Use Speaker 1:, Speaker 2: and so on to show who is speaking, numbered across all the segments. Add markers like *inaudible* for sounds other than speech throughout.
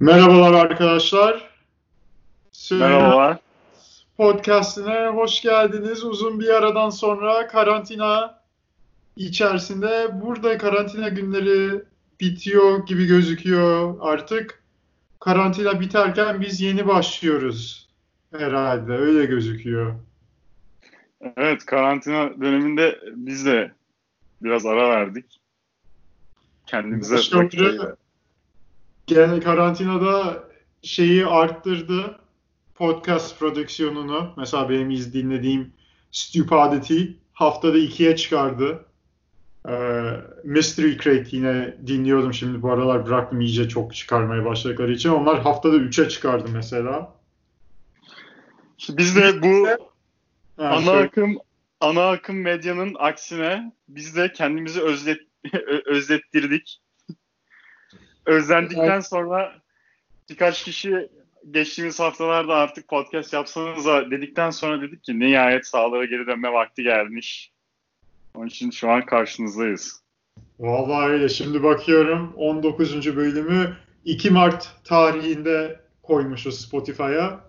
Speaker 1: Merhabalar arkadaşlar.
Speaker 2: Merhabalar.
Speaker 1: Podcast'ine hoş geldiniz. Uzun bir aradan sonra karantina içerisinde burada karantina günleri bitiyor gibi gözüküyor artık. Karantina biterken biz yeni başlıyoruz herhalde. Öyle gözüküyor.
Speaker 2: Evet, karantina döneminde biz de biraz ara verdik. Kendimize
Speaker 1: Başkaları gene karantinada şeyi arttırdı. Podcast prodüksiyonunu. Mesela benim iz dinlediğim Stupidity haftada ikiye çıkardı. Ee, Mystery Crate yine dinliyordum şimdi bu aralar bıraktım iyice çok çıkarmaya başladıkları için. Onlar haftada üçe çıkardı mesela.
Speaker 2: İşte biz de bu
Speaker 1: Ha,
Speaker 2: ana
Speaker 1: şöyle-
Speaker 2: akım ana akım medyanın aksine biz de kendimizi özlet *laughs* özlettirdik. Özlendikten sonra birkaç kişi geçtiğimiz haftalarda artık podcast yapsanız da dedikten sonra dedik ki nihayet sahalara geri dönme vakti gelmiş. Onun için şu an karşınızdayız.
Speaker 1: Vallahi öyle. Şimdi bakıyorum 19. bölümü 2 Mart tarihinde koymuşuz Spotify'a.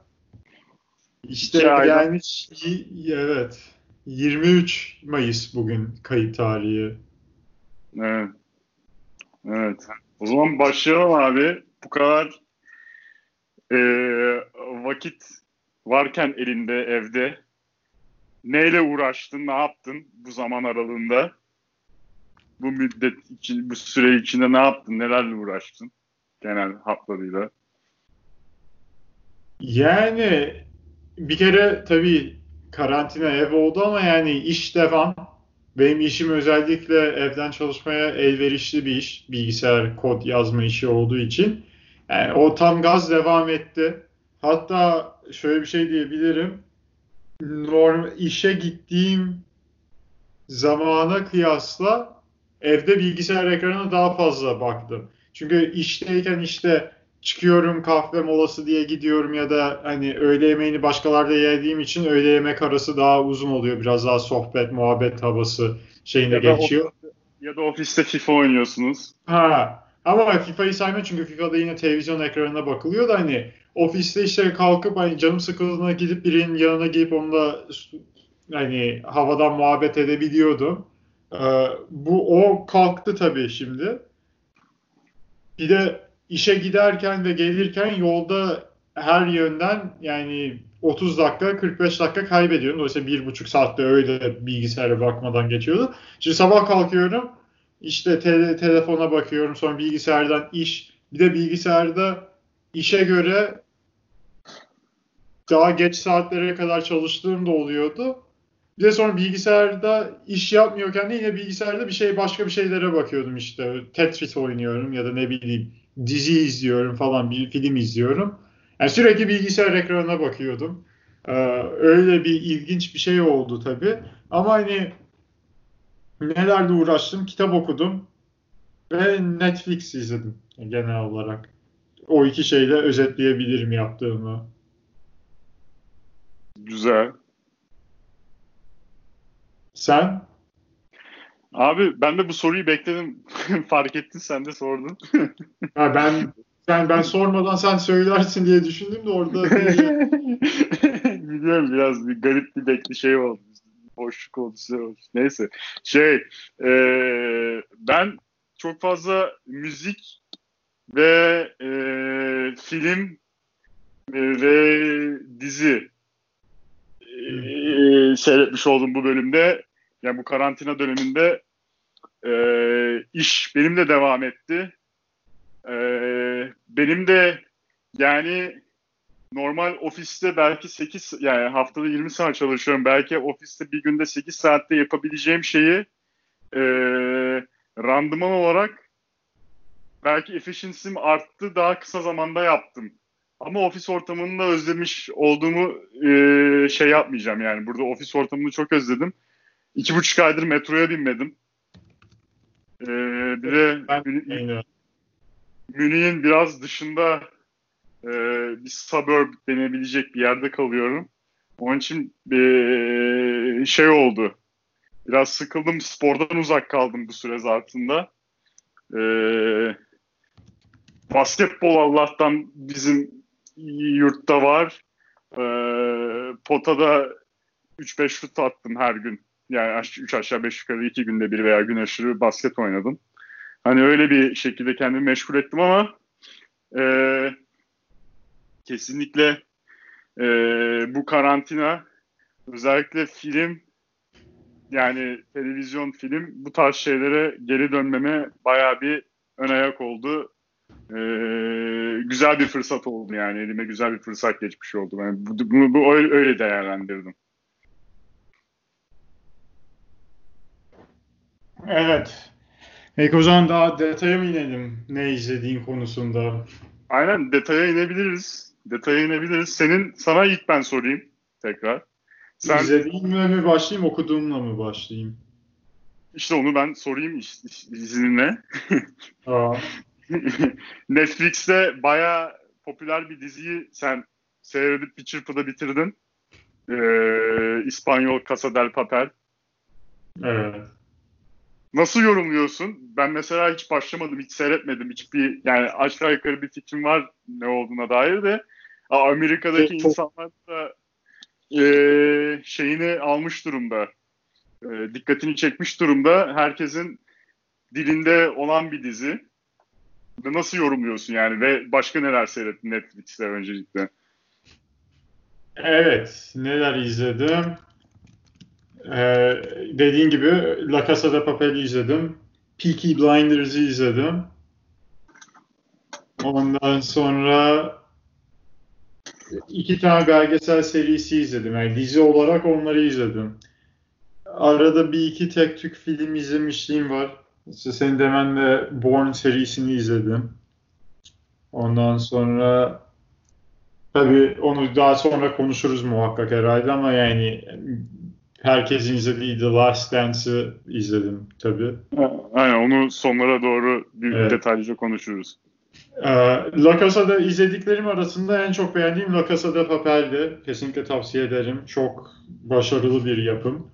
Speaker 1: İşte y- evet 23 Mayıs bugün kayıt tarihi.
Speaker 2: Evet. Evet. O zaman başlayalım abi. Bu kadar eee, vakit varken elinde evde neyle uğraştın, ne yaptın bu zaman aralığında? Bu müddet için, bu süre içinde ne yaptın, nelerle uğraştın? Genel hatlarıyla.
Speaker 1: Yani bir kere tabii karantina ev oldu ama yani iş devam. Benim işim özellikle evden çalışmaya elverişli bir iş. Bilgisayar kod yazma işi olduğu için. Yani o tam gaz devam etti. Hatta şöyle bir şey diyebilirim. Norm işe gittiğim zamana kıyasla evde bilgisayar ekranına daha fazla baktım. Çünkü işteyken işte çıkıyorum kahve molası diye gidiyorum ya da hani öğle yemeğini başkalarda yediğim için öğle yemek arası daha uzun oluyor. Biraz daha sohbet, muhabbet havası şeyine
Speaker 2: Ya
Speaker 1: geçiyor.
Speaker 2: Ya da ofiste FIFA oynuyorsunuz.
Speaker 1: Ha. Ama FIFA'yı sayma çünkü FIFA'da yine televizyon ekranına bakılıyor da hani ofiste işte kalkıp hani canım sıkıldığında gidip birinin yanına gidip onunla hani havadan muhabbet edebiliyordum. Ee, bu o kalktı tabii şimdi. Bir de işe giderken ve gelirken yolda her yönden yani 30 dakika 45 dakika kaybediyorum. Dolayısıyla bir buçuk saatte öyle bilgisayara bakmadan geçiyordu. Şimdi sabah kalkıyorum işte tele- telefona bakıyorum sonra bilgisayardan iş bir de bilgisayarda işe göre daha geç saatlere kadar çalıştığım da oluyordu. Bir de sonra bilgisayarda iş yapmıyorken de yine bilgisayarda bir şey başka bir şeylere bakıyordum işte. Tetris oynuyorum ya da ne bileyim dizi izliyorum falan bir film izliyorum. Yani sürekli bilgisayar ekranına bakıyordum. Ee, öyle bir ilginç bir şey oldu tabii. Ama hani nelerle uğraştım? Kitap okudum ve Netflix izledim genel olarak. O iki şeyle özetleyebilirim yaptığımı.
Speaker 2: Güzel.
Speaker 1: Sen?
Speaker 2: Abi ben de bu soruyu bekledim. *laughs* Fark ettin sen de sordun.
Speaker 1: Ha, ben ben ben sormadan sen söylersin diye düşündüm de orada *laughs*
Speaker 2: Biliyorum biraz bir garip bir bekli şey oldu. Boşluk oldu, şey oldu. Neyse. Şey, e, ben çok fazla müzik ve e, film e, ve dizi e, seyretmiş oldum bu bölümde. Yani bu karantina döneminde e, iş benim de devam etti. E, benim de yani normal ofiste belki 8 yani haftada 20 saat çalışıyorum. Belki ofiste bir günde 8 saatte yapabileceğim şeyi e, randıman olarak belki efficiency'm arttı daha kısa zamanda yaptım. Ama ofis ortamını da özlemiş olduğumu e, şey yapmayacağım yani. Burada ofis ortamını çok özledim. İki buçuk aydır metroya binmedim. E, bir de. Münih'in biraz dışında e, bir suburb denebilecek bir yerde kalıyorum. Onun için bir şey oldu. Biraz sıkıldım. Spordan uzak kaldım bu süre zarfında. E, basketbol Allah'tan bizim yurtta var. E, potada 3-5 şut attım her gün. Yani 3 aşağı 5 yukarı 2 günde bir veya gün aşırı basket oynadım. Hani öyle bir şekilde kendimi meşgul ettim ama e, kesinlikle e, bu karantina özellikle film yani televizyon, film bu tarz şeylere geri dönmeme baya bir ön ayak oldu. Ee, güzel bir fırsat oldu yani. Elime güzel bir fırsat geçmiş oldu. Yani bu, bunu bu öyle değerlendirdim.
Speaker 1: Evet. Peki o zaman daha detaya mı inelim ne izlediğin konusunda?
Speaker 2: Aynen detaya inebiliriz. Detaya inebiliriz. Senin sana ilk ben sorayım tekrar.
Speaker 1: Sen... İzlediğimle mi başlayayım, okuduğumla mı başlayayım?
Speaker 2: İşte onu ben sorayım izninle. *laughs* *laughs* Netflix'te baya popüler bir diziyi sen seyredip bir çırpıda bitirdin. Ee, İspanyol Casa del Papel.
Speaker 1: Evet.
Speaker 2: Nasıl yorumluyorsun? Ben mesela hiç başlamadım, hiç seyretmedim. Hiçbir yani aşağı yukarı bir fikrim var ne olduğuna dair de. Amerika'daki çok... insanlar da e, şeyini almış durumda. E, dikkatini çekmiş durumda. Herkesin dilinde olan bir dizi. Nasıl yorumluyorsun yani ve başka neler seyrettin Netflix'te öncelikle?
Speaker 1: Evet, neler izledim? Ee, dediğin gibi La Casa de Papel'i izledim. Peaky Blinders'ı izledim. Ondan sonra iki tane belgesel serisi izledim. Yani dizi olarak onları izledim. Arada bir iki tek tük film izlemişliğim var. İşte senin demenle Born serisini izledim. Ondan sonra tabii onu daha sonra konuşuruz muhakkak herhalde ama yani herkesin izlediği The Last Dance'ı izledim tabii.
Speaker 2: Aynen onu sonlara doğru bir evet. detaylıca konuşuruz.
Speaker 1: Ee, La Casa'da izlediklerim arasında en çok beğendiğim La Casa de Papel'di. Kesinlikle tavsiye ederim. Çok başarılı bir yapım.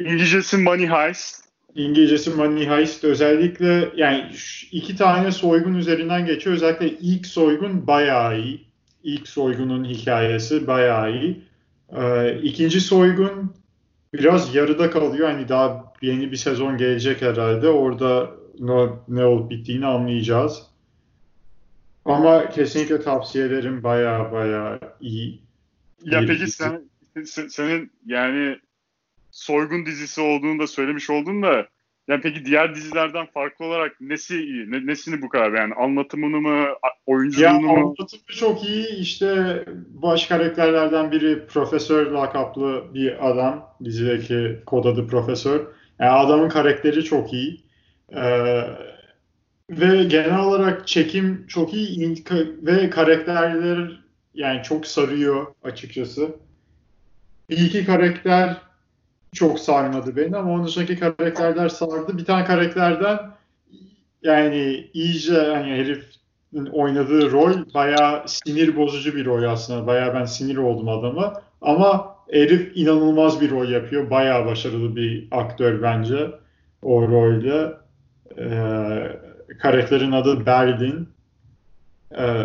Speaker 2: İngilizcesi Money Heist.
Speaker 1: İngilizcesi Money Heist özellikle yani iki tane soygun üzerinden geçiyor. Özellikle ilk soygun bayağı iyi. İlk soygunun hikayesi bayağı iyi. Ee, ikinci soygun biraz yarıda kalıyor. Hani daha yeni bir sezon gelecek herhalde. Orada ne, ne olup bittiğini anlayacağız. Ama kesinlikle tavsiye ederim. Baya baya iyi.
Speaker 2: Ya peki sen, senin yani soygun dizisi olduğunu da söylemiş oldun da yani peki diğer dizilerden farklı olarak nesi iyi? Ne, nesini bu kadar yani anlatımını mı, oyunculuğunu ya, mu?
Speaker 1: Anlatımı çok iyi. İşte baş karakterlerden biri profesör lakaplı bir adam. Dizideki kod adı profesör. Yani adamın karakteri çok iyi. Ee, ve genel olarak çekim çok iyi ve karakterler yani çok sarıyor açıkçası. Bir iki karakter çok sarmadı beni ama onun dışındaki karakterler sardı. Bir tane karakterden yani iyice hani herifin oynadığı rol bayağı sinir bozucu bir rol aslında. Bayağı ben sinir oldum adama. Ama herif inanılmaz bir rol yapıyor. Bayağı başarılı bir aktör bence o rolde. Ee, karakterin adı Berlin. Ee,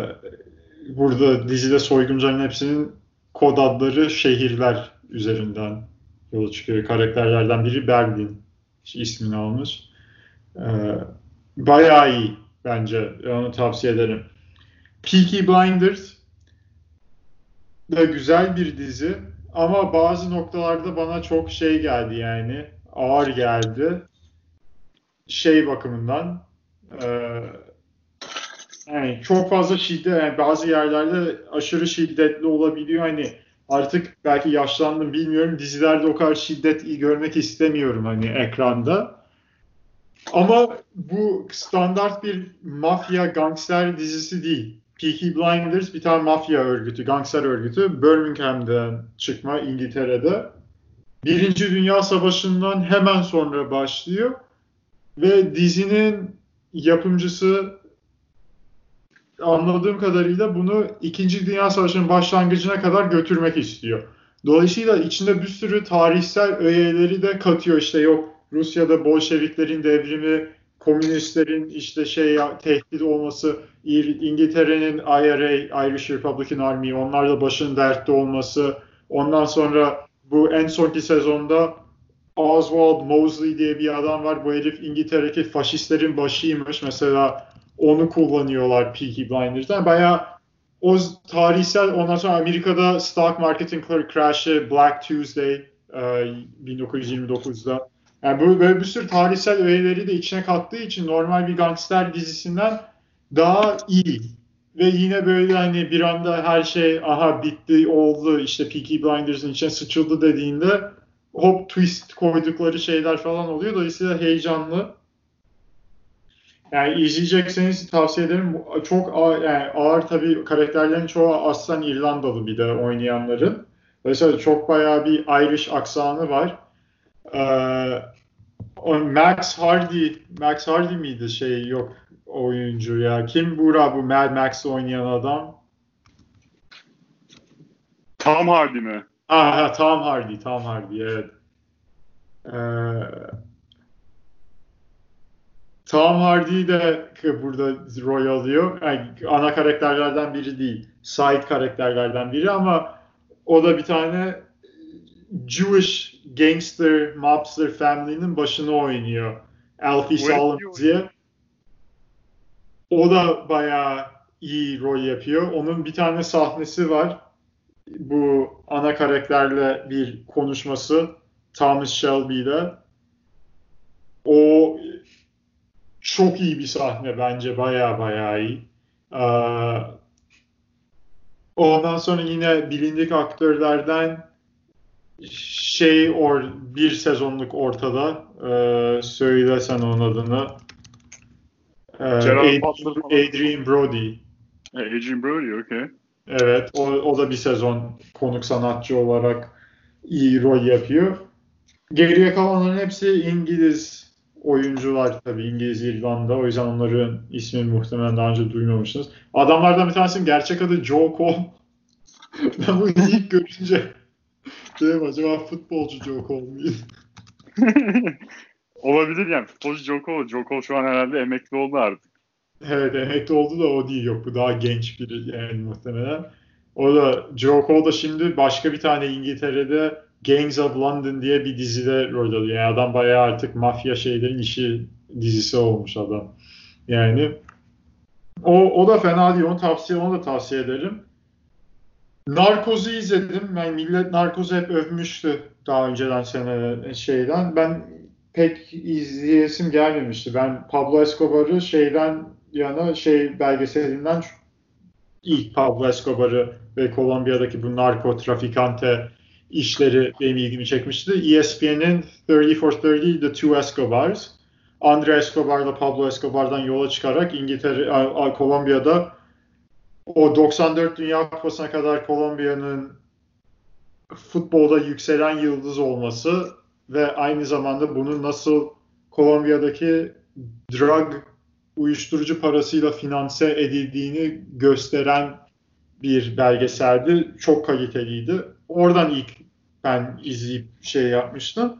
Speaker 1: burada dizide soyguncuların hepsinin kod adları şehirler üzerinden yola çıkıyor. Karakterlerden biri Berlin ismini almış. Ee, bayağı iyi bence. Onu tavsiye ederim. Peaky Blinders da güzel bir dizi ama bazı noktalarda bana çok şey geldi yani ağır geldi. Şey bakımından e, yani çok fazla şiddet yani bazı yerlerde aşırı şiddetli olabiliyor. Hani artık belki yaşlandım bilmiyorum. Dizilerde o kadar şiddet görmek istemiyorum hani ekranda. Ama bu standart bir mafya gangster dizisi değil. Peaky Blinders bir tane mafya örgütü, gangster örgütü. Birmingham'den çıkma İngiltere'de. Birinci Dünya Savaşı'ndan hemen sonra başlıyor. Ve dizinin yapımcısı anladığım kadarıyla bunu 2. Dünya Savaşı'nın başlangıcına kadar götürmek istiyor. Dolayısıyla içinde bir sürü tarihsel öğeleri de katıyor. İşte yok Rusya'da Bolşeviklerin devrimi komünistlerin işte şey tehdit olması, İngiltere'nin IRA, Irish Republican Army, onlarla başın dertte olması, ondan sonra bu en sonki sezonda Oswald Mosley diye bir adam var. Bu herif İngiltere'deki faşistlerin başıymış. Mesela onu kullanıyorlar Peaky Blinders'dan. Bayağı o tarihsel ondan sonra Amerika'da stock marketing crash'ı Black Tuesday e, 1929'da. Yani böyle, böyle bir sürü tarihsel öğeleri de içine kattığı için normal bir gangster dizisinden daha iyi. Ve yine böyle hani bir anda her şey aha bitti oldu işte Peaky Blinders'ın içine sıçıldı dediğinde hop twist koydukları şeyler falan oluyor. Dolayısıyla heyecanlı. Yani izleyecekseniz tavsiye ederim. Çok ağır, yani ağır tabii karakterlerin çoğu aslen İrlandalı bir de oynayanların. Dolayısıyla çok bayağı bir Irish aksanı var. Ee, Max Hardy, Max Hardy miydi şey yok oyuncu ya. Kim Buğra bu Mad Max oynayan adam?
Speaker 2: Tom Hardy mi?
Speaker 1: Aha, Tom Hardy, Tom Hardy evet. Ee, Tom Hardy de burada rol alıyor. Yani ana karakterlerden biri değil. Side karakterlerden biri ama o da bir tane Jewish gangster, mobster family'nin başını oynuyor. Alfie Solomon diye. O da bayağı iyi rol yapıyor. Onun bir tane sahnesi var. Bu ana karakterle bir konuşması Thomas Shelby ile. O çok iyi bir sahne bence. Bayağı bayağı iyi. Ee, ondan sonra yine bilindik aktörlerden şey or bir sezonluk ortada. Ee, söylesen onun adını. Ee, Adrian, Adrian Brody.
Speaker 2: Adrian Brody, okay.
Speaker 1: Evet, o, o da bir sezon konuk sanatçı olarak iyi rol yapıyor. Geriye kalanların hepsi İngiliz oyuncular tabii İngiliz İrlanda. O yüzden onların ismini muhtemelen daha önce duymamışsınız. Adamlardan bir tanesinin gerçek adı Joe Cole. *laughs* ben bunu ilk görünce dedim acaba futbolcu Joe Cole muydu? *laughs*
Speaker 2: Olabilir yani. Futbolcu Joe Cole. Joe Cole şu an herhalde emekli oldu artık.
Speaker 1: Evet emekli oldu da o değil yok. Bu daha genç biri yani muhtemelen. O da Joe Cole da şimdi başka bir tane İngiltere'de Gangs of London diye bir dizide rol alıyor. Yani adam bayağı artık mafya şeylerin işi dizisi olmuş adam. Yani o, o da fena değil. Onu tavsiye onu da tavsiye ederim. Narkoz'u izledim. Yani millet Narkoz'u hep övmüştü daha önceden sene şeyden. Ben pek izleyesim gelmemişti. Ben Pablo Escobar'ı şeyden yana şey belgeselinden ilk Pablo Escobar'ı ve Kolombiya'daki bu narko trafikante işleri benim ilgimi çekmişti. ESPN'in 30 for 30 The Two Escobars. Andre Escobar'la Pablo Escobar'dan yola çıkarak İngiltere, Kolombiya'da o 94 Dünya Kupası'na kadar Kolombiya'nın futbolda yükselen yıldız olması ve aynı zamanda bunun nasıl Kolombiya'daki drug uyuşturucu parasıyla finanse edildiğini gösteren bir belgeseldi. Çok kaliteliydi. Oradan ilk ben izleyip şey yapmıştım.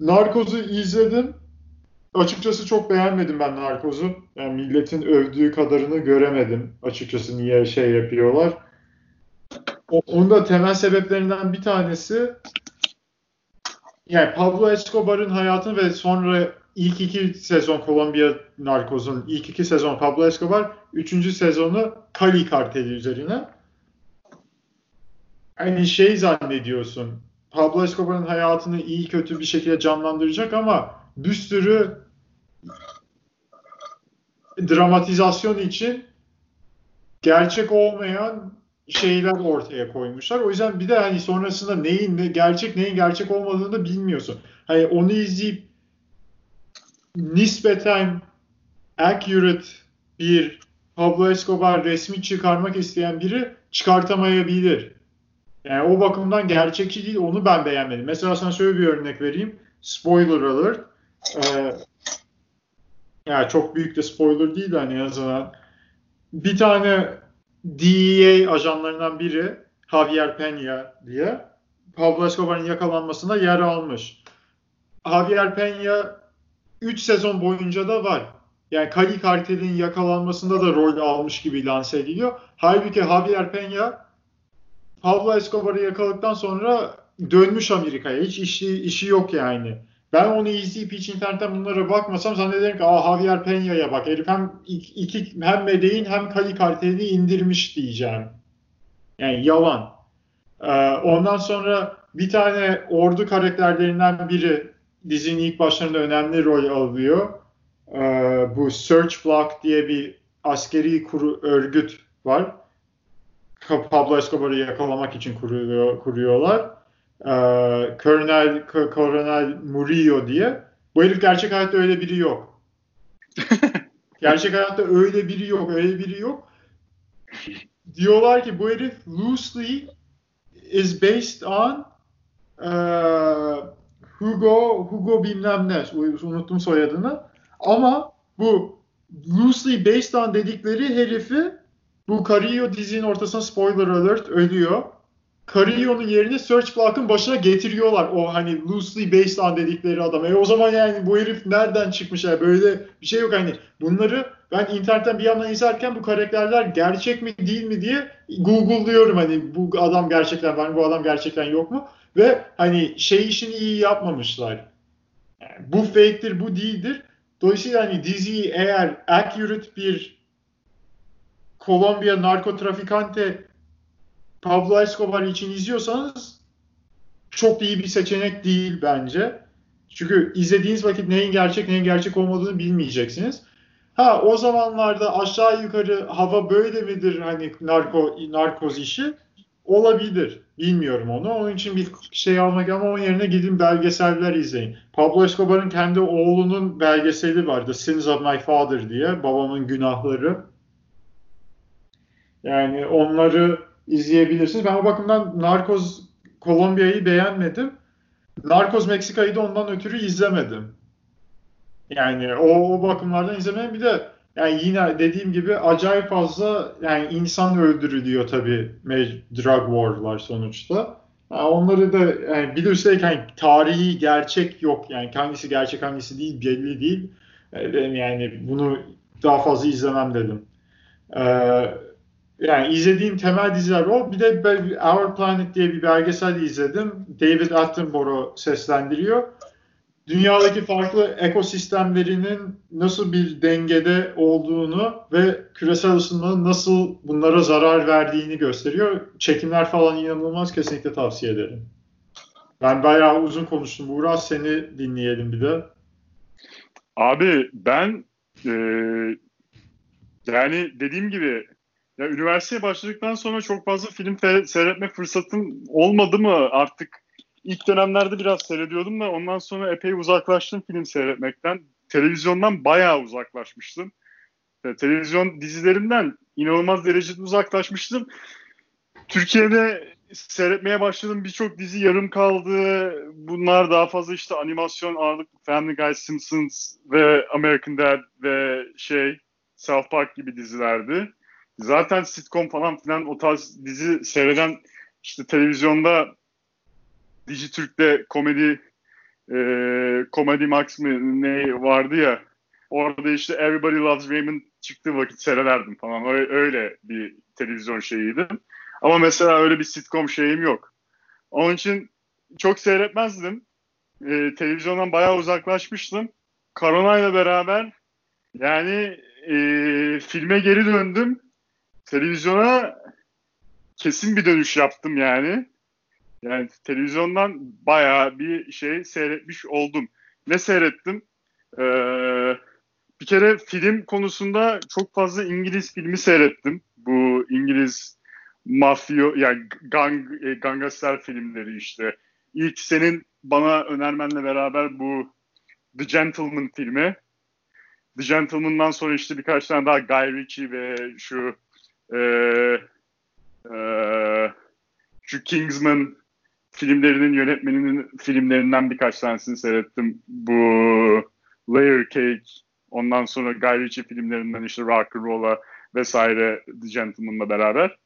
Speaker 1: Narkoz'u izledim. Açıkçası çok beğenmedim ben Narkoz'u. Yani milletin övdüğü kadarını göremedim. Açıkçası niye şey yapıyorlar. Onun da temel sebeplerinden bir tanesi yani Pablo Escobar'ın hayatını ve sonra ilk iki sezon Kolombiya Narkoz'un ilk iki sezon Pablo Escobar, üçüncü sezonu Cali karteli üzerine. Hani şey zannediyorsun. Pablo Escobar'ın hayatını iyi kötü bir şekilde canlandıracak ama bir sürü dramatizasyon için gerçek olmayan şeyler ortaya koymuşlar. O yüzden bir de hani sonrasında neyin ne, gerçek neyin gerçek olmadığını da bilmiyorsun. Hani onu izleyip nispeten accurate bir Pablo Escobar resmi çıkarmak isteyen biri çıkartamayabilir. Yani o bakımdan gerçekçi değil. Onu ben beğenmedim. Mesela sana şöyle bir örnek vereyim. Spoiler alert. Ee, yani çok büyük de spoiler değil de hani en azından. Bir tane DEA ajanlarından biri Javier Peña diye Pablo Escobar'ın yakalanmasında yer almış. Javier Peña 3 sezon boyunca da var. Yani Kali kartelinin yakalanmasında da rol almış gibi lanse ediliyor. Halbuki Javier Peña Pablo Escobar'ı yakaladıktan sonra dönmüş Amerika'ya. Hiç işi, işi yok yani. Ben onu izleyip hiç internetten bunlara bakmasam zannederim ki Aa, Javier Peña'ya bak. Herif hem iki, hem Medellin hem Kali kartelini indirmiş diyeceğim. Yani yalan. Ee, ondan sonra bir tane ordu karakterlerinden biri dizinin ilk başlarında önemli rol alıyor. Ee, bu Search Block diye bir askeri kuru örgüt var. Pablo Escobar'ı yakalamak için kuruyor, kuruyorlar. Ee, Colonel, Colonel Murillo diye. Bu herif gerçek hayatta öyle biri yok. *laughs* gerçek hayatta öyle biri yok, öyle biri yok. Diyorlar ki bu herif loosely is based on uh, Hugo Hugo bilmem ne unuttum soyadını ama bu loosely based on dedikleri herifi bu Carillo dizinin ortasına spoiler alert ölüyor. Carillo'nun yerini Search Block'ın başına getiriyorlar. O hani loosely based on dedikleri adam. E o zaman yani bu herif nereden çıkmış ya? Böyle bir şey yok hani. Bunları ben internetten bir yandan izlerken bu karakterler gerçek mi değil mi diye Google'lıyorum hani bu adam gerçekten var mı, bu adam gerçekten yok mu? Ve hani şey işini iyi yapmamışlar. Yani bu fake'tir, bu değildir. Dolayısıyla hani diziyi eğer accurate bir Kolombiya narkotrafikante Pablo Escobar için izliyorsanız çok iyi bir seçenek değil bence. Çünkü izlediğiniz vakit neyin gerçek neyin gerçek olmadığını bilmeyeceksiniz. Ha o zamanlarda aşağı yukarı hava böyle midir hani narko narkoz işi? Olabilir. Bilmiyorum onu. Onun için bir şey almak ama onun yerine gidin belgeseller izleyin. Pablo Escobar'ın kendi oğlunun belgeseli vardı. Sins of My Father diye. Babamın günahları. Yani onları izleyebilirsiniz. Ben o bakımdan Narcos Kolombiya'yı beğenmedim. Narcos Meksika'yı da ondan ötürü izlemedim. Yani o, o bakımlardan izlemedim. Bir de yani yine dediğim gibi acayip fazla yani insan öldürülüyor tabii drug war'lar sonuçta. Yani onları da yani bir de tarihi gerçek yok. Yani hangisi gerçek hangisi değil belli değil. Yani bunu daha fazla izlemem dedim. Ee, yani izlediğim temel diziler o. Bir de Our Planet diye bir belgesel izledim. David Attenborough seslendiriyor. Dünyadaki farklı ekosistemlerinin nasıl bir dengede olduğunu ve küresel ısınmanın nasıl bunlara zarar verdiğini gösteriyor. Çekimler falan inanılmaz kesinlikle tavsiye ederim. Ben bayağı uzun konuştum. Uğraz seni dinleyelim bir de.
Speaker 2: Abi ben e, yani dediğim gibi ya üniversiteye başladıktan sonra çok fazla film seyretme fırsatım olmadı mı artık ilk dönemlerde biraz seyrediyordum da ondan sonra epey uzaklaştım film seyretmekten. Televizyondan bayağı uzaklaşmıştım. televizyon dizilerinden inanılmaz derecede uzaklaşmıştım. Türkiye'de seyretmeye başladım birçok dizi yarım kaldı. Bunlar daha fazla işte animasyon ağırlıklı Family Guy, Simpsons ve American Dad ve şey South Park gibi dizilerdi. Zaten sitcom falan filan o tarz dizi seyreden işte televizyonda Dijitürk'te komedi e, Komedi Max mı ne vardı ya orada işte Everybody Loves Raymond çıktığı vakit seyrederdim falan. Öyle, öyle bir televizyon şeyiydi. Ama mesela öyle bir sitcom şeyim yok. Onun için çok seyretmezdim. E, televizyondan bayağı uzaklaşmıştım. Korona ile beraber yani e, filme geri döndüm televizyona kesin bir dönüş yaptım yani. Yani televizyondan bayağı bir şey seyretmiş oldum. Ne seyrettim? Ee, bir kere film konusunda çok fazla İngiliz filmi seyrettim. Bu İngiliz mafyo yani gang, e, gangster filmleri işte. İlk senin bana önermenle beraber bu The Gentleman filmi. The Gentleman'dan sonra işte birkaç tane daha Guy Ritchie ve şu e, e, şu Kingsman filmlerinin yönetmeninin filmlerinden birkaç tanesini seyrettim. Bu Layer Cake, ondan sonra Guy Ritchie filmlerinden işte Rock and Roll'a vesaire The Gentleman'la beraber.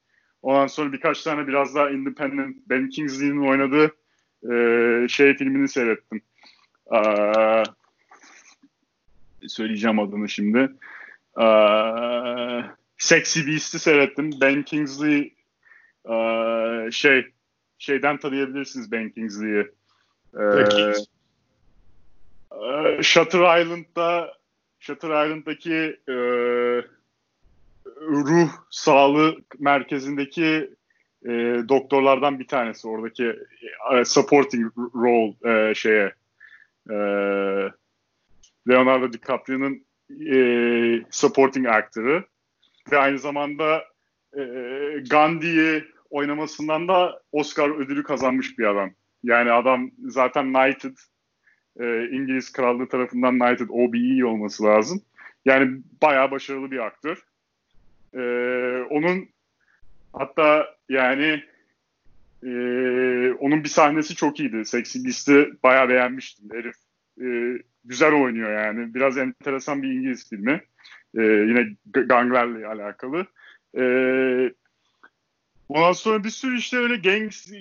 Speaker 2: Ondan sonra birkaç tane biraz daha independent Ben Kingsley'nin oynadığı e, şey filmini seyrettim. Ee, söyleyeceğim adını şimdi. Ee, Sexy Beast'i seyrettim. Ben Kingsley ee, şey şeyden tanıyabilirsiniz Ben Kingsley'i. Ee, e, Shutter Island'da Shutter Island'daki e, ruh sağlığı merkezindeki e, doktorlardan bir tanesi oradaki e, supporting role e, şeye e, Leonardo DiCaprio'nun e, supporting aktörü ve aynı zamanda e, Gandhi'yi oynamasından da Oscar ödülü kazanmış bir adam. Yani adam zaten Knighted e, İngiliz Krallığı tarafından Knighted OBE olması lazım. Yani bayağı başarılı bir aktör. E, onun hatta yani e, onun bir sahnesi çok iyiydi. Sexy Beast'i bayağı beğenmiştim. Herif e, güzel oynuyor yani. Biraz enteresan bir İngiliz filmi. E, yine ganglerle alakalı. E, ondan sonra bir sürü işte öyle gangs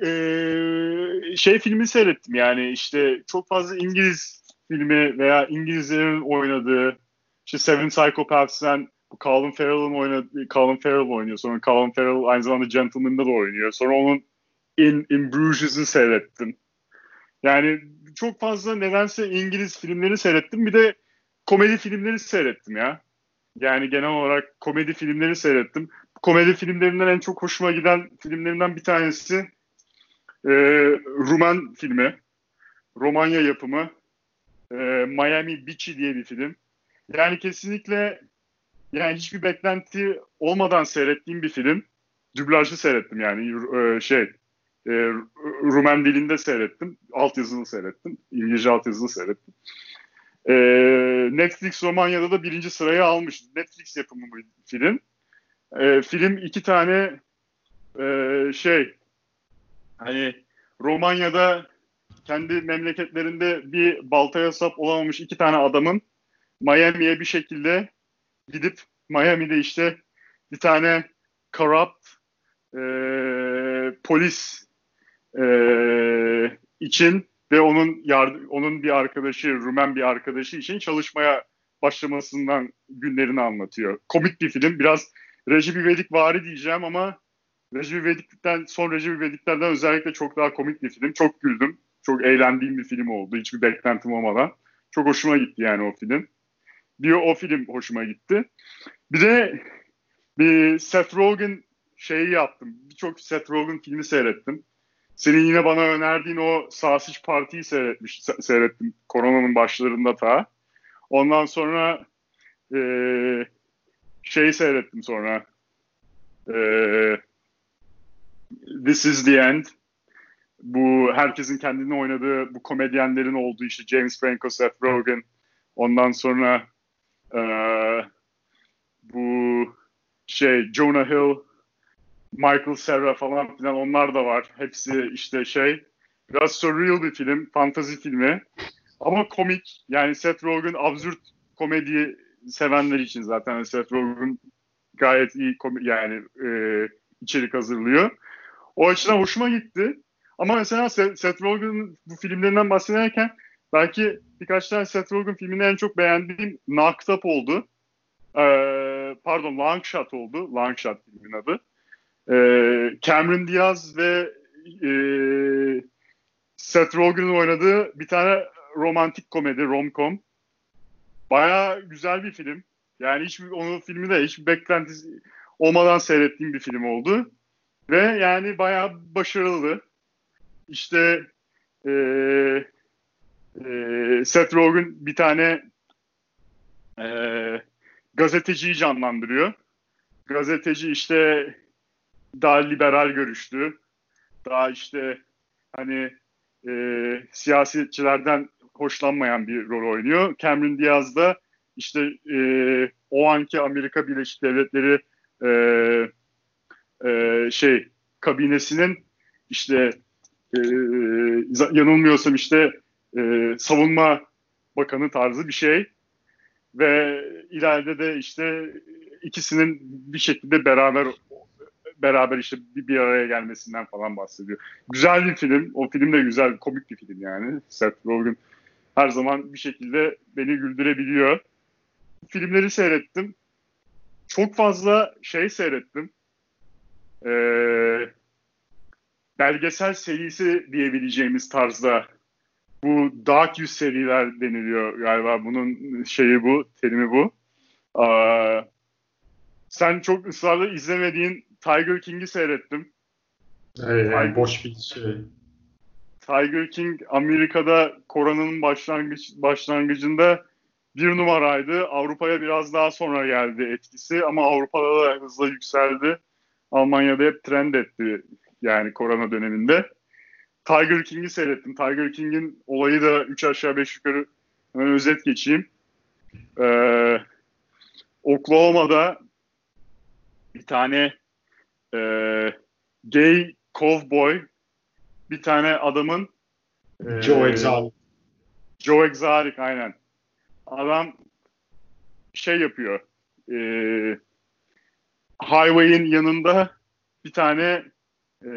Speaker 2: e, şey filmi seyrettim yani işte çok fazla İngiliz filmi veya İngilizlerin oynadığı işte Seven Psychopaths'ten bu Colin Farrell'ın oynadığı Colin Farrell oynuyor. Sonra Colin Farrell aynı zamanda Gentleman'da da oynuyor. Sonra onun In, In Bruges'ı seyrettim. Yani çok fazla nedense İngiliz filmleri seyrettim. Bir de komedi filmleri seyrettim ya. Yani genel olarak komedi filmleri seyrettim. Komedi filmlerinden en çok hoşuma giden filmlerinden bir tanesi e, Rumen filmi. Romanya yapımı. E, Miami Beach diye bir film. Yani kesinlikle yani hiçbir beklenti olmadan seyrettiğim bir film. Dublajlı seyrettim yani e, şey e, Rumen dilinde seyrettim. Altyazılı seyrettim. İngilizce altyazılı seyrettim. E, Netflix Romanya'da da birinci sırayı almış. Netflix yapımı bir film. E, film iki tane e, şey hani Romanya'da kendi memleketlerinde bir baltaya sap olamamış iki tane adamın Miami'ye bir şekilde gidip Miami'de işte bir tane corrupt e, polis e, için ve onun onun bir arkadaşı, Rumen bir arkadaşı için çalışmaya başlamasından günlerini anlatıyor. Komik bir film. Biraz Recep İvedik vari diyeceğim ama Recep İvedik'ten son Recep İvedik'lerden özellikle çok daha komik bir film. Çok güldüm. Çok eğlendiğim bir film oldu. Hiçbir beklentim olmadan. Çok hoşuma gitti yani o film. Bir o film hoşuma gitti. Bir de bir Seth Rogen şeyi yaptım. Birçok Seth Rogen filmi seyrettim. Senin yine bana önerdiğin o Sausage Party'yi seyretmiş, seyrettim. Koronanın başlarında ta. Ondan sonra e, şeyi seyrettim sonra. E, This is the End. Bu herkesin kendini oynadığı bu komedyenlerin olduğu işte James Franco, Seth Rogen. Ondan sonra e, bu şey Jonah Hill, Michael Cera falan filan onlar da var. Hepsi işte şey biraz surreal bir film, fantazi filmi. Ama komik. Yani Seth Rogen absürt komedi sevenler için zaten Seth Rogen gayet iyi yani e, içerik hazırlıyor. O açıdan hoşuma gitti. Ama mesela Seth Rogen'ın bu filmlerinden bahsederken belki birkaç tane Seth Rogen filmini en çok beğendiğim Knocked Up oldu. Ee, pardon Long Shot oldu. Long Shot filmin adı. Ee, Cameron Diaz ve e, Seth Rogen'ın oynadığı bir tane romantik komedi, rom-com. Baya güzel bir film. Yani hiç onun filmi de hiç beklentisi olmadan seyrettiğim bir film oldu. Ve yani bayağı başarılı. İşte e, e, Seth Rogen bir tane e, gazeteciyi canlandırıyor. Gazeteci işte daha liberal görüşlü, daha işte hani e, siyasetçilerden hoşlanmayan bir rol oynuyor. Cameron Diaz da işte e, o anki Amerika Birleşik Devletleri e, e, şey kabinesinin işte e, yanılmıyorsam işte e, savunma bakanı tarzı bir şey ve ileride de işte ikisinin bir şekilde beraber beraber işte bir, bir araya gelmesinden falan bahsediyor. Güzel bir film. O film de güzel, komik bir film yani. Seth Rogen her zaman bir şekilde beni güldürebiliyor. Filmleri seyrettim. Çok fazla şey seyrettim. Ee, belgesel serisi diyebileceğimiz tarzda bu Dark Yüz seriler deniliyor galiba. Bunun şeyi bu, terimi bu. Aa, sen çok ısrarla izlemediğin Tiger King'i seyrettim.
Speaker 1: Evet, yani boş bir şey.
Speaker 2: Tiger King Amerika'da koronanın başlangıç başlangıcında bir numaraydı. Avrupa'ya biraz daha sonra geldi etkisi ama Avrupa'da da hızla yükseldi. Almanya'da hep trend etti yani korona döneminde. Tiger King'i seyrettim. Tiger King'in olayı da 3 aşağı 5 yukarı hemen özet geçeyim. Ee, Oklahoma'da bir tane e, gay cowboy bir tane adamın
Speaker 1: e, Joe Exotic.
Speaker 2: Joe Exotic aynen. Adam şey yapıyor. E, highway'in yanında bir tane e,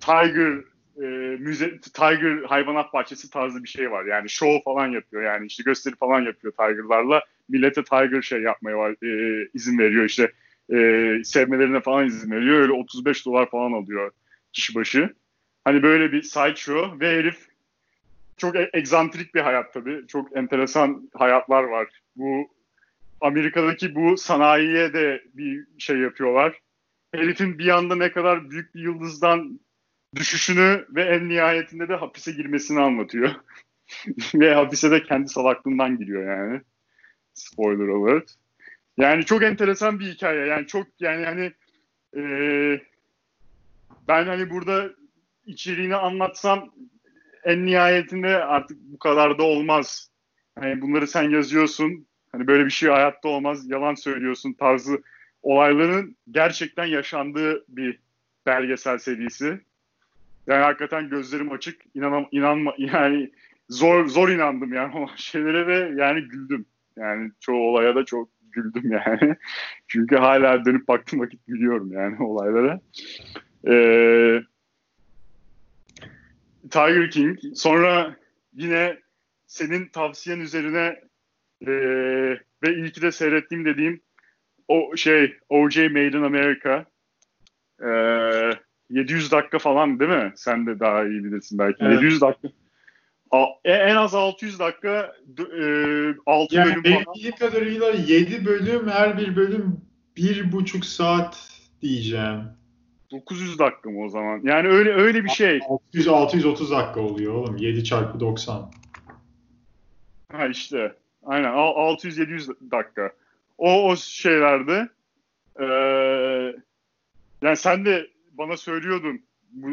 Speaker 2: Tiger e, müze Tiger hayvanat bahçesi tarzı bir şey var. Yani show falan yapıyor. Yani işte gösteri falan yapıyor Tiger'larla. Millete Tiger şey yapmaya var, e, izin veriyor işte e, sevmelerine falan izin veriyor. Öyle 35 dolar falan alıyor kişi başı. Hani böyle bir side show ve herif çok e- egzantrik bir hayat tabii. Çok enteresan hayatlar var. Bu Amerika'daki bu sanayiye de bir şey yapıyorlar. Herifin bir anda ne kadar büyük bir yıldızdan düşüşünü ve en nihayetinde de hapise girmesini anlatıyor. *laughs* ve hapise de kendi salaklığından giriyor yani. Spoiler alert. Yani çok enteresan bir hikaye. Yani çok yani hani e, ben hani burada içeriğini anlatsam en nihayetinde artık bu kadar da olmaz. Hani bunları sen yazıyorsun. Hani böyle bir şey hayatta olmaz. Yalan söylüyorsun tarzı olayların gerçekten yaşandığı bir belgesel serisi. Yani hakikaten gözlerim açık. İnanam, inanma *laughs* yani zor zor inandım yani o şeylere ve yani güldüm. Yani çoğu olaya da çok güldüm yani. *laughs* Çünkü hala dönüp baktım vakit gülüyorum yani *laughs* olaylara. Ee, Tiger King. Sonra yine senin tavsiyen üzerine e, ve ilk de seyrettiğim dediğim o şey O.J. Made in America. E, 700 dakika falan değil mi? Sen de daha iyi bilirsin belki. Evet. 700 dakika. E, en az 600 dakika e, 6
Speaker 1: yani
Speaker 2: bölüm
Speaker 1: falan. Yani kadarıyla 7 bölüm her bir bölüm bir buçuk saat diyeceğim.
Speaker 2: 900 dakika mı o zaman? Yani öyle öyle bir şey.
Speaker 1: 600 630 dakika oluyor oğlum. 7 çarpı 90.
Speaker 2: Ha işte. Aynen 600 700 dakika. O o şeylerde ee, yani sen de bana söylüyordun bu,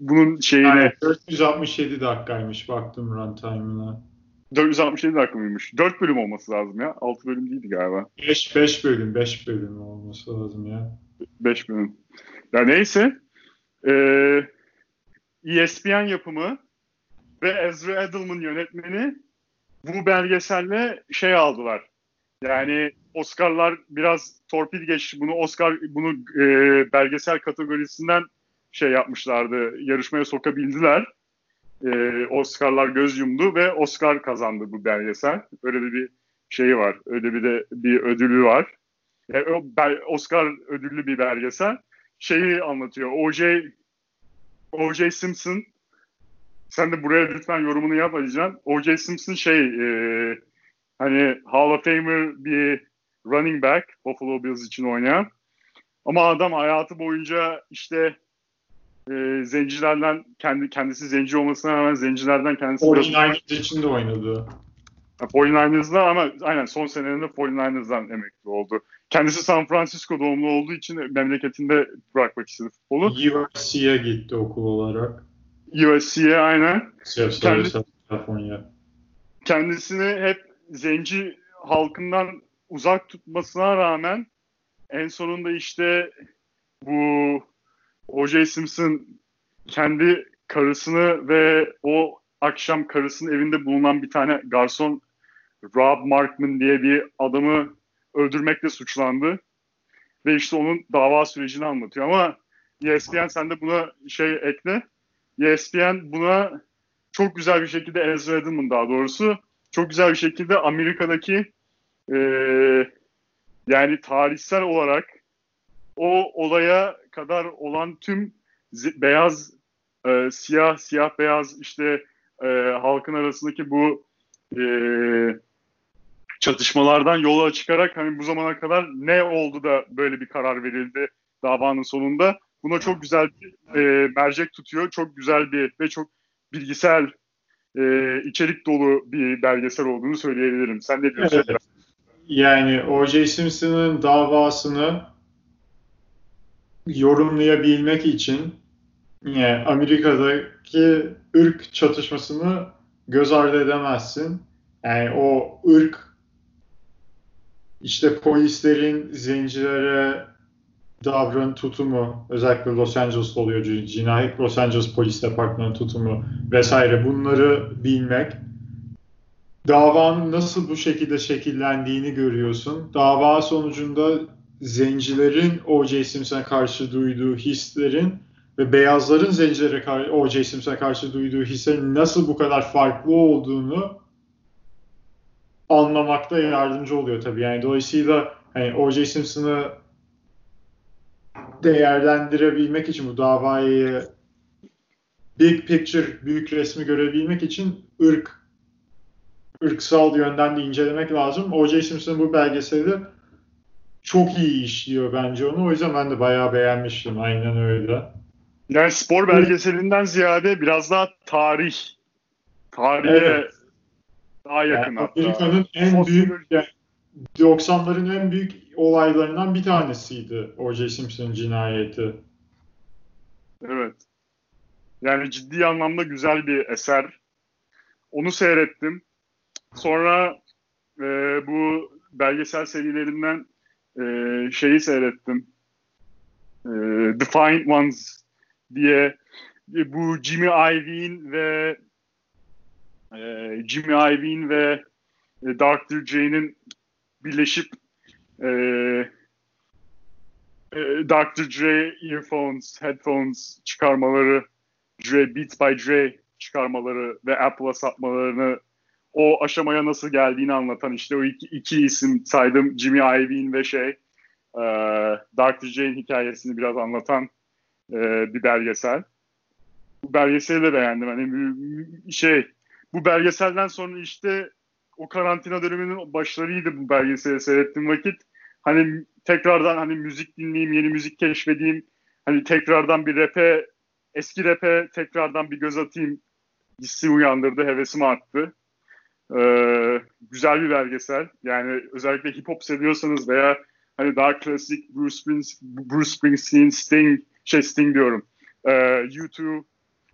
Speaker 2: bunun şeyine. Yani
Speaker 1: 467 dakikaymış baktım runtime'ına.
Speaker 2: 467 dakika mıymış? 4 bölüm olması lazım ya. 6 bölüm değildi galiba.
Speaker 1: 5 5 bölüm, 5 bölüm olması lazım ya.
Speaker 2: 5 bölüm. Ya neyse. Ee, ESPN yapımı ve Ezra Edelman yönetmeni bu belgeselle şey aldılar. Yani Oscar'lar biraz torpil geçti. Bunu Oscar bunu e, belgesel kategorisinden şey yapmışlardı. Yarışmaya sokabildiler. E, Oscar'lar göz yumdu ve Oscar kazandı bu belgesel. Öyle de bir şeyi var. Öyle bir de bir ödülü var. Yani Oscar ödüllü bir belgesel şeyi anlatıyor. O.J. O.J. Simpson sen de buraya lütfen yorumunu yap Alican. O.J. Simpson şey e, hani Hall of Famer bir running back Buffalo Bills için oynayan. Ama adam hayatı boyunca işte e, zencilerden kendi kendisi zenci olmasına rağmen zencilerden kendisi
Speaker 1: 49ers için de oynadı.
Speaker 2: 49ers'da ama aynen son senelerinde 49ers'dan emekli oldu. Kendisi San Francisco doğumlu olduğu için memleketinde bırakmak istedi futbolu.
Speaker 1: USC'ye gitti okul olarak.
Speaker 2: USC'ye aynen.
Speaker 1: Kendi, California.
Speaker 2: Kendisini hep zenci halkından uzak tutmasına rağmen en sonunda işte bu O.J. Simpson kendi karısını ve o akşam karısının evinde bulunan bir tane garson Rob Markman diye bir adamı öldürmekle suçlandı. Ve işte onun dava sürecini anlatıyor ama ESPN sen de buna şey ekle. ESPN buna çok güzel bir şekilde Ezra Edelman daha doğrusu çok güzel bir şekilde Amerika'daki e, yani tarihsel olarak o olaya kadar olan tüm beyaz e, siyah siyah beyaz işte e, halkın arasındaki bu e, çatışmalardan yola çıkarak hani bu zamana kadar ne oldu da böyle bir karar verildi davanın sonunda. Buna çok güzel bir e, mercek tutuyor. Çok güzel bir ve çok bilgisel e, içerik dolu bir belgesel olduğunu söyleyebilirim. Sen ne diyorsun? Evet.
Speaker 1: Yani O.J. Simpson'ın davasını yorumlayabilmek için yani Amerika'daki ırk çatışmasını göz ardı edemezsin. Yani o ırk işte polislerin zencilere davran tutumu özellikle Los Angeles'ta oluyor cinayet Los Angeles Polis Departmanı tutumu vesaire bunları bilmek davanın nasıl bu şekilde şekillendiğini görüyorsun. Dava sonucunda zencilerin O.J. Simpson'a karşı duyduğu hislerin ve beyazların zencilere O.J. Simpson'a karşı duyduğu hislerin nasıl bu kadar farklı olduğunu anlamakta yardımcı oluyor tabii. Yani dolayısıyla hani O.J. Simpson'ı değerlendirebilmek için bu davayı big picture, büyük resmi görebilmek için ırk ırksal yönden de incelemek lazım. O.J. Simpson bu belgeseli çok iyi işliyor bence onu. O yüzden ben de bayağı beğenmiştim. Aynen öyle.
Speaker 2: Yani spor belgeselinden ziyade biraz daha tarih. Tarihe evet. daha yakın yani
Speaker 1: hatta. Amerika'nın en büyük yani 90'ların en büyük olaylarından bir tanesiydi O.J. Simpson cinayeti.
Speaker 2: Evet. Yani ciddi anlamda güzel bir eser. Onu seyrettim. Sonra e, bu belgesel serilerinden e, şeyi seyrettim. E, The Fine Ones diye e, bu Jimmy Iovine ve e, Jimmy Iovine ve e, Dr. J'nin birleşip e, e, Dr. Dre earphones, headphones çıkarmaları, Dre Beats by Dre çıkarmaları ve Apple'a satmalarını o aşamaya nasıl geldiğini anlatan işte o iki, iki isim saydım Jimmy Iovine ve şey e, Dr. Dre'nin hikayesini biraz anlatan e, bir belgesel. Bu belgeseli de beğendim. Hani şey bu belgeselden sonra işte o karantina döneminin başlarıydı bu belgeseli seyrettiğim vakit. Hani tekrardan hani müzik dinleyeyim, yeni müzik keşfedeyim. Hani tekrardan bir rap'e, eski rap'e tekrardan bir göz atayım hissi uyandırdı, hevesimi arttı. Ee, güzel bir belgesel. Yani özellikle hip hop seviyorsanız veya hani daha klasik Bruce, Springsteen, Bruce Springsteen, Sting, şey Sting diyorum. Ee, U2,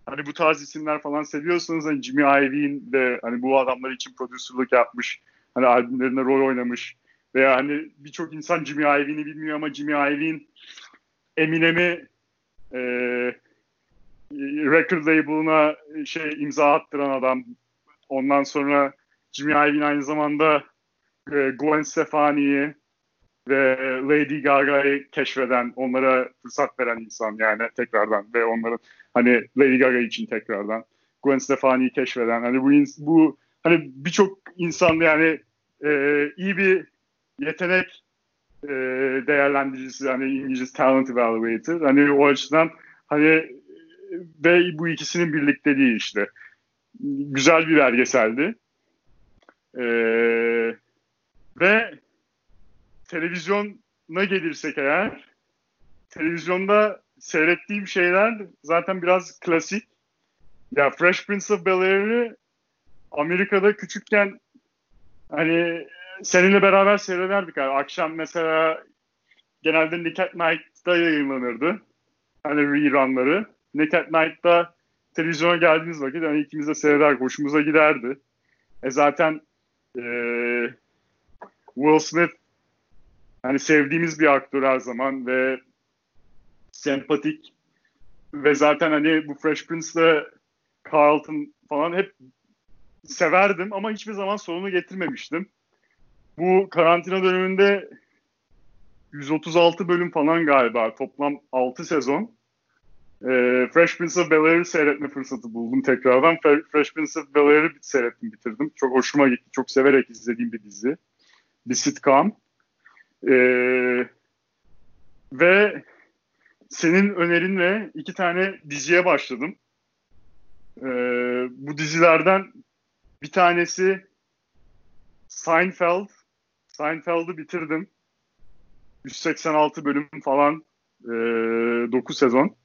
Speaker 2: hani bu tarz isimler falan seviyorsanız hani Jimmy Iovine de hani bu adamlar için prodüserlik yapmış. Hani albümlerinde rol oynamış. Veya hani birçok insan Jimmy Iovine'i bilmiyor ama Jimmy Iovine Eminem'i e, record label'ına şey imza attıran adam. Ondan sonra Jimmy Iovine aynı zamanda e, Gwen Stefani'yi ve Lady Gaga'yı keşfeden, onlara fırsat veren insan yani tekrardan ve onların hani Lady Gaga için tekrardan Gwen Stefani'yi keşfeden hani bu bu hani birçok insan yani e, iyi bir yetenek e, değerlendiricisi hani İngilizce talent evaluator hani o açıdan hani ve bu ikisinin birlikteliği işte güzel bir belgeseldi. E, ve televizyona gelirsek eğer televizyonda seyrettiğim şeyler zaten biraz klasik. Ya Fresh Prince of Bel-Air'i Amerika'da küçükken hani seninle beraber seyrederdik abi. Akşam mesela genelde Nick at Night'da yayınlanırdı. Hani rerunları. Nick at Night'da televizyona geldiğimiz vakit hani ikimiz de seyrederdik. Hoşumuza giderdi. E zaten e, Will Smith hani sevdiğimiz bir aktör her zaman ve sempatik ve zaten hani bu Fresh Prince'le Carlton falan hep severdim ama hiçbir zaman sonunu getirmemiştim. Bu karantina döneminde 136 bölüm falan galiba toplam 6 sezon. E, Fresh Prince of Bel-Air'ı seyretme fırsatı buldum tekrardan. Fresh Prince of Bel-Air'ı seyrettim, bitirdim. Çok hoşuma gitti. Çok severek izlediğim bir dizi. Bir sitcom. E, ve senin önerinle iki tane diziye başladım. E, bu dizilerden bir tanesi Seinfeld. Seinfeld'ı bitirdim. 186 bölüm falan e, 9 sezon.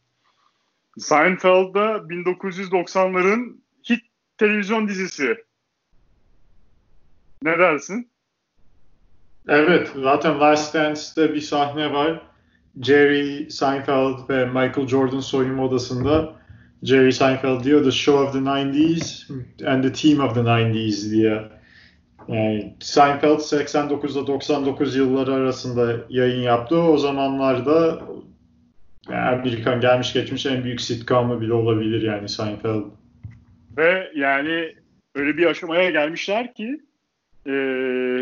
Speaker 2: Seinfeld'da 1990'ların hit televizyon dizisi. Ne dersin?
Speaker 1: Evet, zaten Last Dance'de bir sahne var. Jerry Seinfeld ve Michael Jordan soyunma odasında Jerry Seinfeld diyor The Show of the 90s and the Team of the 90s diye. Yani Seinfeld 89'da 99 yılları arasında yayın yaptı. O zamanlarda Amerikan gelmiş geçmiş en büyük sitcom'u bile olabilir yani Seinfeld.
Speaker 2: Ve yani öyle bir aşamaya gelmişler ki e,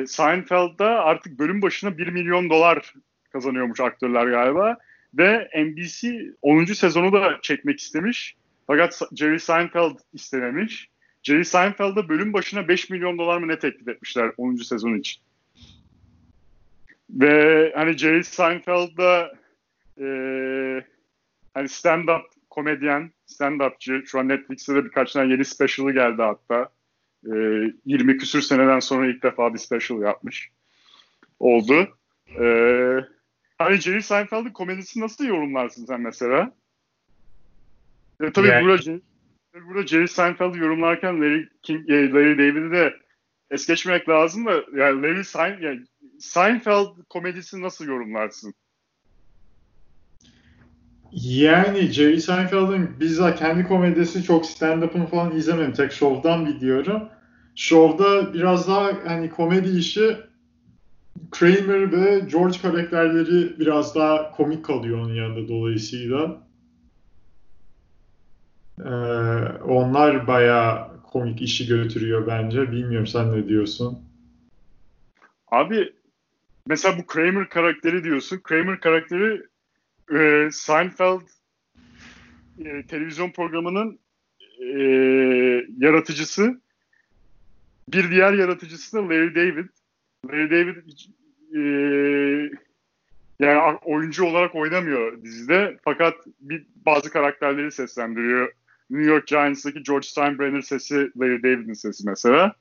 Speaker 2: Seinfeld'da artık bölüm başına 1 milyon dolar kazanıyormuş aktörler galiba. Ve NBC 10. sezonu da çekmek istemiş. Fakat Jerry Seinfeld istememiş. Jerry Seinfeld'a bölüm başına 5 milyon dolar mı ne teklif etmişler 10. sezon için. Ve hani Jerry Seinfeld'da e, hani stand-up komedyen, stand-upçı. Şu an Netflix'te de birkaç tane yeni special'ı geldi hatta. E, 20 küsür seneden sonra ilk defa bir special yapmış. Oldu. E, hani Jerry Seinfeld'in komedisini nasıl yorumlarsın sen mesela? E, tabii yani. burada, burada Jerry Seinfeld'i yorumlarken Larry, King, e, Larry David'i de es geçmemek lazım da yani Larry Sein, yani Seinfeld komedisini nasıl yorumlarsın?
Speaker 1: Yani Jerry Seinfeld'in bizzat kendi komedisi çok stand-up'ını falan izlemedim. Tek şovdan biliyorum. Şovda biraz daha hani komedi işi Kramer ve George karakterleri biraz daha komik kalıyor onun yanında dolayısıyla. Ee, onlar bayağı komik işi götürüyor bence. Bilmiyorum sen ne diyorsun?
Speaker 2: Abi mesela bu Kramer karakteri diyorsun. Kramer karakteri e, Seinfeld e, televizyon programının e, yaratıcısı bir diğer yaratıcısı da Larry David. Larry David e, yani oyuncu olarak oynamıyor dizide fakat bir bazı karakterleri seslendiriyor. New York Giants'daki George Steinbrenner sesi Larry David'in sesi mesela.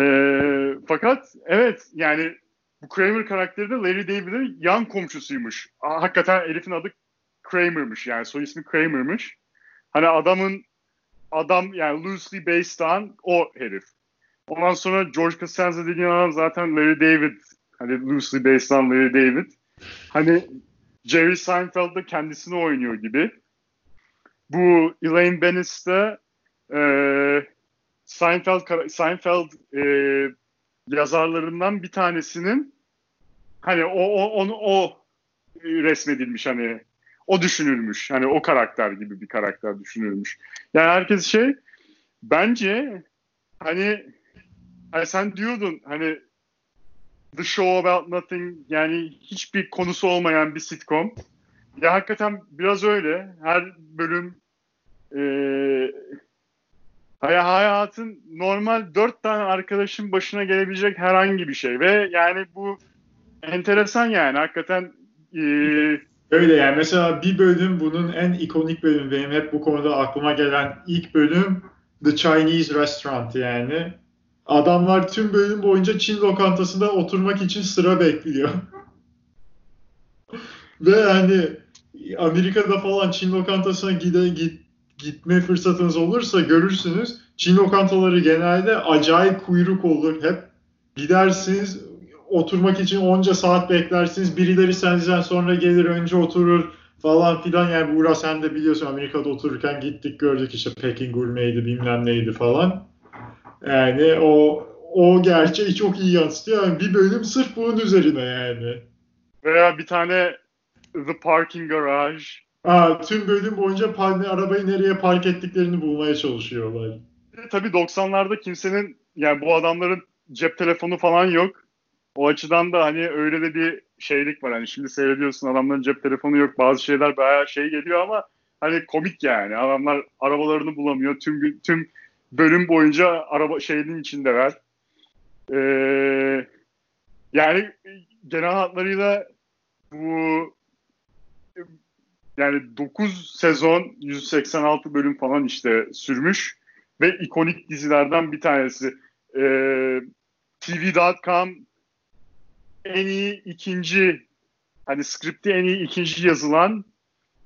Speaker 2: E, fakat evet yani bu Kramer karakteri de Larry David'in yan komşusuymuş. Hakikaten Elif'in adı Kramer'mış yani soy ismi Kramer'mış. Hani adamın adam yani loosely based on o herif. Ondan sonra George Costanza dediğin adam zaten Larry David. Hani loosely based on Larry David. Hani Jerry Seinfeld de kendisini oynuyor gibi. Bu Elaine Bennis de e, Seinfeld, Seinfeld e, yazarlarından bir tanesinin hani o o onu o resmedilmiş hani o düşünülmüş. Hani o karakter gibi bir karakter düşünülmüş. Yani herkes şey bence hani, hani sen diyordun hani The Show About Nothing yani hiçbir konusu olmayan bir sitcom. Ya hakikaten biraz öyle. Her bölüm e, hayatın normal dört tane arkadaşın başına gelebilecek herhangi bir şey ve yani bu enteresan yani hakikaten e,
Speaker 1: Öyle yani mesela bir bölüm bunun en ikonik bölümü benim hep bu konuda aklıma gelen ilk bölüm The Chinese Restaurant yani. Adamlar tüm bölüm boyunca Çin lokantasında oturmak için sıra bekliyor. *laughs* Ve yani Amerika'da falan Çin lokantasına gide, git, gitme fırsatınız olursa görürsünüz. Çin lokantaları genelde acayip kuyruk olur hep. Gidersiniz oturmak için onca saat beklersiniz. Birileri senden sonra gelir önce oturur falan filan. Yani Buğra sen de biliyorsun Amerika'da otururken gittik gördük işte Pekin gurmeydi bilmem neydi falan. Yani o o gerçeği çok iyi yansıtıyor. Yani bir bölüm sırf bunun üzerine yani.
Speaker 2: Veya bir tane The Parking Garage
Speaker 1: Aa, tüm bölüm boyunca arabayı nereye park ettiklerini bulmaya çalışıyorlar.
Speaker 2: Tabii 90'larda kimsenin yani bu adamların cep telefonu falan yok. O açıdan da hani öyle de bir şeylik var. Hani şimdi seyrediyorsun adamların cep telefonu yok. Bazı şeyler bayağı şey geliyor ama hani komik yani. Adamlar arabalarını bulamıyor. Tüm tüm bölüm boyunca araba şeyinin içindeler. Ee, yani genel hatlarıyla bu yani 9 sezon 186 bölüm falan işte sürmüş ve ikonik dizilerden bir tanesi. Ee, TV.com en iyi ikinci hani skripti en iyi ikinci yazılan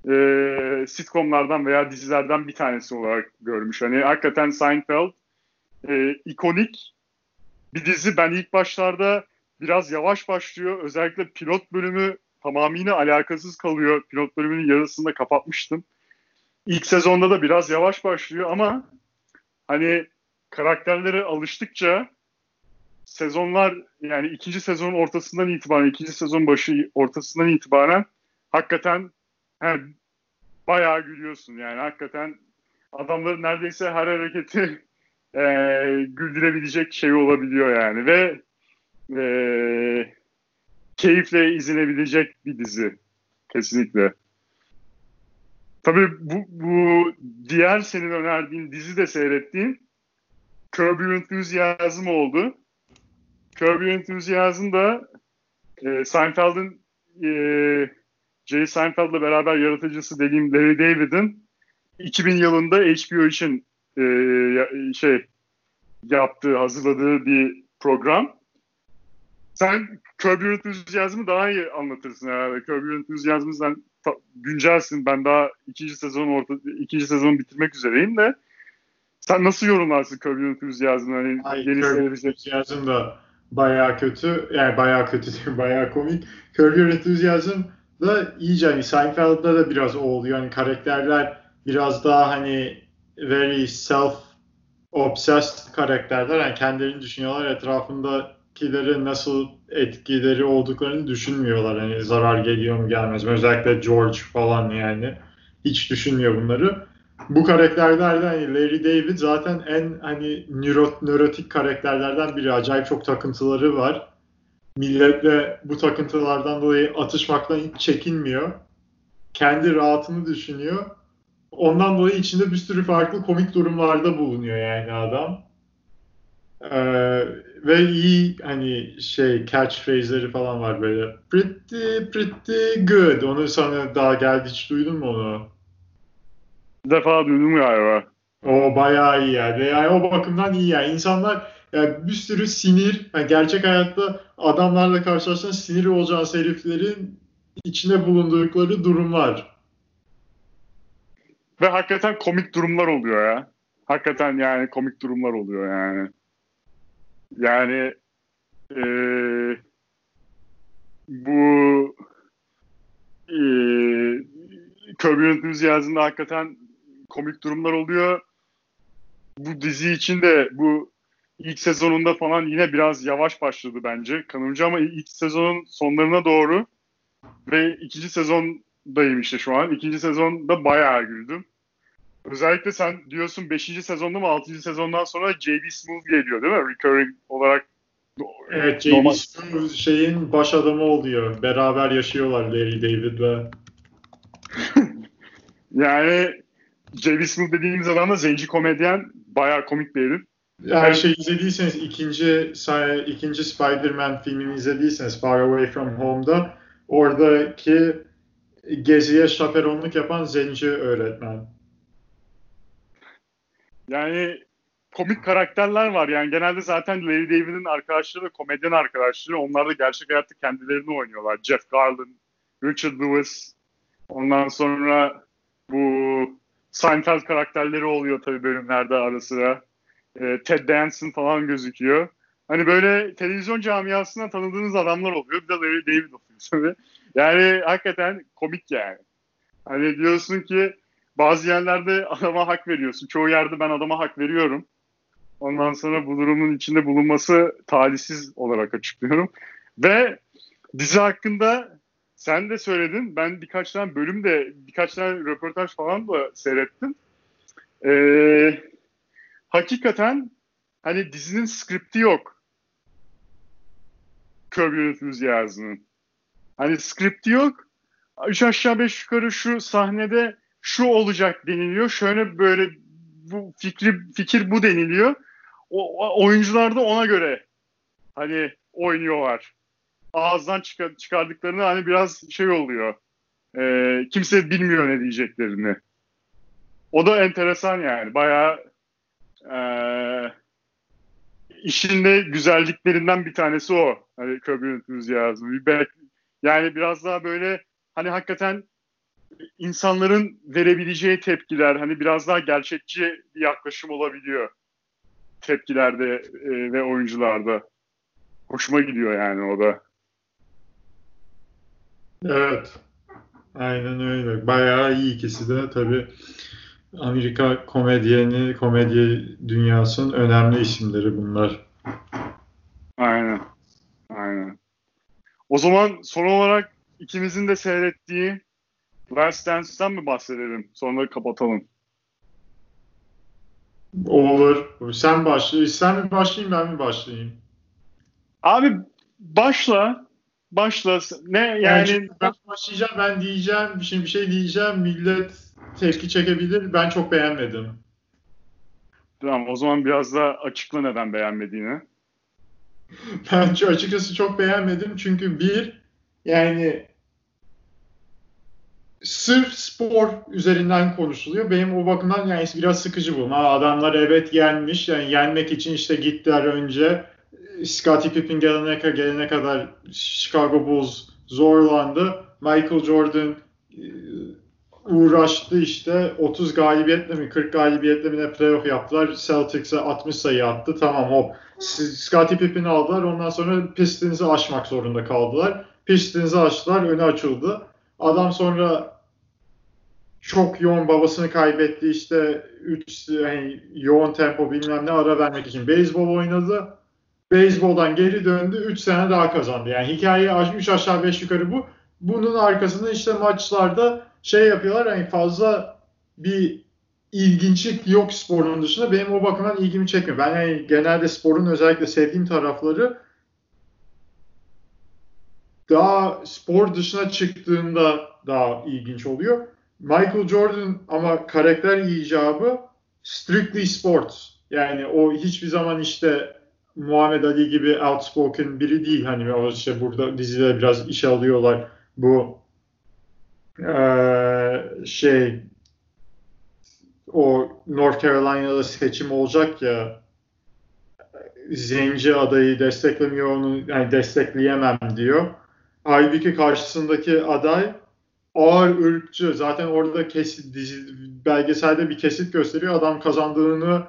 Speaker 2: e, sitcomlardan veya dizilerden bir tanesi olarak görmüş. Hani hakikaten Seinfeld e, ikonik bir dizi. Ben ilk başlarda biraz yavaş başlıyor. Özellikle pilot bölümü tamamıyla alakasız kalıyor. Pilot bölümünün yarısında kapatmıştım. İlk sezonda da biraz yavaş başlıyor ama hani karakterlere alıştıkça sezonlar yani ikinci sezonun ortasından itibaren, ikinci sezon başı ortasından itibaren hakikaten he, bayağı gülüyorsun yani hakikaten adamların neredeyse her hareketi *laughs* e, güldürebilecek şey olabiliyor yani ve e, keyifle izlenebilecek bir dizi kesinlikle. Tabii bu, bu diğer senin önerdiğin dizi de seyrettiğin Curb Your Enthusiasm oldu. Curb Your Enthusiasm da e, Seinfeld'in e, Jerry Seinfeld'la beraber yaratıcısı dediğim Larry David'in 2000 yılında HBO için e, şey yaptığı, hazırladığı bir program. Sen Curb Your Enthusiasm'ı daha iyi anlatırsın herhalde. Curb Your Enthusiasm'ı sen ta, güncelsin. Ben daha ikinci sezon orta, ikinci sezonu bitirmek üzereyim de sen nasıl yorumlarsın Curb Your Enthusiasm'ı? Hani
Speaker 1: Ay, yeni Curb Your Enthusiasm da bayağı kötü. Yani bayağı kötü değil, *laughs* bayağı komik. Curb Your Enthusiasm da iyice hani Seinfeld'da da biraz o oluyor. Hani karakterler biraz daha hani very self obsessed karakterler. Yani kendilerini düşünüyorlar. Etrafındakileri nasıl etkileri olduklarını düşünmüyorlar. Hani zarar geliyor mu gelmez mi? Özellikle George falan yani. Hiç düşünmüyor bunları. Bu karakterlerden hani Larry David zaten en hani nöro, nörotik karakterlerden biri. Acayip çok takıntıları var milletle bu takıntılardan dolayı atışmaktan hiç çekinmiyor. Kendi rahatını düşünüyor. Ondan dolayı içinde bir sürü farklı komik durumlarda bulunuyor yani adam. Ee, ve iyi hani şey catchphrase'leri falan var böyle. Pretty pretty good. Onu sana daha geldi hiç duydun mu onu?
Speaker 2: Bir defa duydum galiba.
Speaker 1: O bayağı iyi yani. Yani o bakımdan iyi yani. İnsanlar yani bir sürü sinir, yani gerçek hayatta adamlarla karşılaşsan sinir olacağın heriflerin içine bulundukları durumlar.
Speaker 2: Ve hakikaten komik durumlar oluyor ya. Hakikaten yani komik durumlar oluyor yani. Yani ee, bu e, Curb Your hakikaten komik durumlar oluyor. Bu dizi için de bu ilk sezonunda falan yine biraz yavaş başladı bence kanımca ama ilk sezonun sonlarına doğru ve ikinci sezondayım işte şu an. İkinci sezonda bayağı güldüm. Özellikle sen diyorsun 5. sezonda mı 6. sezondan sonra J.B. Smooth geliyor değil mi? Recurring olarak.
Speaker 1: Evet J.B. Smooth şeyin baş adamı oluyor. Beraber yaşıyorlar Larry David ve *laughs*
Speaker 2: yani J.B. Smooth dediğimiz adam da zenci komedyen. Bayağı komik bir herif.
Speaker 1: Her şey izlediyseniz ikinci ikinci Spider-Man filmini izlediyseniz Far Away From Home'da oradaki geziye şaperonluk yapan zenci öğretmen.
Speaker 2: Yani komik karakterler var. Yani genelde zaten Larry David'in arkadaşları komedyen arkadaşları. Onlar da gerçek hayatta kendilerini oynuyorlar. Jeff Garlin, Richard Lewis. Ondan sonra bu Seinfeld karakterleri oluyor tabii bölümlerde ara sıra e, Ted Danson falan gözüküyor. Hani böyle televizyon camiasından tanıdığınız adamlar oluyor. Bir de Larry David oluyor tabii. Yani hakikaten komik yani. Hani diyorsun ki bazı yerlerde adama hak veriyorsun. Çoğu yerde ben adama hak veriyorum. Ondan sonra bu durumun içinde bulunması talihsiz olarak açıklıyorum. Ve dizi hakkında sen de söyledin. Ben birkaç tane bölüm de birkaç tane röportaj falan da seyrettim. Ee, hakikaten hani dizinin skripti yok. Curb Your Enthusiasm'ın. Hani script yok. Üç aşağı beş yukarı şu sahnede şu olacak deniliyor. Şöyle böyle bu fikri fikir bu deniliyor. O, oyuncular da ona göre hani oynuyorlar. Ağızdan çıkar, çıkardıklarını hani biraz şey oluyor. E, kimse bilmiyor ne diyeceklerini. O da enteresan yani. Bayağı e, işin de güzelliklerinden bir tanesi o. Hani Curb Enthusiasm. Yani biraz daha böyle hani hakikaten insanların verebileceği tepkiler hani biraz daha gerçekçi bir yaklaşım olabiliyor tepkilerde e, ve oyuncularda. Hoşuma gidiyor yani o da.
Speaker 1: Evet. Aynen öyle. Bayağı iyi ikisi de tabii Amerika komedyeni, komedi dünyasının önemli isimleri bunlar.
Speaker 2: Aynen. Aynen. O zaman son olarak ikimizin de seyrettiği Last Dance'den mi bahsedelim? Sonra kapatalım.
Speaker 1: Olur. Sen başla. Sen mi başlayayım ben mi başlayayım?
Speaker 2: Abi başla. Başla. Ne yani? yani
Speaker 1: ben başlayacağım ben diyeceğim bir şey bir şey diyeceğim millet tepki çekebilir. Ben çok beğenmedim.
Speaker 2: Tamam o zaman biraz daha açıkla neden beğenmediğini. *laughs*
Speaker 1: Ben açıkçası çok beğenmedim çünkü bir yani sırf spor üzerinden konuşuluyor. Benim o bakımdan yani biraz sıkıcı bu. Adamlar evet yenmiş. Yani yenmek için işte gittiler önce. Scottie Pippen gelene, gelene kadar Chicago Bulls zorlandı. Michael Jordan e, uğraştı işte 30 galibiyetle mi 40 galibiyetle mi ne playoff yaptılar. Celtics'e 60 sayı attı. Tamam hop. Scottie Pippen'i aldılar. Ondan sonra Pistons'ı aşmak zorunda kaldılar. Pistons'ı açtılar. Önü açıldı. Adam sonra çok yoğun babasını kaybetti işte 3 yani yoğun tempo bilmem ne ara vermek için beyzbol oynadı. Beyzboldan geri döndü 3 sene daha kazandı. Yani hikaye 3 aşağı 5 yukarı bu. Bunun arkasında işte maçlarda şey yapıyorlar hani fazla bir ilginçlik yok sporun dışında. Benim o bakımdan ilgimi çekmiyor. Ben yani genelde sporun özellikle sevdiğim tarafları daha spor dışına çıktığında daha ilginç oluyor. Michael Jordan ama karakter icabı strictly sports. Yani o hiçbir zaman işte Muhammed Ali gibi outspoken biri değil. Hani o işte burada dizide biraz işe alıyorlar bu ee, şey o North Carolina'da seçim olacak ya zenci adayı desteklemiyor onu yani destekleyemem diyor. Halbuki karşısındaki aday ağır ırkçı. Zaten orada kesit dizi, belgeselde bir kesit gösteriyor. Adam kazandığını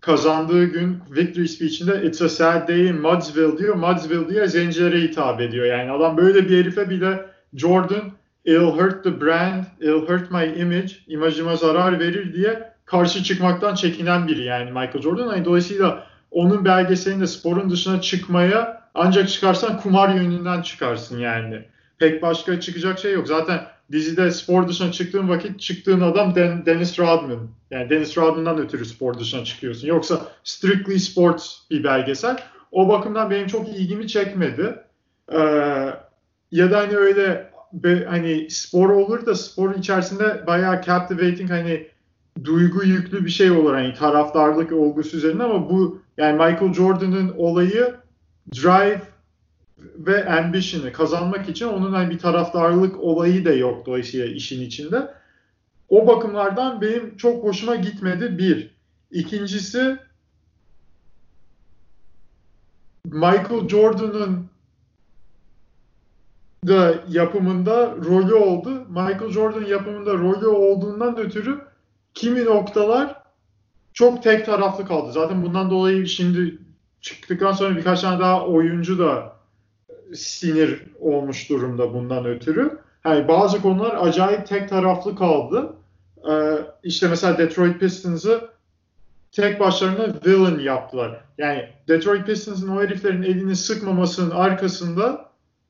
Speaker 1: kazandığı gün victory speech'inde It's a sad day in Mudsville diyor. Mudsville diye zencilere hitap ediyor. Yani adam böyle bir herife bile Jordan it'll hurt the brand, it'll hurt my image, imajıma zarar verir diye karşı çıkmaktan çekinen biri yani Michael Jordan. Yani dolayısıyla onun belgeselinde sporun dışına çıkmaya ancak çıkarsan kumar yönünden çıkarsın yani. Pek başka çıkacak şey yok. Zaten dizide spor dışına çıktığın vakit çıktığın adam Den Dennis Rodman. Yani Dennis Rodman'dan ötürü spor dışına çıkıyorsun. Yoksa strictly sports bir belgesel. O bakımdan benim çok ilgimi çekmedi. Ee, ya da hani öyle be, hani spor olur da spor içerisinde bayağı captivating hani duygu yüklü bir şey olur hani taraftarlık olgusu üzerine ama bu yani Michael Jordan'ın olayı drive ve ambition'ı kazanmak için onun hani bir taraftarlık olayı da yok dolayısıyla işin içinde. O bakımlardan benim çok hoşuma gitmedi bir. İkincisi Michael Jordan'ın da yapımında rolü oldu. Michael Jordan yapımında rolü olduğundan ötürü kimi noktalar çok tek taraflı kaldı. Zaten bundan dolayı şimdi çıktıktan sonra birkaç tane daha oyuncu da sinir olmuş durumda bundan ötürü. Yani bazı konular acayip tek taraflı kaldı. Ee, işte mesela Detroit Pistons'ı tek başlarına villain yaptılar. Yani Detroit Pistons'ın o heriflerin elini sıkmamasının arkasında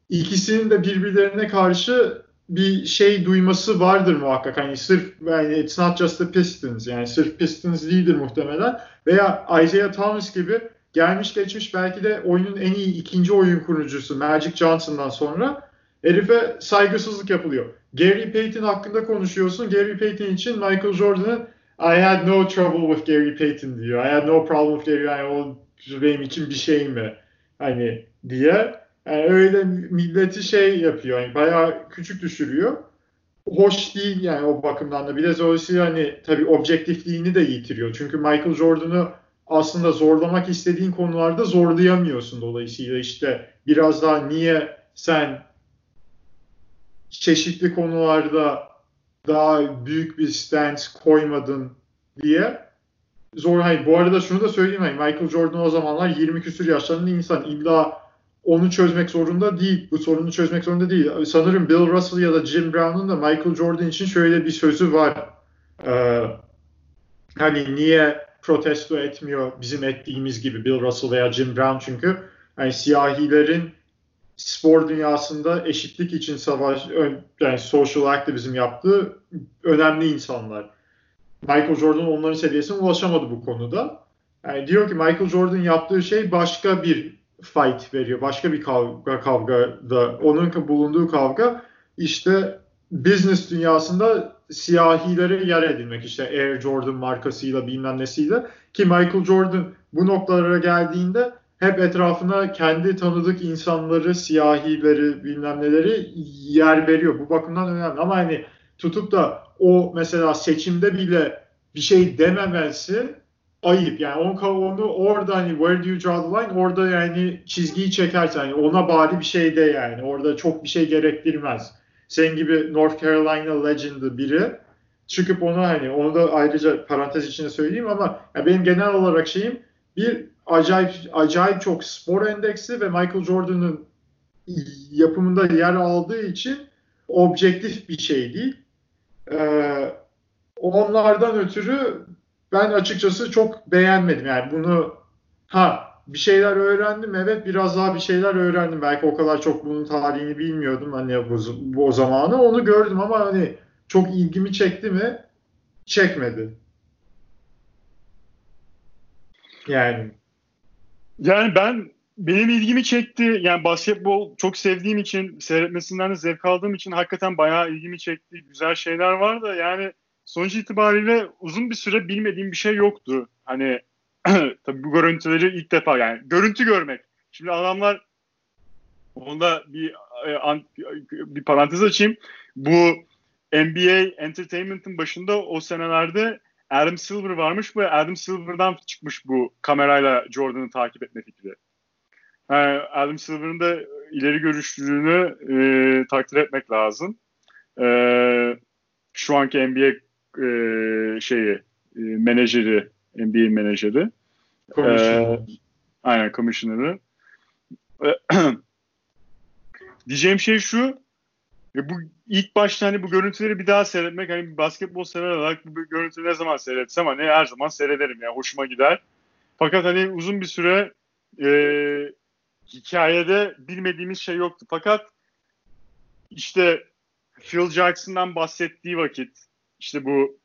Speaker 1: ikisinin de birbirlerine karşı bir şey duyması vardır muhakkak. Hani sırf yani it's not just the Pistons yani sırf Pistons değildir muhtemelen. Veya Isaiah Thomas gibi gelmiş geçmiş belki de oyunun en iyi ikinci oyun kurucusu Magic Johnson'dan sonra Herife saygısızlık yapılıyor. Gary Payton hakkında konuşuyorsun. Gary Payton için Michael Jordan'ın I had no trouble with Gary Payton diyor. I had no problem with Gary. Yani o benim için bir şey mi? Hani diye. Yani öyle milleti şey yapıyor. Yani bayağı küçük düşürüyor. Hoş değil yani o bakımdan da. Biraz dolayısıyla hani tabii objektifliğini de yitiriyor. Çünkü Michael Jordan'ı aslında zorlamak istediğin konularda zorlayamıyorsun dolayısıyla işte biraz daha niye sen çeşitli konularda daha büyük bir stance koymadın diye zor. Hayır, bu arada şunu da söyleyeyim. Hani Michael Jordan o zamanlar 20 küsur yaşlarında insan. illa onu çözmek zorunda değil. Bu sorunu çözmek zorunda değil. Sanırım Bill Russell ya da Jim Brown'un da Michael Jordan için şöyle bir sözü var. Ee, hani niye protesto etmiyor bizim ettiğimiz gibi Bill Russell veya Jim Brown çünkü yani siyahilerin spor dünyasında eşitlik için savaş yani social aktivizm yaptığı önemli insanlar. Michael Jordan onların seviyesine ulaşamadı bu konuda. Yani diyor ki Michael Jordan yaptığı şey başka bir fight veriyor. Başka bir kavga kavgada onun bulunduğu kavga işte business dünyasında siyahilere yer edilmek işte Air Jordan markasıyla bilmem nesiyle ki Michael Jordan bu noktalara geldiğinde hep etrafına kendi tanıdık insanları, siyahileri, bilmem neleri yer veriyor. Bu bakımdan önemli. Ama hani tutup da o mesela seçimde bile bir şey dememesi ayıp. Yani onu, onu orada hani where do you draw the line? Orada yani çizgiyi çekersen yani ona bari bir şey de yani. Orada çok bir şey gerektirmez. Sen gibi North Carolina legend'ı biri çıkıp onu hani onu da ayrıca parantez içinde söyleyeyim ama yani benim genel olarak şeyim bir acayip acayip çok spor endeksi ve Michael Jordan'ın yapımında yer aldığı için objektif bir şey değil. Ee, onlardan ötürü ben açıkçası çok beğenmedim. Yani bunu ha bir şeyler öğrendim evet biraz daha bir şeyler öğrendim. Belki o kadar çok bunun tarihini bilmiyordum hani bu, bu o zamanı onu gördüm ama hani çok ilgimi çekti mi? Çekmedi. Yani
Speaker 2: yani ben benim ilgimi çekti. Yani basketbol çok sevdiğim için, seyretmesinden de zevk aldığım için hakikaten bayağı ilgimi çekti. Güzel şeyler var da yani sonuç itibariyle uzun bir süre bilmediğim bir şey yoktu. Hani *clears throat* tabii bu görüntüleri ilk defa yani görüntü görmek. Şimdi adamlar onda bir e, bir parantez açayım. Bu NBA Entertainment'ın başında o senelerde Adam Silver varmış ve Adam Silver'dan çıkmış bu kamerayla Jordan'ı takip etme fikri. Yani Adam Silver'ın da ileri görüşlülüğünü e, takdir etmek lazım. E, şu anki NBA e, şeyi e, menajeri, NBA menajeri. E, aynen commissioner'ı. E, *clears throat* diyeceğim şey şu, ve bu ilk başta hani bu görüntüleri bir daha seyretmek hani bir basketbol sever olarak bu görüntüleri ne zaman seyretsem hani her zaman seyrederim yani hoşuma gider. Fakat hani uzun bir süre e, hikayede bilmediğimiz şey yoktu. Fakat işte Phil Jackson'dan bahsettiği vakit işte bu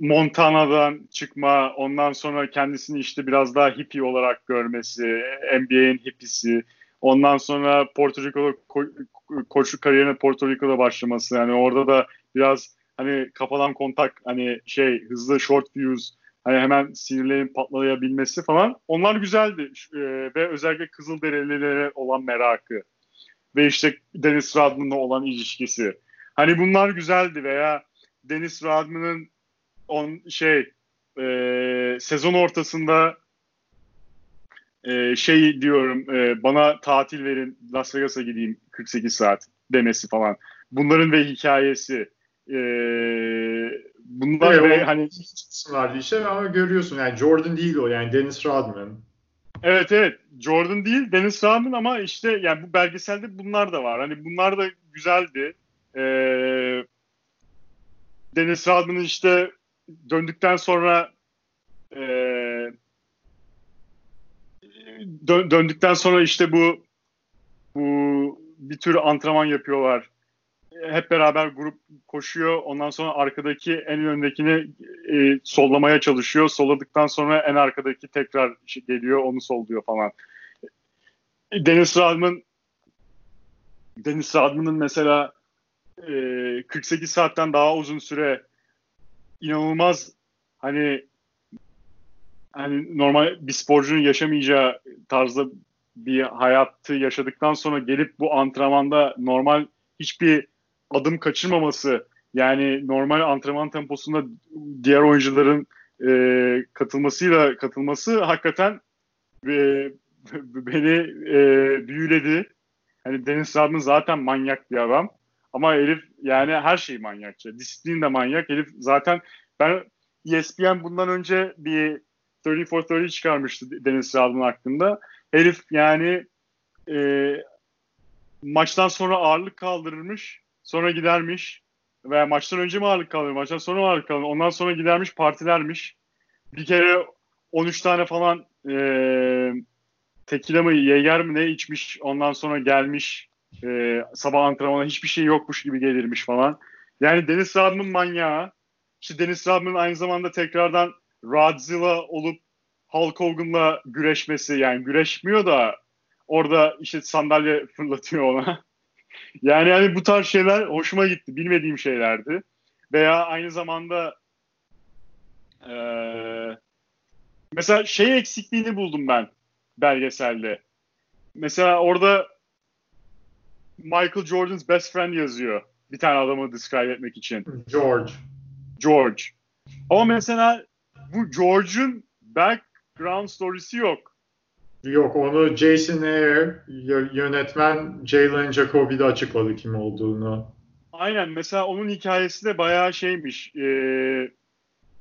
Speaker 2: Montana'dan çıkma, ondan sonra kendisini işte biraz daha hippie olarak görmesi, NBA'in hippisi, ondan sonra Porto Rico'da ko- kariyerine Porto Rico'da başlaması. Yani orada da biraz hani kafadan kontak hani şey hızlı short views hani hemen sinirlerin patlayabilmesi falan. Onlar güzeldi ee, ve özellikle Kızılderililere olan merakı ve işte Dennis Rodman'la olan ilişkisi. Hani bunlar güzeldi veya Dennis Rodman'ın on şey e, sezon ortasında e, şey diyorum e, bana tatil verin Las Vegas'a gideyim 48 saat demesi falan. Bunların ve hikayesi e, bunlar evet, ve hani
Speaker 1: vardı işte ama görüyorsun yani Jordan değil o yani Dennis Rodman.
Speaker 2: Evet evet Jordan değil Dennis Rodman ama işte yani bu belgeselde bunlar da var. Hani bunlar da güzeldi. Ee, Dennis Rodman'ın işte döndükten sonra e, dö- döndükten sonra işte bu bu bir tür antrenman yapıyorlar. Hep beraber grup koşuyor. Ondan sonra arkadaki en öndekini e, sollamaya çalışıyor. Solladıktan sonra en arkadaki tekrar geliyor onu solluyor falan. Dennis Rodman Dennis Rodman'ın mesela e, 48 saatten daha uzun süre inanılmaz hani hani normal bir sporcunun yaşamayacağı tarzda bir hayatı yaşadıktan sonra gelip bu antrenmanda normal hiçbir adım kaçırmaması yani normal antrenman temposunda diğer oyuncuların e, katılmasıyla katılması hakikaten e, *laughs* beni e, büyüledi. Hani Dennis Rodman zaten manyak bir adam. Ama Elif yani her şey manyakça. Disiplin de manyak. Elif zaten ben ESPN bundan önce bir 30 for 30 çıkarmıştı Dennis Rodman hakkında. Elif yani e, maçtan sonra ağırlık kaldırırmış. Sonra gidermiş. Veya maçtan önce mi ağırlık kaldırır? Maçtan sonra mı ağırlık kaldırır? Ondan sonra gidermiş partilermiş. Bir kere 13 tane falan e, tekile mi yeger mi ne içmiş. Ondan sonra gelmiş. E, sabah antrenmana hiçbir şey yokmuş gibi gelirmiş falan. Yani Deniz Rodman manyağı. İşte Deniz Rodman aynı zamanda tekrardan Rodzilla olup Hulk Hogan'la güreşmesi yani güreşmiyor da orada işte sandalye fırlatıyor ona. *laughs* yani yani bu tarz şeyler hoşuma gitti. Bilmediğim şeylerdi. Veya aynı zamanda ee, mesela şey eksikliğini buldum ben belgeselde. Mesela orada Michael Jordan's best friend yazıyor. Bir tane adamı describe etmek için.
Speaker 1: George.
Speaker 2: George. Ama mesela bu George'un background story'si yok.
Speaker 1: Yok onu Jason Ayer yönetmen Jalen Jacobi de açıkladı kim olduğunu.
Speaker 2: Aynen mesela onun hikayesi de bayağı şeymiş. Ee,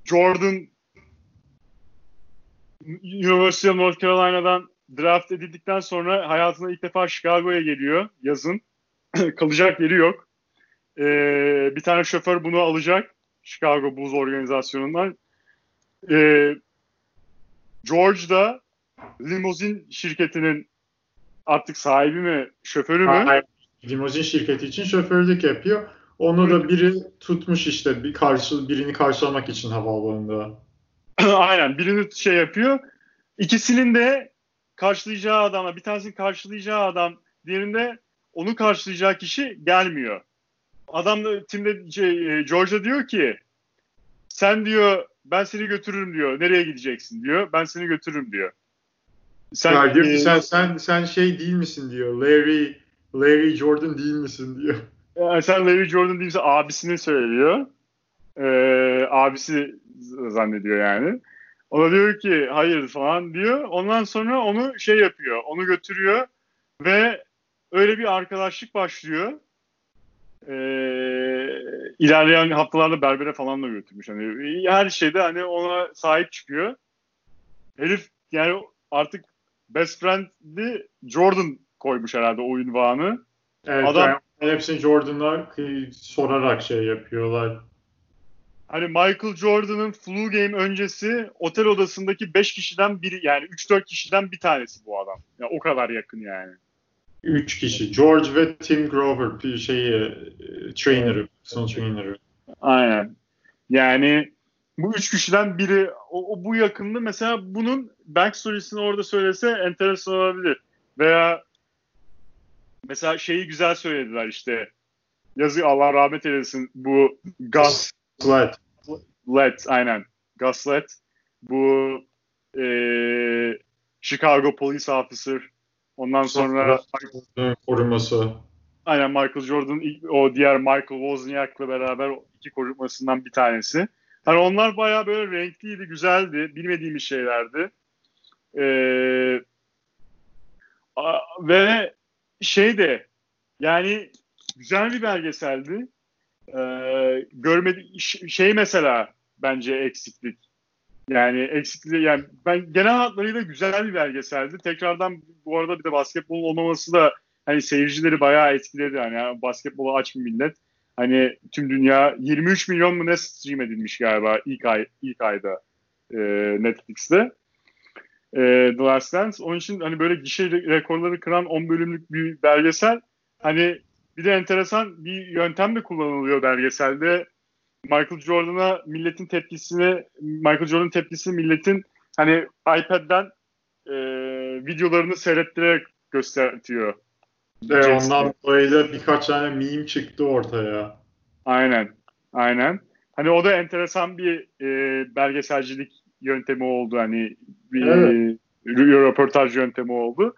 Speaker 2: Jordan University of North Carolina'dan draft edildikten sonra hayatında ilk defa Chicago'ya geliyor yazın. *clears throat* Kalacak yeri yok. Ee, bir tane şoför bunu alacak. Chicago Bulls organizasyonundan. Ee, George da limozin şirketinin artık sahibi mi, şoförü mü? Hayır.
Speaker 1: Limozin şirketi için şoförlük yapıyor. Onu da biri tutmuş işte bir karşı birini karşılamak için havaalanında. *clears throat*
Speaker 2: Aynen birini şey yapıyor. İkisinin de karşılayacağı adamla bir tanesini karşılayacağı adam diğerinde onu karşılayacağı kişi gelmiyor. Adam da timde şey, e, George'a diyor ki sen diyor ben seni götürürüm diyor. Nereye gideceksin diyor. Ben seni götürürüm diyor.
Speaker 1: Sen ya, diyor e, sen sen sen şey değil misin diyor. Larry Larry Jordan değil misin diyor.
Speaker 2: Yani sen Larry Jordan değilse abisini söylüyor. Ee, abisi zannediyor yani. O da diyor ki hayır falan diyor. Ondan sonra onu şey yapıyor. Onu götürüyor ve öyle bir arkadaşlık başlıyor. Ee, ilerleyen haftalarda berbere falan da götürmüş. Hani her şeyde hani ona sahip çıkıyor. Herif yani artık best friend'i Jordan koymuş herhalde o ünvanı.
Speaker 1: Evet, Adam yani hepsini Jordan'a sorarak şey yapıyorlar.
Speaker 2: Hani Michael Jordan'ın flu game öncesi otel odasındaki 5 kişiden biri yani 3-4 kişiden bir tanesi bu adam. Yani o kadar yakın yani.
Speaker 1: 3 kişi. George ve Tim Grover şeyi e, trainer'ı, son trainer'ı.
Speaker 2: Aynen. Yani bu üç kişiden biri o, o bu yakınlığı mesela bunun backstory'sini orada söylese enteresan olabilir. Veya mesela şeyi güzel söylediler işte yazı Allah rahmet eylesin bu Gus Let. Let aynen. Gus bu e, Chicago Police Officer ondan sonra
Speaker 1: koruması.
Speaker 2: Aynen Michael Jordan o diğer Michael Wozniak'la beraber iki korumasından bir tanesi. Hani onlar bayağı böyle renkliydi, güzeldi. Bilmediğimiz şeylerdi. Ee, ve şey de yani güzel bir belgeseldi. Ee, görmedi şey mesela bence eksiklik. Yani eksikliği yani ben genel hatlarıyla güzel bir belgeseldi. Tekrardan bu arada bir de basketbol olmaması da hani seyircileri bayağı etkiledi. Yani basketbolu aç bir millet. Hani tüm dünya 23 milyon mu ne stream edilmiş galiba ilk ay ilk ayda e, Netflix'te. E, The Last Dance. Onun için hani böyle gişe rekorları kıran 10 bölümlük bir belgesel. Hani bir de enteresan bir yöntem de kullanılıyor belgeselde. Michael Jordan'a milletin tepkisini, Michael Jordan tepkisini milletin hani iPad'den e, videolarını seyrettirerek gösteriyor.
Speaker 1: Ve ondan dolayı da birkaç tane meme çıktı ortaya.
Speaker 2: Aynen. Aynen. Hani o da enteresan bir e, belgeselcilik yöntemi oldu. Hani bir evet. e, röportaj yöntemi oldu.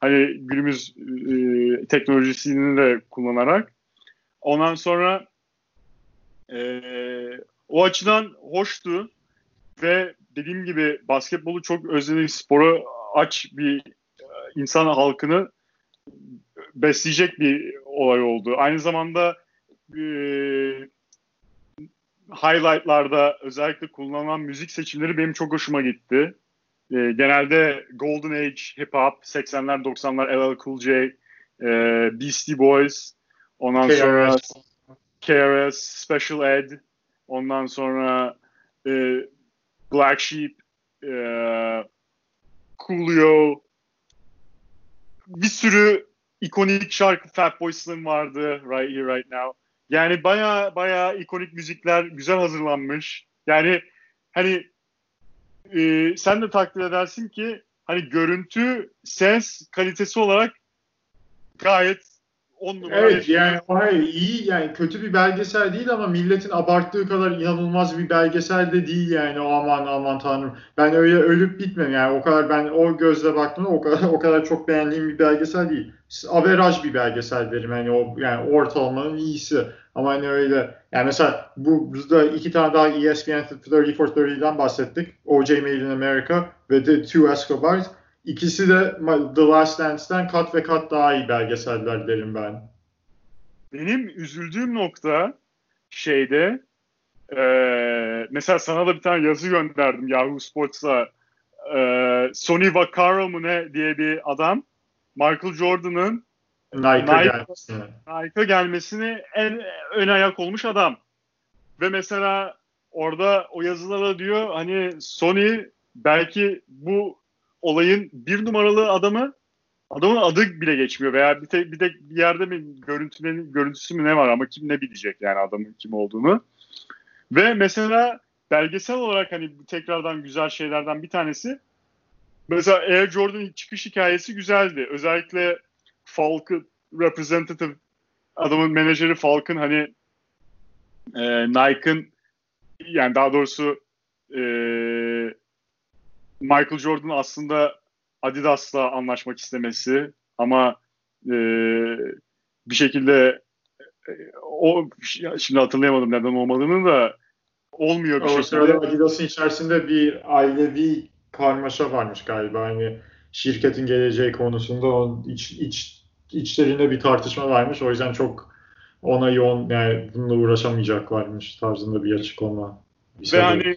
Speaker 2: Hani günümüz e, teknolojisini de kullanarak. Ondan sonra e, o açıdan hoştu ve dediğim gibi basketbolu çok özledik, sporu aç bir e, insan halkını besleyecek bir olay oldu. Aynı zamanda e, highlightlarda özellikle kullanılan müzik seçimleri benim çok hoşuma gitti. E, genelde Golden Age Hip Hop, 80'ler 90'lar LL Cool J, e, Beastie Boys, ondan KRS. sonra KRS, Special Ed, ondan sonra e, Black Sheep, e, Coolio, bir sürü ikonik şarkı Fatboy Slim vardı Right Here Right Now. Yani baya baya ikonik müzikler güzel hazırlanmış. Yani hani e, sen de takdir edersin ki hani görüntü, ses kalitesi olarak gayet on numara.
Speaker 1: Evet yani hayır, iyi yani kötü bir belgesel değil ama milletin abarttığı kadar inanılmaz bir belgesel de değil yani o aman aman tanrım. Ben öyle ölüp bitmem yani o kadar ben o gözle baktım o kadar o kadar çok beğendiğim bir belgesel değil. Averaj bir belgesel derim yani o yani ortalamanın iyisi. Ama hani öyle yani mesela bu burada iki tane daha ESPN 30 for 30'dan bahsettik. O.J. Made in America ve The Two Escobars. İkisi de The Last Dance'den kat ve kat daha iyi belgeseller derim ben.
Speaker 2: Benim üzüldüğüm nokta şeyde e, mesela sana da bir tane yazı gönderdim Yahoo Sports'a e, Sonny Vaccaro mu ne diye bir adam Michael Jordan'ın
Speaker 1: Nike'a gelmesini.
Speaker 2: Nike'a gelmesini en ön ayak olmuş adam. Ve mesela orada o yazılara diyor hani Sony belki bu olayın bir numaralı adamı adamın adı bile geçmiyor veya bir, te, bir de bir yerde mi görüntülerin görüntüsü mü ne var ama kim ne bilecek yani adamın kim olduğunu. Ve mesela belgesel olarak hani tekrardan güzel şeylerden bir tanesi mesela Air Jordan çıkış hikayesi güzeldi. Özellikle Falcon representative adamın menajeri Falcon hani e, Nike'ın yani daha doğrusu e, Michael Jordan aslında Adidas'la anlaşmak istemesi ama e, bir şekilde e, o şimdi hatırlayamadım neden olmadığını da olmuyor bir o şekilde.
Speaker 1: sırada Adidas'ın içerisinde bir ailevi karmaşa varmış galiba. Hani şirketin geleceği konusunda onun iç, iç, içlerinde bir tartışma varmış. O yüzden çok ona yoğun yani bununla uğraşamayacaklarmış tarzında bir açıklama.
Speaker 2: Bir Ve hani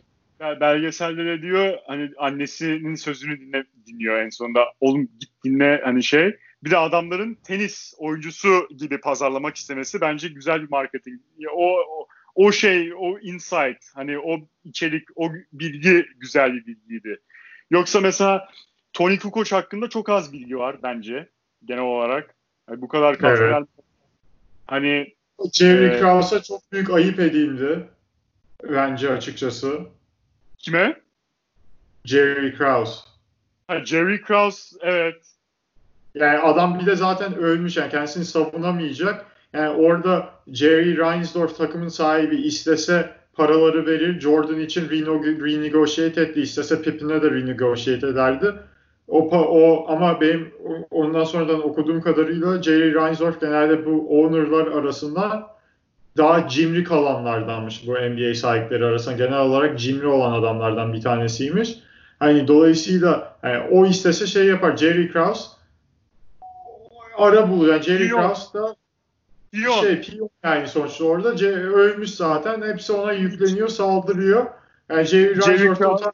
Speaker 2: belgeselde de diyor hani annesinin sözünü dinle, dinliyor en sonunda. Oğlum git dinle hani şey. Bir de adamların tenis oyuncusu gibi pazarlamak istemesi bence güzel bir marketing. O, o, o şey, o insight, hani o içerik, o bilgi güzel bir bilgiydi. Yoksa mesela Tony Kukoc hakkında çok az bilgi var bence genel olarak. Yani bu kadar kafayı evet. hani
Speaker 1: Jerry e, Krause'a çok büyük ayıp edildi bence açıkçası.
Speaker 2: Kime?
Speaker 1: Jerry Krause.
Speaker 2: Ha, Jerry Krause evet.
Speaker 1: Yani adam bir de zaten ölmüş yani kendisini savunamayacak. Yani orada Jerry Reinsdorf takımın sahibi istese paraları verir. Jordan için renegotiate etti. İstese Pippin'e de renegotiate ederdi. O, o ama benim ondan sonradan okuduğum kadarıyla Jerry Reinsdorf genelde bu owner'lar arasında daha cimri kalanlardanmış bu NBA sahipleri arasında. Genel olarak cimri olan adamlardan bir tanesiymiş. Hani dolayısıyla yani o istese şey yapar. Jerry Krause ara buluyor. Yani Jerry Krause da Piyon. şey piyon yani sonuçta orada C- ölmüş zaten. Hepsi ona yükleniyor, saldırıyor. Yani Jerry, Jerry utanmadan,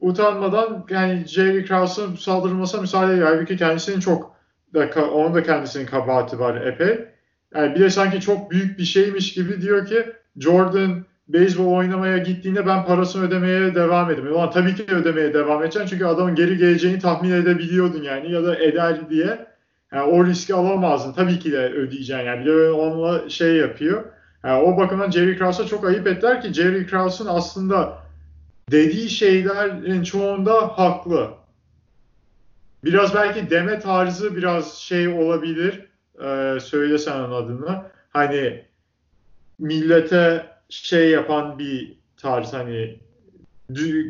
Speaker 1: utanmadan yani Jerry Krause'un saldırmasına müsaade ediyor. Halbuki kendisinin çok da, onun da kendisinin kabahati var epey. Yani bir de sanki çok büyük bir şeymiş gibi diyor ki Jordan beyzbol oynamaya gittiğinde ben parasını ödemeye devam edeyim. Ulan tabii ki ödemeye devam edeceksin çünkü adamın geri geleceğini tahmin edebiliyordun yani ya da eder diye. Yani o riski alamazdın. Tabii ki de ödeyeceksin yani. Bir de onunla şey yapıyor. Yani o bakımdan Jerry Krause'a çok ayıp ettiler ki Jerry Krause'un aslında dediği şeylerin çoğunda haklı. biraz belki deme tarzı biraz şey olabilir. Ee, söylesen adını. Hani millete şey yapan bir tarz hani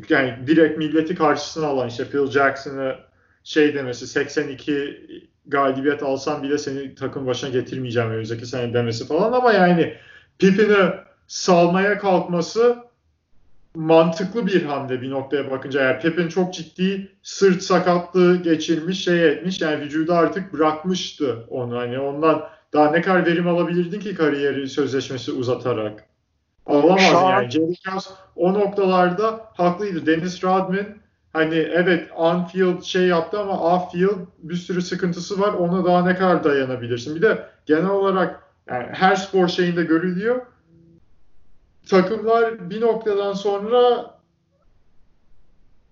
Speaker 1: yani direkt milleti karşısına alan işte Phil Jackson'ı şey demesi 82 galibiyet alsam bile seni takım başına getirmeyeceğim önümüzdeki sene demesi falan ama yani Pippin'i salmaya kalkması mantıklı bir hamle bir noktaya bakınca. Yani Pippin çok ciddi sırt sakatlığı geçirmiş, şey etmiş. Yani vücudu artık bırakmıştı onu. Hani ondan daha ne kadar verim alabilirdin ki kariyeri sözleşmesi uzatarak? Alamaz an... yani. Jerry Krause o noktalarda haklıydı. Dennis Rodman hani evet on-field şey yaptı ama off-field bir sürü sıkıntısı var. Ona daha ne kadar dayanabilirsin? Bir de genel olarak yani her spor şeyinde görülüyor. Takımlar bir noktadan sonra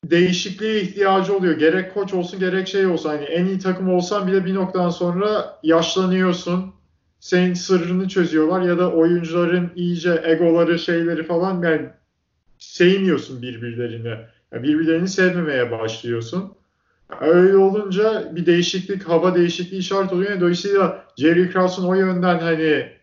Speaker 1: değişikliğe ihtiyacı oluyor. Gerek koç olsun gerek şey olsun. Hani en iyi takım olsan bile bir noktadan sonra yaşlanıyorsun. Senin sırrını çözüyorlar ya da oyuncuların iyice egoları şeyleri falan yani sevmiyorsun birbirlerini. Yani birbirlerini sevmemeye başlıyorsun. Öyle olunca bir değişiklik, hava değişikliği şart oluyor. Dolayısıyla Jerry Krause'un o yönden hani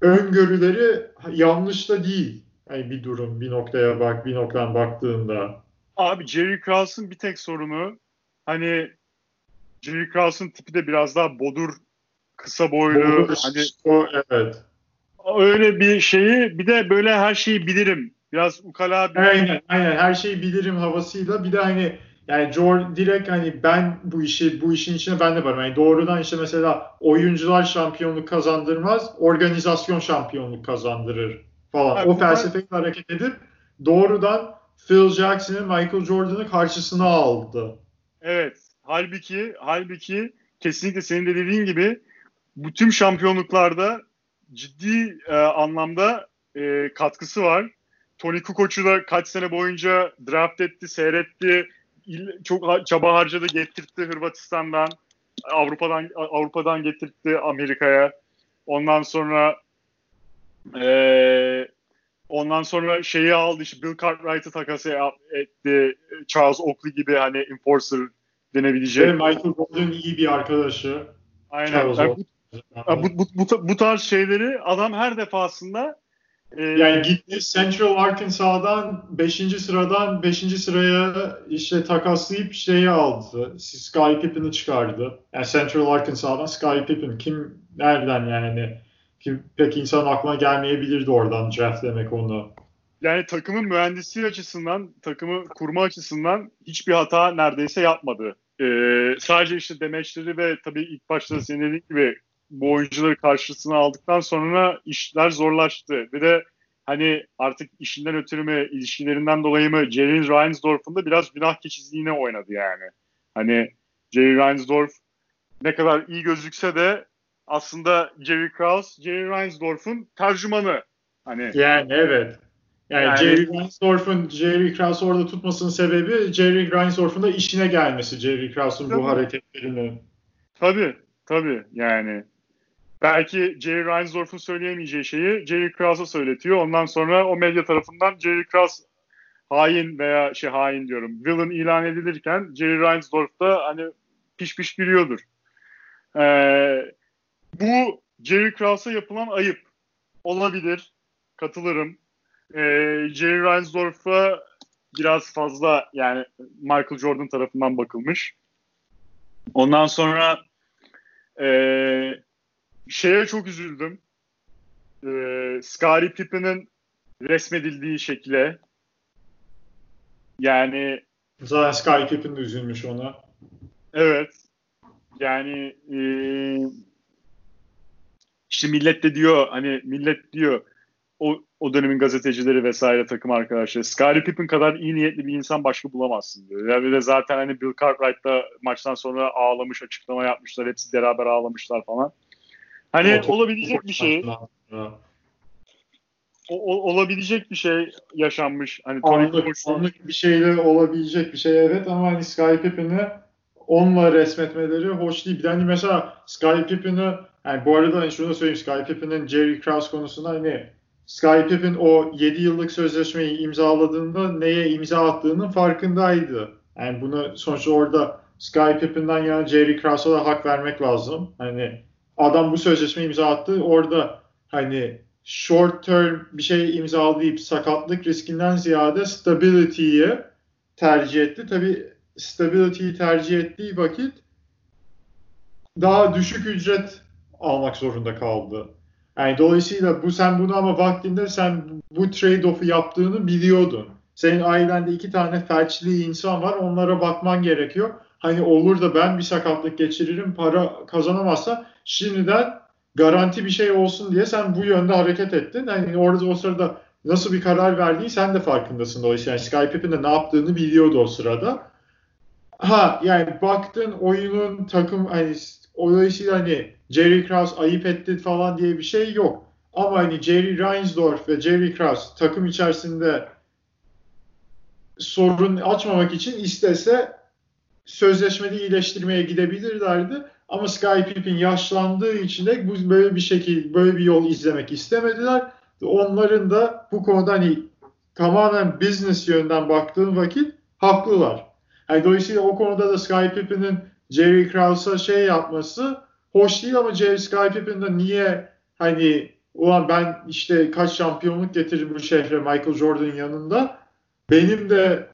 Speaker 1: öngörüleri yanlış da değil. Yani bir durum, bir noktaya bak, bir noktadan baktığında.
Speaker 2: Abi Jerry Krause'un bir tek sorunu hani Jerry Krause'un tipi de biraz daha bodur, kısa boylu. Bodur, hani,
Speaker 1: o, evet.
Speaker 2: Öyle bir şeyi bir de böyle her şeyi bilirim. Biraz ukala bir...
Speaker 1: Aynen, aynen. Her şeyi bilirim havasıyla. Bir de hani yani Jordan direkt hani ben bu işi bu işin içine ben de varım. Yani doğrudan işte mesela oyuncular şampiyonluk kazandırmaz, organizasyon şampiyonluk kazandırır falan. Abi, o felsefeyle ben... hareket edip doğrudan Phil Jackson'ı Michael Jordan'ı karşısına aldı.
Speaker 2: Evet. Halbuki halbuki kesinlikle senin de dediğin gibi bu tüm şampiyonluklarda ciddi e, anlamda e, katkısı var. Tony Kukoc'u da kaç sene boyunca draft etti, seyretti. Çok çaba harcadı, getirtti Hırvatistan'dan. Avrupa'dan Avrupa'dan getirtti Amerika'ya. Ondan sonra e, ondan sonra şeyi aldı işte Bill Cartwright'ı takası etti. Charles Oakley gibi hani enforcer denebilecek.
Speaker 1: Ve Michael Jordan iyi bir arkadaşı.
Speaker 2: Aynen. Yani bu, bu, bu, bu tarz şeyleri adam her defasında
Speaker 1: ee, yani gitti Central Arkansas'dan 5. sıradan 5. sıraya işte takaslayıp şeyi aldı. Sky Pippin'i çıkardı. Yani Central Arkansas'dan Sky Pippin. Kim nereden yani? Kim, pek insan aklına gelmeyebilirdi oradan draftlemek onu.
Speaker 2: Yani takımın mühendisliği açısından, takımı kurma açısından hiçbir hata neredeyse yapmadı. Ee, sadece işte demeçleri ve tabii ilk başta senin dediğin gibi bu oyuncuları karşısına aldıktan sonra işler zorlaştı. Bir de hani artık işinden ötürü mü, ilişkilerinden dolayı mı Jerry Reinsdorf'un da biraz günah keçizliğine oynadı yani. Hani Jerry Reinsdorf ne kadar iyi gözükse de aslında Jerry Krause, Jerry Reinsdorf'un tercümanı. Hani
Speaker 1: yani evet. Yani, yani Jerry Reinsdorf'un Jerry Krause orada tutmasının sebebi Jerry Reinsdorf'un da işine gelmesi Jerry Krause'un bu hareketlerini.
Speaker 2: Tabii, tabii yani belki Jerry Reinsdorf'un söyleyemeyeceği şeyi Jerry Krause'a söyletiyor. Ondan sonra o medya tarafından Jerry Krause hain veya şey hain diyorum villain ilan edilirken Jerry Reinsdorf da hani piş piş gülüyordur. Ee, bu Jerry Krause'a yapılan ayıp olabilir. Katılırım. Ee, Jerry Reinsdorf'a biraz fazla yani Michael Jordan tarafından bakılmış. Ondan sonra eee şeye çok üzüldüm. Ee, Scottie Pippen'in resmedildiği şekle. Yani
Speaker 1: Zaten Scottie Pippen de üzülmüş ona.
Speaker 2: Evet. Yani e, işte millet de diyor hani millet diyor o, o dönemin gazetecileri vesaire takım arkadaşları Scottie Pippen kadar iyi niyetli bir insan başka bulamazsın diyor. Yani de zaten hani Bill Cartwright da maçtan sonra ağlamış açıklama yapmışlar. Hepsi beraber ağlamışlar falan. Hani Otur, olabilecek bir şey. O, o, olabilecek bir şey yaşanmış. Hani
Speaker 1: anlık, anlık bir şeyle olabilecek bir şey evet ama hani Sky Pippen'i onunla resmetmeleri hoş değil. Bir de hani mesela Sky Pippen'i yani bu arada hani şunu da söyleyeyim Sky Pippen'in Jerry Krause konusunda hani Sky Pippen o 7 yıllık sözleşmeyi imzaladığında neye imza attığının farkındaydı. Yani bunu sonuçta orada Sky Pippen'dan yana Jerry Krause'a da hak vermek lazım. Hani adam bu sözleşme imza attı. Orada hani short term bir şey imzalayıp sakatlık riskinden ziyade stability'yi tercih etti. Tabi stability'yi tercih ettiği vakit daha düşük ücret almak zorunda kaldı. Yani dolayısıyla bu sen bunu ama vaktinde sen bu trade-off'u yaptığını biliyordun. Senin ailende iki tane felçli insan var. Onlara bakman gerekiyor. Hani olur da ben bir sakatlık geçiririm, para kazanamazsa şimdiden garanti bir şey olsun diye sen bu yönde hareket ettin. Yani orada o sırada nasıl bir karar verdiği sen de farkındasın dolayısıyla. Yani Sky Pippen de ne yaptığını biliyordu o sırada. Ha yani baktın oyunun takım hani dolayısıyla hani Jerry Krause ayıp etti falan diye bir şey yok. Ama hani Jerry Reinsdorf ve Jerry Krause takım içerisinde sorun açmamak için istese sözleşmede iyileştirmeye gidebilirlerdi. Ama Sky Pippen yaşlandığı için de bu böyle bir şekil, böyle bir yol izlemek istemediler. Onların da bu konuda hani tamamen business yönden baktığın vakit haklılar. Yani dolayısıyla o konuda da Sky Pippen'in Jerry Krause'a şey yapması hoş değil ama Jerry Sky Pippen de niye hani ulan ben işte kaç şampiyonluk getiririm bu şehre Michael Jordan'ın yanında benim de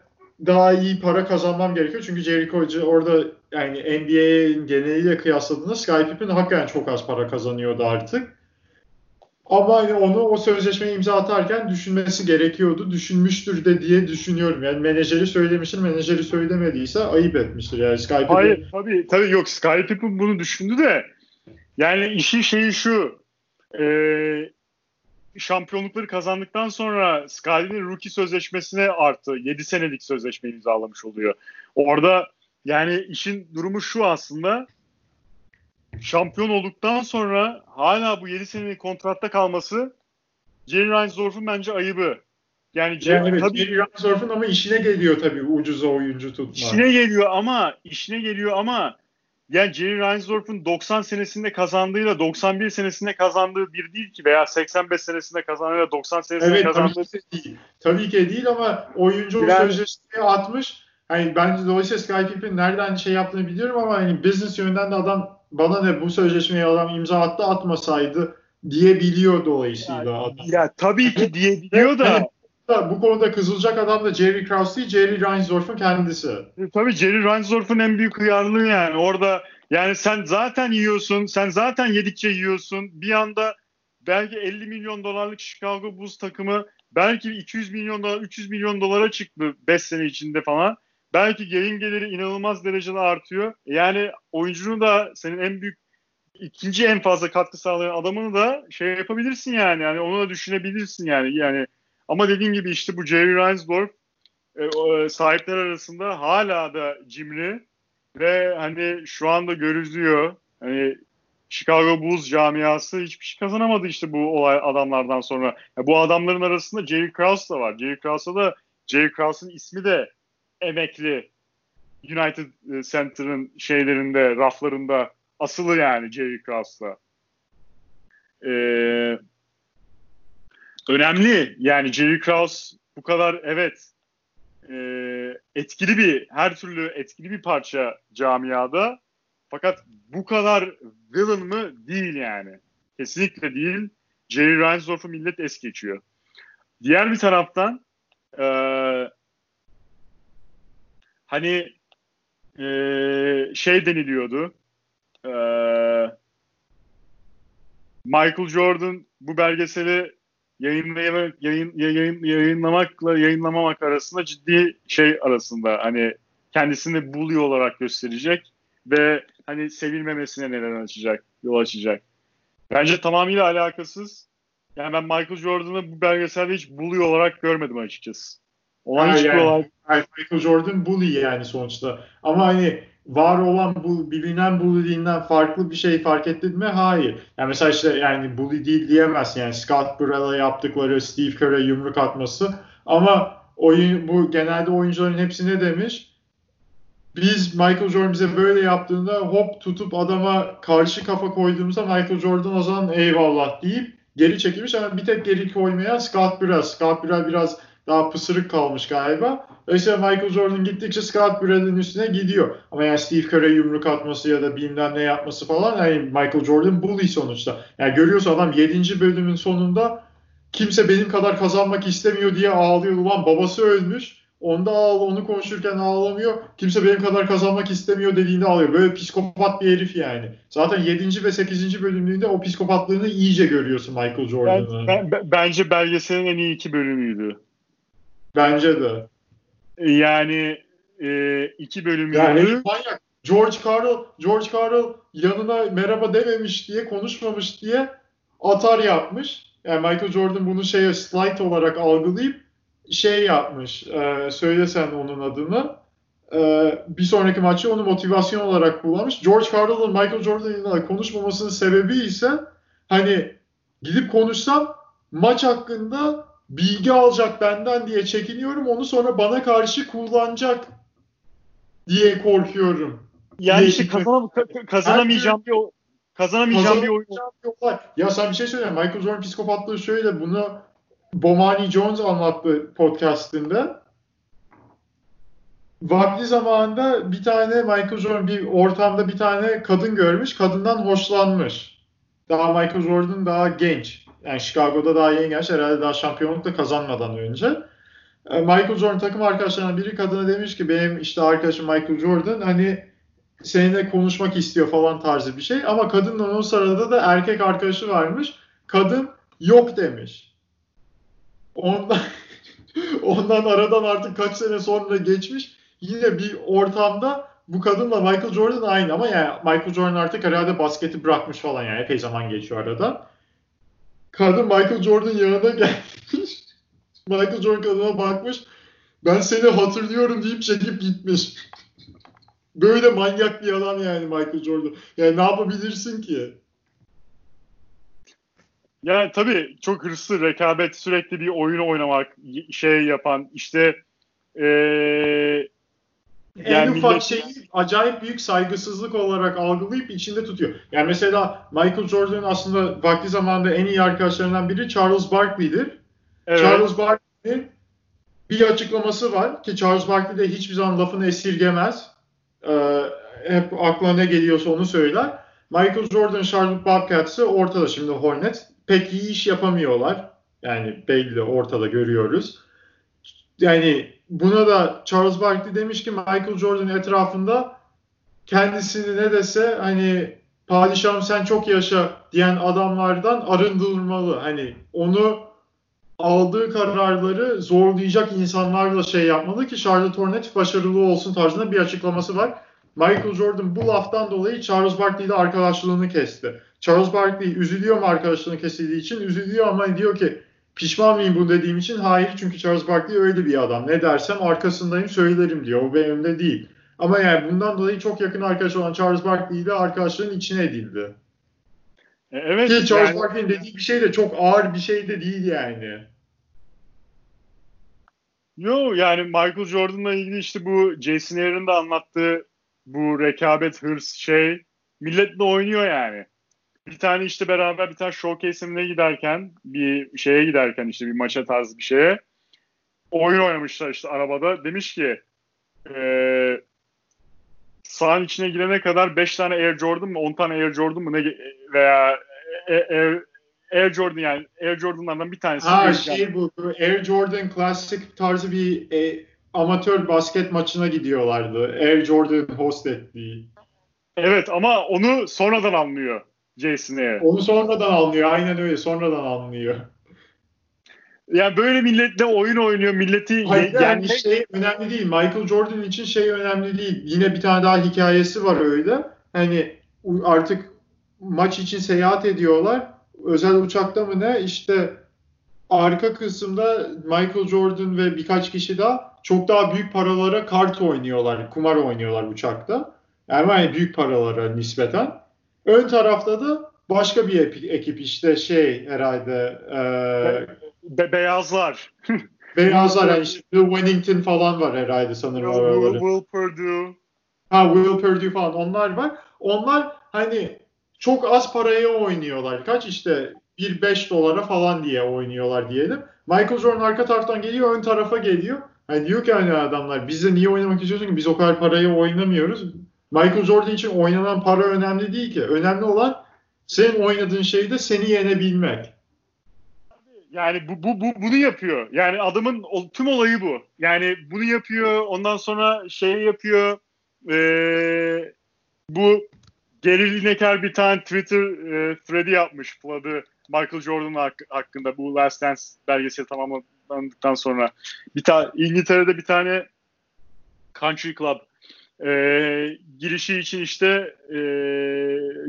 Speaker 1: daha iyi para kazanmam gerekiyor. Çünkü Jericho orada yani NBA'in geneliyle kıyasladığında Sky Pippen hakikaten çok az para kazanıyordu artık. Ama hani onu o sözleşmeyi imza atarken düşünmesi gerekiyordu. Düşünmüştür de diye düşünüyorum. Yani menajeri söylemiştir, menajeri söylemediyse ayıp etmiştir. Yani Sky Pippen...
Speaker 2: Hayır tabii, tabii yok Sky Pippen bunu düşündü de yani işin şeyi şu e, şampiyonlukları kazandıktan sonra Sky'nin rookie sözleşmesine artı 7 senelik sözleşme imzalamış oluyor. Orada yani işin durumu şu aslında şampiyon olduktan sonra hala bu 7 senelik kontratta kalması Jerry Reinsdorf'un bence ayıbı.
Speaker 1: Yani, yani evet, tabii, Jerry Reinsdorf'un ama işine geliyor tabii ucuza oyuncu tutma.
Speaker 2: İşine geliyor ama işine geliyor ama yani Jerry Reinsdorf'un 90 senesinde kazandığıyla 91 senesinde kazandığı bir değil ki veya 85 senesinde kazandığıyla 90 senesinde evet, kazandığı
Speaker 1: tabii ki değil. Tabii ki değil ama oyuncu Biraz... sözleşmeye atmış. Hani bence dolayısıyla Sky Pippen nereden şey yaptığını biliyorum ama hani business yönden de adam bana ne bu sözleşmeyi adam imza attı atmasaydı diyebiliyor dolayısıyla
Speaker 2: ya, adam. Ya tabii ki diyebiliyor da
Speaker 1: bu konuda kızılacak adam da Jerry Krause değil, Jerry Reinsdorf'un kendisi.
Speaker 2: E, tabii Jerry Reinsdorf'un en büyük hıyarlığı yani. Orada yani sen zaten yiyorsun, sen zaten yedikçe yiyorsun. Bir anda belki 50 milyon dolarlık Chicago Bulls takımı belki 200 milyon dolar, 300 milyon dolara çıktı 5 sene içinde falan. Belki yayın geliri inanılmaz derecede artıyor. Yani oyuncunu da senin en büyük ikinci en fazla katkı sağlayan adamını da şey yapabilirsin yani. Yani onu da düşünebilirsin yani. Yani ama dediğim gibi işte bu Jerry Reinsdorf e, e, sahipler arasında hala da cimri ve hani şu anda görüzüyor. Hani Chicago Bulls camiası hiçbir şey kazanamadı işte bu olay adamlardan sonra. Yani bu adamların arasında Jerry Krause da var. Jerry Krause'a da Jerry Krause'un ismi de emekli United e, Center'ın şeylerinde, raflarında asılı yani Jerry Krause'la. Ee, önemli. Yani Jerry Krause bu kadar evet e, etkili bir her türlü etkili bir parça camiada fakat bu kadar villain mı? Değil yani. Kesinlikle değil. Jerry Reinsdorf'u millet es geçiyor. Diğer bir taraftan e, hani e, şey deniliyordu e, Michael Jordan bu belgeseli yayınlayamak, yayın, yayın, yayınlamakla yayınlamamak arasında ciddi şey arasında hani kendisini bully olarak gösterecek ve hani sevilmemesine neden açacak, yol açacak. Bence tamamıyla alakasız. Yani ben Michael Jordan'ı bu belgeselde hiç bully olarak görmedim açıkçası.
Speaker 1: Olan ha, hiçbir yani, olay... Michael Jordan bully yani sonuçta. Ama hani var olan bu bilinen bully'liğinden farklı bir şey fark ettin mi? Hayır. Yani mesela işte yani bully değil diyemezsin. Yani Scott Burrell'a yaptıkları Steve Kerr'e yumruk atması ama oyun bu genelde oyuncuların hepsi ne demiş? Biz Michael Jordan bize böyle yaptığında hop tutup adama karşı kafa koyduğumuzda Michael Jordan o zaman eyvallah deyip geri çekilmiş ama bir tek geri koymayan Scott Burrell. Scott Burrell biraz daha pısırık kalmış galiba. Dolayısıyla Michael Jordan gittikçe Scott Brennan'ın üstüne gidiyor. Ama yani Steve Kerr'e yumruk atması ya da bilmem ne yapması falan yani Michael Jordan bully sonuçta. Yani görüyorsun adam 7. bölümün sonunda kimse benim kadar kazanmak istemiyor diye ağlıyor. Ulan babası ölmüş. Onda ağla, onu konuşurken ağlamıyor. Kimse benim kadar kazanmak istemiyor dediğinde ağlıyor. Böyle psikopat bir herif yani. Zaten 7. ve 8. bölümlüğünde o psikopatlığını iyice görüyorsun Michael Jordan'ın.
Speaker 2: Ben, ben, bence belgeselin en iyi iki bölümüydü.
Speaker 1: Bence de.
Speaker 2: Yani e, iki bölümü.
Speaker 1: Yani manyak. George Carl, George Carl yanına merhaba dememiş diye, konuşmamış diye atar yapmış. Yani Michael Jordan bunu şeye slide olarak algılayıp şey yapmış. E, söylesen onun adını. E, bir sonraki maçı onu motivasyon olarak kullanmış. George Carl'ın Michael Jordan'la konuşmamasının sebebi ise hani gidip konuşsam maç hakkında bilgi alacak benden diye çekiniyorum. Onu sonra bana karşı kullanacak diye korkuyorum.
Speaker 2: Yani işte kazanam kazanamayacağım bir kazanamayacağım bir oyun.
Speaker 1: Ya sen bir şey söyleyeyim. Michael Jordan psikopatlığı şöyle bunu Bomani Jones anlattı podcastinde. Vakti zamanında bir tane Michael Jordan bir ortamda bir tane kadın görmüş. Kadından hoşlanmış. Daha Michael Jordan daha genç. Yani Chicago'da daha yeni genç. Herhalde daha şampiyonluk da kazanmadan önce. E, Michael Jordan takım arkadaşlarından biri kadına demiş ki benim işte arkadaşım Michael Jordan hani seninle konuşmak istiyor falan tarzı bir şey. Ama kadının onun sırada da erkek arkadaşı varmış. Kadın yok demiş. Ondan, *laughs* ondan aradan artık kaç sene sonra geçmiş. Yine bir ortamda bu kadınla Michael Jordan aynı ama yani Michael Jordan artık herhalde basketi bırakmış falan yani epey zaman geçiyor arada. Kadın Michael Jordan yanına gelmiş. *laughs* Michael Jordan kadına bakmış. Ben seni hatırlıyorum deyip çekip gitmiş. Böyle manyak bir adam yani Michael Jordan. Yani ne yapabilirsin ki?
Speaker 2: Yani tabii çok hırslı, rekabet, sürekli bir oyun oynamak, şey yapan, işte ee,
Speaker 1: en ufak millet... şeyi acayip büyük saygısızlık olarak algılayıp içinde tutuyor. Yani mesela Michael Jordan aslında vakti zamanında en iyi arkadaşlarından biri Charles Barkley'dir. Evet. Charles Barkley'nin bir açıklaması var ki Charles Barkley de hiçbir zaman lafını esirgemez. Ee, hep aklına ne geliyorsa onu söyler. Michael Jordan, Charlotte Bobcats'ı ortada şimdi Hornets. Pek iyi iş yapamıyorlar. Yani belli ortada görüyoruz. Yani buna da Charles Barkley demiş ki Michael Jordan etrafında kendisini ne dese hani padişahım sen çok yaşa diyen adamlardan arındırmalı. Hani onu aldığı kararları zorlayacak insanlarla şey yapmalı ki Charlotte Hornets başarılı olsun tarzında bir açıklaması var. Michael Jordan bu laftan dolayı Charles Barkley ile arkadaşlığını kesti. Charles Barkley üzülüyor mu arkadaşlığını kesildiği için? Üzülüyor ama diyor ki pişman mıyım bu dediğim için? Hayır çünkü Charles Barkley öyle bir adam. Ne dersem arkasındayım söylerim diyor. O benim de değil. Ama yani bundan dolayı çok yakın arkadaş olan Charles Barkley ile arkadaşlığın içine edildi. E, evet. Ki Charles yani... Barkley'in dediği bir şey de çok ağır bir şey de değil yani.
Speaker 2: Yo yani Michael Jordan'la ilgili işte bu Jason Aaron'ın da anlattığı bu rekabet, hırs şey milletle oynuyor yani. Bir tane işte beraber bir tane showcase'ine giderken bir şeye giderken işte bir maça tarzı bir şeye oyun oynamışlar işte arabada. Demiş ki ee, sahanın içine girene kadar 5 tane Air Jordan mı 10 tane Air Jordan mı ne veya Air, Air Jordan yani Air Jordan'lardan bir tanesi.
Speaker 1: Ha şey bu Air Jordan Classic tarzı bir e, amatör basket maçına gidiyorlardı. Air Jordan host ettiği.
Speaker 2: Evet ama onu sonradan anlıyor Jason Air.
Speaker 1: Onu sonradan anlıyor. Aynen öyle. Sonradan anlıyor.
Speaker 2: Yani böyle milletle oyun oynuyor. Milleti
Speaker 1: Hayır, yani şey önemli değil. Michael Jordan için şey önemli değil. Yine bir tane daha hikayesi var öyle. Hani artık maç için seyahat ediyorlar. Özel uçakta mı ne? İşte arka kısımda Michael Jordan ve birkaç kişi daha çok daha büyük paralara kart oynuyorlar, kumar oynuyorlar uçakta. Yani büyük paralara nispeten. Ön tarafta da başka bir ekip işte şey herhalde
Speaker 2: e, Be- beyazlar. *laughs*
Speaker 1: beyazlar yani işte Bill Wennington falan var herhalde sanırım
Speaker 2: Will, Will, Will Purdue.
Speaker 1: Ha Will Purdue falan onlar var. Onlar hani çok az paraya oynuyorlar. Kaç işte 1-5 dolara falan diye oynuyorlar diyelim. Michael Jordan arka taraftan geliyor ön tarafa geliyor. Hani diyor ki hani adamlar bize niye oynamak istiyorsun ki biz o kadar parayı oynamıyoruz. Michael Jordan için oynanan para önemli değil ki. Önemli olan senin oynadığın şeyde seni yenebilmek.
Speaker 2: Yani bu, bu, bu bunu yapıyor. Yani adamın tüm olayı bu. Yani bunu yapıyor. Ondan sonra şey yapıyor. Ee, bu Gary Lineker bir tane Twitter e, thread'i yapmış. Flood'ı Michael Jordan hak, hakkında bu Last Dance belgeseli tamamlandıktan sonra. Bir ta İngiltere'de bir tane country club e, girişi için işte e,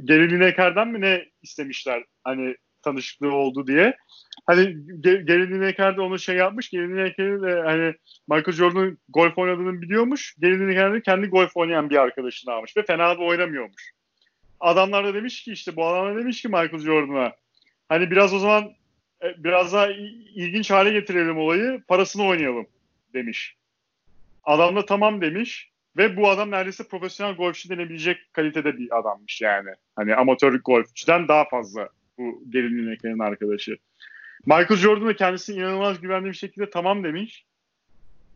Speaker 2: Gary Lineker'den mi ne istemişler hani tanışıklığı oldu diye. Hani Gary Lineker de onu şey yapmış. Gary Lineker'i de hani Michael Jordan'ın golf oynadığını biliyormuş. Gary Lineker kendi golf oynayan bir arkadaşını almış ve fena da oynamıyormuş. Adamlar da demiş ki işte bu adamlar demiş ki Michael Jordan'a hani biraz o zaman e, biraz daha ilginç hale getirelim olayı parasını oynayalım demiş. Adam da tamam demiş. Ve bu adam neredeyse profesyonel golfçü denebilecek kalitede bir adammış yani. Hani amatör golfçüden daha fazla bu Gary Lineker'in arkadaşı. Michael Jordan da kendisine inanılmaz güvenli şekilde tamam demiş.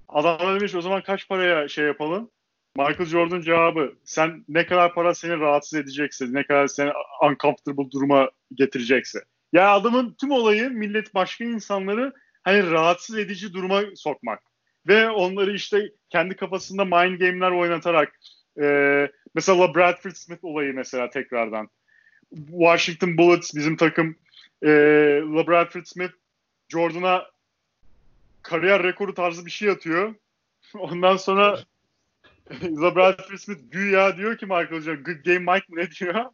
Speaker 2: Adam da demiş o zaman kaç paraya şey yapalım? Michael Jordan cevabı sen ne kadar para seni rahatsız edecekse, ne kadar seni uncomfortable duruma getirecekse. Ya yani adamın tüm olayı millet başka insanları hani rahatsız edici duruma sokmak. Ve onları işte kendi kafasında mind game'ler oynatarak e, mesela Bradford Smith olayı mesela tekrardan. Washington Bullets bizim takım e, Bradford Smith Jordan'a kariyer rekoru tarzı bir şey atıyor. *laughs* Ondan sonra *laughs* Bradford Smith güya diyor ki Michael Jordan good game Mike ne diyor?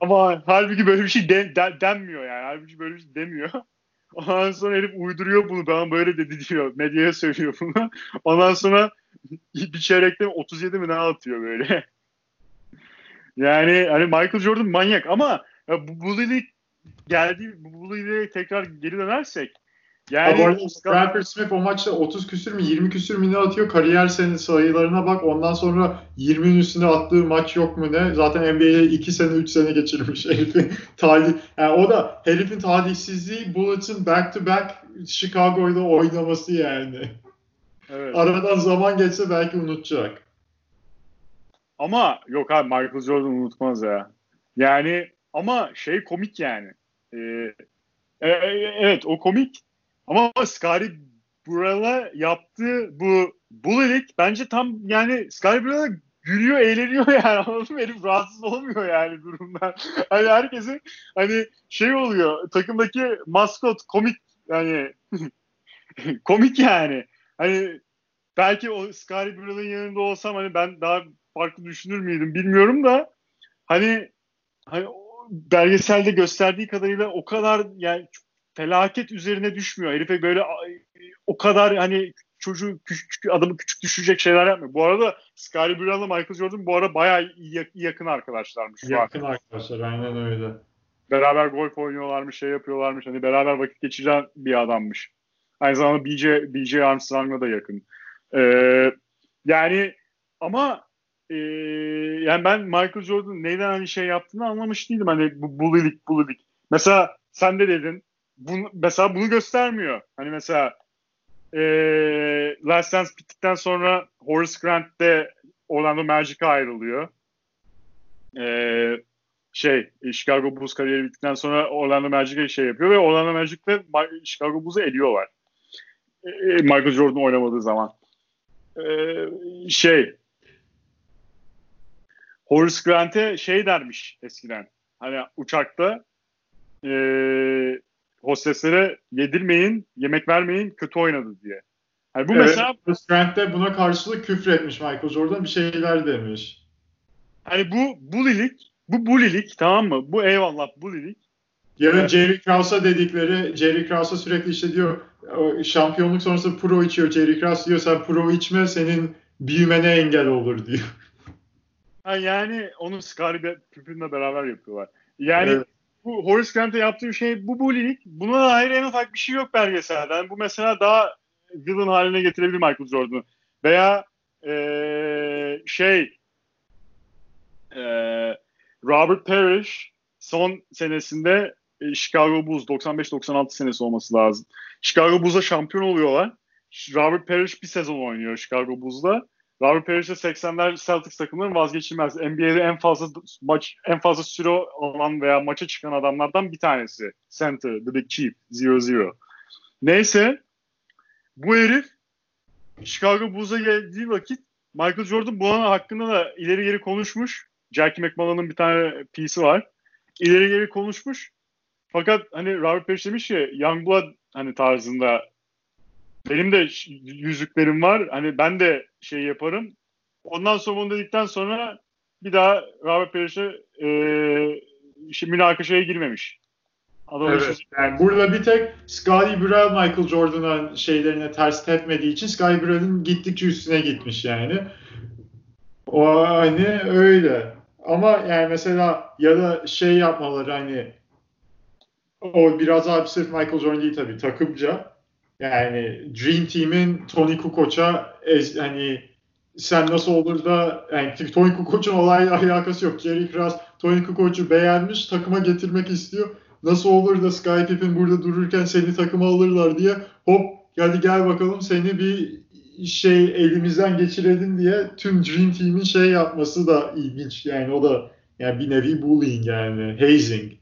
Speaker 2: Ama halbuki böyle bir şey de, de, denmiyor yani. Halbuki böyle bir şey demiyor. Ondan sonra herif uyduruyor bunu. Ben böyle dedi diyor. Medyaya söylüyor bunu. *laughs* Ondan sonra bir çeyrekte 37 mi ne atıyor böyle. *laughs* yani hani Michael Jordan manyak ama bu bully'lik geldi bu tekrar geri dönersek
Speaker 1: yani Bradford Smith o maçta 30 küsür mü 20 küsür mü ne atıyor? Kariyer senin sayılarına bak. Ondan sonra 20'nin üstüne attığı maç yok mu ne? Zaten NBA'ye 2 sene 3 sene geçirmiş *laughs* herifin talih. Yani o da herifin talihsizliği Bullets'ın back to back Chicago'yla oynaması yani. Evet. Aradan zaman geçse belki unutacak.
Speaker 2: Ama yok abi Michael Jordan unutmaz ya. Yani ama şey komik yani. Ee, e, evet o komik ama Scottie Burrell'a yaptığı bu bullying bence tam yani Scottie Burrell'a gülüyor, eğleniyor *laughs* yani anladın mı? Herif rahatsız olmuyor yani durumdan. *laughs* Hani herkesin hani şey oluyor takımdaki maskot komik yani *laughs* komik yani. Hani belki o Scottie Burrell'ın yanında olsam hani ben daha farklı düşünür müydüm bilmiyorum da hani hani belgeselde gösterdiği kadarıyla o kadar yani felaket üzerine düşmüyor. Herife böyle o kadar hani çocuğu küçük, adamı küçük düşecek şeyler yapmıyor. Bu arada Scottie Burrell'la Michael Jordan bu arada bayağı yakın arkadaşlarmış.
Speaker 1: Yakın arkadaşlar aynen öyle.
Speaker 2: Beraber golf oynuyorlarmış, şey yapıyorlarmış. Hani beraber vakit geçiren bir adammış. Aynı zamanda BJ, BJ Armstrong'la da yakın. Ee, yani ama e, yani ben Michael Jordan neyden hani şey yaptığını anlamış değilim. Hani bu bullylik bullylik. Mesela sen de dedin bunu, mesela bunu göstermiyor. Hani mesela e, Last Dance bittikten sonra Horace Grant de Orlando Magic'e ayrılıyor. E, şey Chicago Bulls kariyeri bittikten sonra Orlando Magic'e şey yapıyor ve Orlando Magic'le Chicago Bulls'u eliyorlar. E, Michael Jordan oynamadığı zaman. E, şey Horace Grant'e şey dermiş eskiden. Hani uçakta e, hosteslere yedirmeyin, yemek vermeyin, kötü oynadı diye.
Speaker 1: Yani bu evet, mesela Grant de buna karşılık küfür etmiş Michael Jordan bir şeyler demiş.
Speaker 2: Hani bu bulilik, bu bulilik tamam mı? Bu eyvallah bulilik.
Speaker 1: Yarın evet. Jerry Krause'a dedikleri, Jerry Krause'a sürekli işte diyor şampiyonluk sonrası pro içiyor. Jerry Krause diyor sen pro içme senin büyümene engel olur diyor.
Speaker 2: Ha yani onu Scottie Pippen'le beraber yapıyorlar. Yani evet bu Horace Grant'e yaptığı şey bu bullying. Buna dair en ufak bir şey yok belgeselden. Bu mesela daha villain haline getirebilir Michael Jordan'ı. Veya ee, şey ee, Robert Parrish son senesinde e, Chicago Bulls 95-96 senesi olması lazım. Chicago Bulls'a şampiyon oluyorlar. Robert Parrish bir sezon oynuyor Chicago Bulls'da. Robert Parrish de 80'ler Celtics takımının vazgeçilmez. NBA'de en fazla maç en fazla süre alan veya maça çıkan adamlardan bir tanesi. Center, The Big Chief, 0-0. Neyse bu herif Chicago Bulls'a geldiği vakit Michael Jordan bu hakkında da ileri geri konuşmuş. Jackie McMullen'ın bir tane piece'i var. İleri geri konuşmuş. Fakat hani Robert Parrish demiş ya Youngblood hani tarzında benim de yüzüklerim var. Hani ben de şey yaparım. Ondan sonra onu dedikten sonra bir daha Robert Parrish'e e, işte münakaşaya girmemiş.
Speaker 1: Adam evet. Yani burada bir tek Scottie Burrell Michael Jordan'ın şeylerine ters tepmediği için Scottie Burrell'in gittikçe üstüne gitmiş yani. O hani öyle. Ama yani mesela ya da şey yapmaları hani o biraz abi sırf Michael Jordan değil tabii takımca. Yani Dream Team'in Tony Kukoc'a hani sen nasıl olur da yani Tony Kukoc'un olayla alakası yok. Jerry Krause Tony Kukoc'u beğenmiş, takıma getirmek istiyor. Nasıl olur da Sky Pippen burada dururken seni takıma alırlar diye hop hadi gel bakalım seni bir şey elimizden geçirelim diye tüm Dream Team'in şey yapması da ilginç. Yani o da yani bir nevi bullying yani hazing.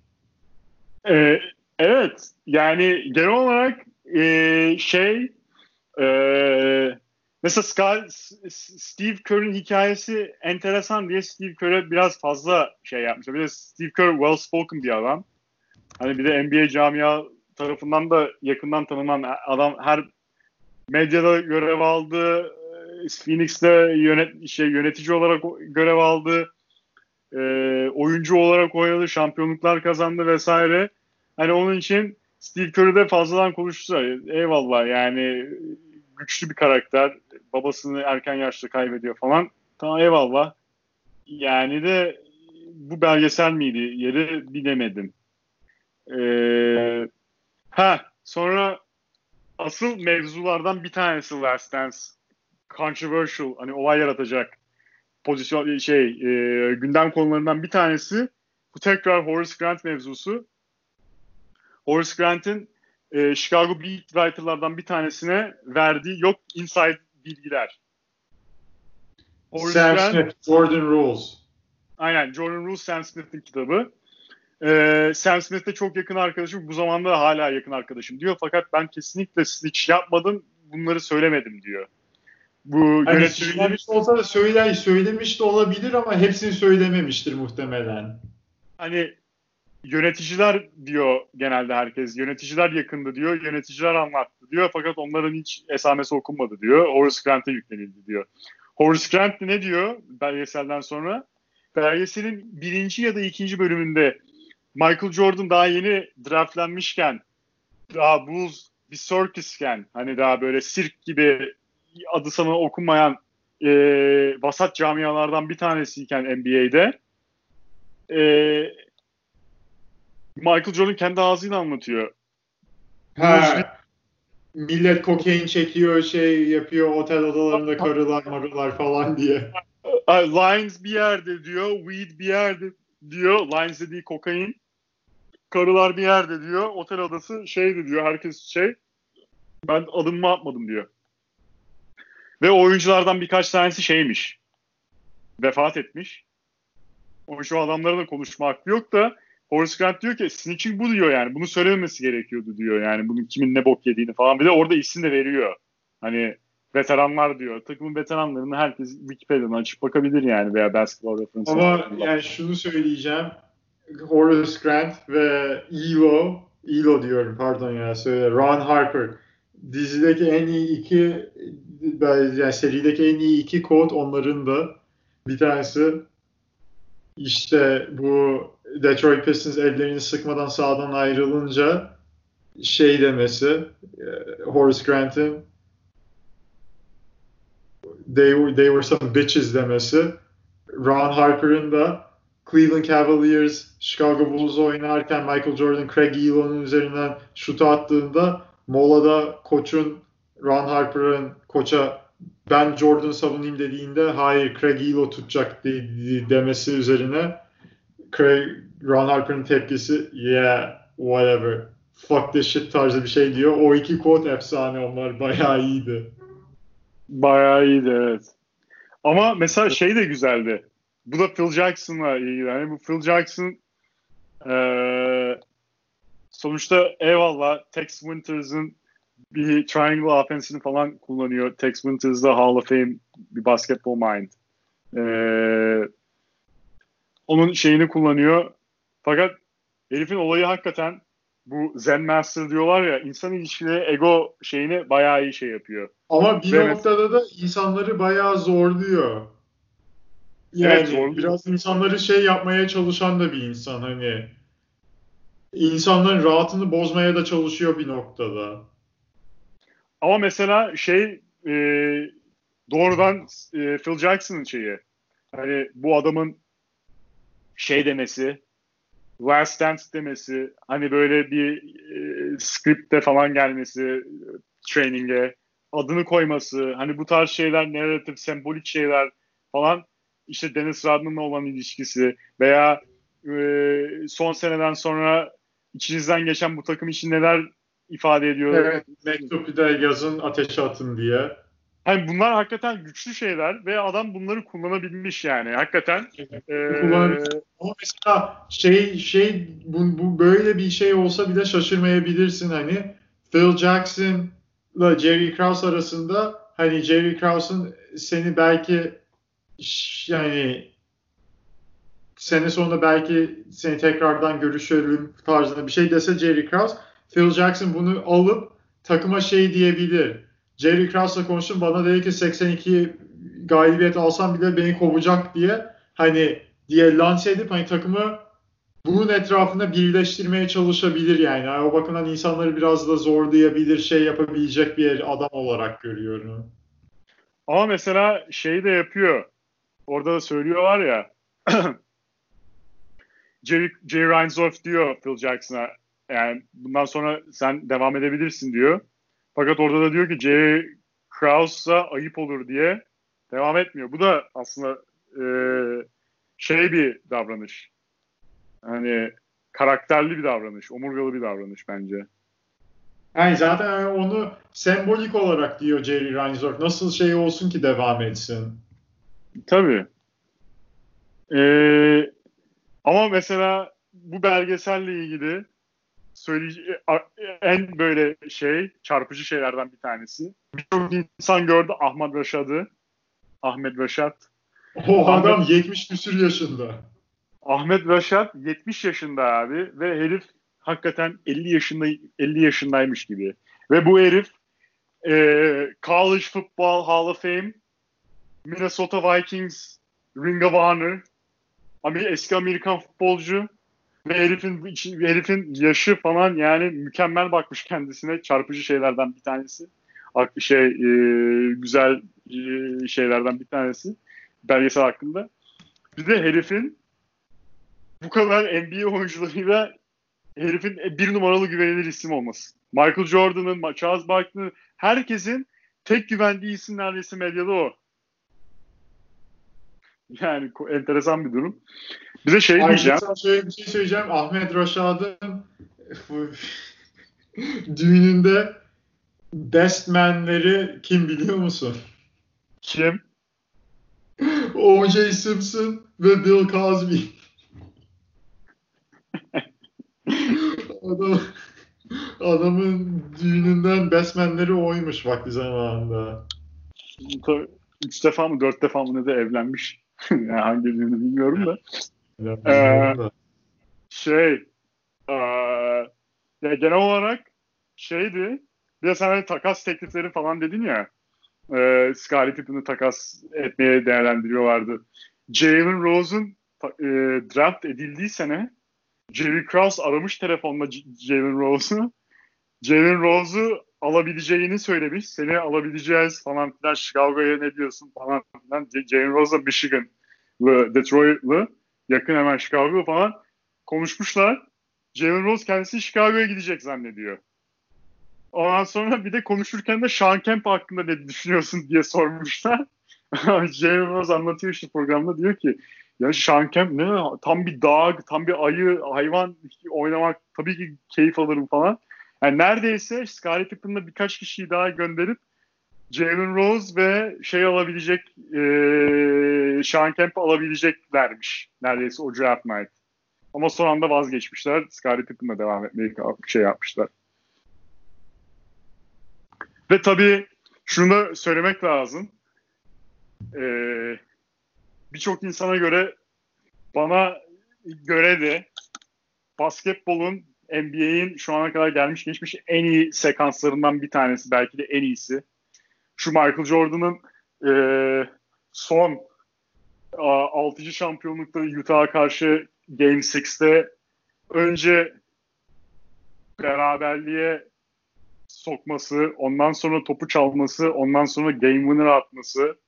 Speaker 2: Ee, evet yani genel olarak e, şey e, mesela Sky, Steve Kerr'ün hikayesi enteresan diye Steve Kerr'e biraz fazla şey yapmış. Bir de Steve Kerr well spoken bir adam. Hani bir de NBA camia tarafından da yakından tanınan adam her medyada görev aldı. Phoenix'te yönet, şey, yönetici olarak görev aldı. E, oyuncu olarak oynadı. Şampiyonluklar kazandı vesaire. Hani onun için Steve Curry de fazladan konuşsa eyvallah yani güçlü bir karakter. Babasını erken yaşta kaybediyor falan. Tamam eyvallah. Yani de bu belgesel miydi? Yeri bilemedim. Ee, ha sonra asıl mevzulardan bir tanesi Last Dance. Controversial, hani olay yaratacak pozisyon şey e, gündem konularından bir tanesi bu tekrar Horace Grant mevzusu. Horace Grant'in e, Chicago Beat Writer'lardan bir tanesine verdiği yok inside bilgiler.
Speaker 1: Horace Sam Grant, Smith, Jordan Rules.
Speaker 2: Aynen, Jordan Rules Sam Smith'in kitabı. Ee, Sam Smith de çok yakın arkadaşım. Bu zamanda hala yakın arkadaşım diyor. Fakat ben kesinlikle hiç yapmadım. Bunları söylemedim diyor.
Speaker 1: Bu hani yöneticiler... söylemiş olsa da söyler, söylemiş de olabilir ama hepsini söylememiştir muhtemelen.
Speaker 2: Hani yöneticiler diyor genelde herkes. Yöneticiler yakındı diyor. Yöneticiler anlattı diyor. Fakat onların hiç esamesi okunmadı diyor. Horace Grant'e yüklenildi diyor. Horace Grant ne diyor belgeselden sonra? Belgeselin birinci ya da ikinci bölümünde Michael Jordan daha yeni draftlanmışken daha Bulls bir circusken hani daha böyle sirk gibi adı sana okunmayan e, vasat camialardan bir tanesiyken NBA'de e, Michael Jordan kendi ağzıyla anlatıyor.
Speaker 1: Ha, millet kokain çekiyor, şey yapıyor, otel odalarında karılar marılar falan diye. *laughs*
Speaker 2: Lines bir yerde diyor, weed bir yerde diyor. Lines dediği kokain. Karılar bir yerde diyor. Otel odası şeydi diyor. Herkes şey. Ben adımımı atmadım diyor. Ve oyunculardan birkaç tanesi şeymiş. Vefat etmiş. O şu adamlara da konuşma hakkı yok da Horace Grant diyor ki snitching bu diyor yani. Bunu söylememesi gerekiyordu diyor yani. Bunun kimin ne bok yediğini falan. Bir de orada isim de veriyor. Hani veteranlar diyor. Takımın veteranlarını herkes Wikipedia'dan açıp bakabilir yani veya basketball referansı.
Speaker 1: Ama yani şunu söyleyeceğim. Horace Grant ve Elo, Elo diyorum pardon ya söyle, Ron Harper dizideki en iyi iki yani serideki en iyi iki kod onların da bir tanesi işte bu Detroit Pistons ellerini sıkmadan sağdan ayrılınca şey demesi e, Horace Grant'in they, they were some bitches demesi. Ron Harper'ın da Cleveland Cavaliers Chicago Bulls oynarken Michael Jordan Craig Elo'nun üzerinden şut attığında molada koçun Ron Harper'ın koça ben Jordan savunayım dediğinde hayır Craig Elo tutacak demesi üzerine Craig, Ron Harper'ın tepkisi yeah whatever fuck this shit tarzı bir şey diyor. O iki quote efsane onlar bayağı iyiydi.
Speaker 2: Bayağı iyiydi evet. Ama mesela şey de güzeldi. Bu da Phil Jackson'la ilgili. Yani bu Phil Jackson ee, sonuçta eyvallah Tex Winters'ın bir triangle offense'ini falan kullanıyor. Tex Winters da Hall of Fame bir basketball mind. Ee, onun şeyini kullanıyor. Fakat herifin olayı hakikaten bu Zen Master diyorlar ya insan ilişkileri ego şeyini bayağı iyi şey yapıyor.
Speaker 1: Ama bir evet. noktada da insanları bayağı zorluyor. Yani evet, zorluyor. biraz insanları şey yapmaya çalışan da bir insan hani insanların rahatını bozmaya da çalışıyor bir noktada.
Speaker 2: Ama mesela şey e, doğrudan e, Phil Jackson'ın şeyi hani bu adamın şey demesi Last Dance demesi hani böyle bir e, script'te falan gelmesi training'e adını koyması hani bu tarz şeyler narrative sembolik şeyler falan işte Dennis Rodman'la olan ilişkisi veya e, son seneden sonra içinizden geçen bu takım için neler ifade ediyor.
Speaker 1: Evet, mektup yazın ateşe atın diye.
Speaker 2: Hani bunlar hakikaten güçlü şeyler ve adam bunları kullanabilmiş yani. Hakikaten.
Speaker 1: Evet. Ama mesela şey şey bu, bu böyle bir şey olsa bile şaşırmayabilirsin hani Phil Jackson'la Jerry Krause arasında hani Jerry Krause'un seni belki yani sene sonunda belki seni tekrardan görüşelim tarzında bir şey dese Jerry Krause Phil Jackson bunu alıp takıma şey diyebilir. Jerry Krause'la konuştum bana dedi ki 82 galibiyet alsam bile beni kovacak diye hani diye lanse edip hani takımı bunun etrafında birleştirmeye çalışabilir yani. yani o bakımdan insanları biraz da zorlayabilir, şey yapabilecek bir adam olarak görüyorum.
Speaker 2: Ama mesela şey de yapıyor. Orada da söylüyorlar ya *clears throat* Jerry, Jerry Reinsdorf diyor Phil Jackson'a yani bundan sonra sen devam edebilirsin diyor. Fakat orada da diyor ki Jerry Krause'a ayıp olur diye devam etmiyor. Bu da aslında e, şey bir davranış. Hani karakterli bir davranış, omurgalı bir davranış bence.
Speaker 1: Yani zaten onu sembolik olarak diyor Jerry Reinsdorf. Nasıl şey olsun ki devam etsin?
Speaker 2: Tabii. Ee, ama mesela bu belgeselle ilgili söyleyeceği en böyle şey çarpıcı şeylerden bir tanesi. Birçok insan gördü Ahmet Reşat'ı. Ahmet Reşat.
Speaker 1: O adam Ahmet, 70 küsür yaşında.
Speaker 2: Ahmet Reşat 70 yaşında abi ve herif hakikaten 50 yaşında 50 yaşındaymış gibi. Ve bu herif e, College Football Hall of Fame, Minnesota Vikings Ring of Honor, eski Amerikan futbolcu ve herifin, herifin yaşı falan yani mükemmel bakmış kendisine. Çarpıcı şeylerden bir tanesi. Şey e, güzel e, şeylerden bir tanesi. Belgesel hakkında. Bir de herifin bu kadar NBA oyuncularıyla herifin bir numaralı güvenilir isim olması. Michael Jordan'ın, Charles Barkley'nin herkesin tek güvendiği isim neredeyse medyada o. Yani enteresan bir durum. Bize şey
Speaker 1: Ayrıca
Speaker 2: diyeceğim.
Speaker 1: Şöyle bir şey söyleyeceğim. Ahmet Raşad'ın *laughs* düğününde best man'leri kim biliyor musun?
Speaker 2: Kim? *laughs*
Speaker 1: O.J. Simpson ve Bill Cosby. *laughs* Adam, adamın düğününden bestmenleri oymuş vakti zamanında.
Speaker 2: Tabii, üç defa mı dört defa mı ne de evlenmiş. yani hangi düğünü bilmiyorum da. Ee, şey ee, ya genel olarak şeydi bir de sen hani takas teklifleri falan dedin ya e, Scottie Pippen'ı takas etmeye değerlendiriyorlardı. Jalen Rose'un e, draft edildiği sene Jerry Krause aramış telefonla Jalen Rose'u. Jalen Rose'u alabileceğini söylemiş. Seni alabileceğiz falan filan. Chicago'ya ne diyorsun falan filan. Jalen Rose da Michigan'lı, Detroit'lı yakın hemen Chicago falan konuşmuşlar. Jalen Rose kendisi Chicago'ya gidecek zannediyor. Ondan sonra bir de konuşurken de Sean Kemp hakkında ne düşünüyorsun diye sormuşlar. *laughs* Jalen Rose anlatıyor işte programda diyor ki Ya Sean Kemp ne tam bir dağ, tam bir ayı, hayvan oynamak tabii ki keyif alırım falan. Yani neredeyse Scottie Pippen'la birkaç kişiyi daha gönderip Jalen Rose ve şey alabilecek e, Sean Kemp alabileceklermiş neredeyse o draft night. Ama son anda vazgeçmişler. Scottie Pippen'la devam etmeyi şey yapmışlar. Ve tabii şunu da söylemek lazım. Ee, Birçok insana göre bana göre de basketbolun NBA'in şu ana kadar gelmiş geçmiş en iyi sekanslarından bir tanesi. Belki de en iyisi. Şu Michael Jordan'ın e, son 6. şampiyonlukta Utah'a karşı Game 6'te önce beraberliğe sokması, ondan sonra topu çalması, ondan sonra game winner atması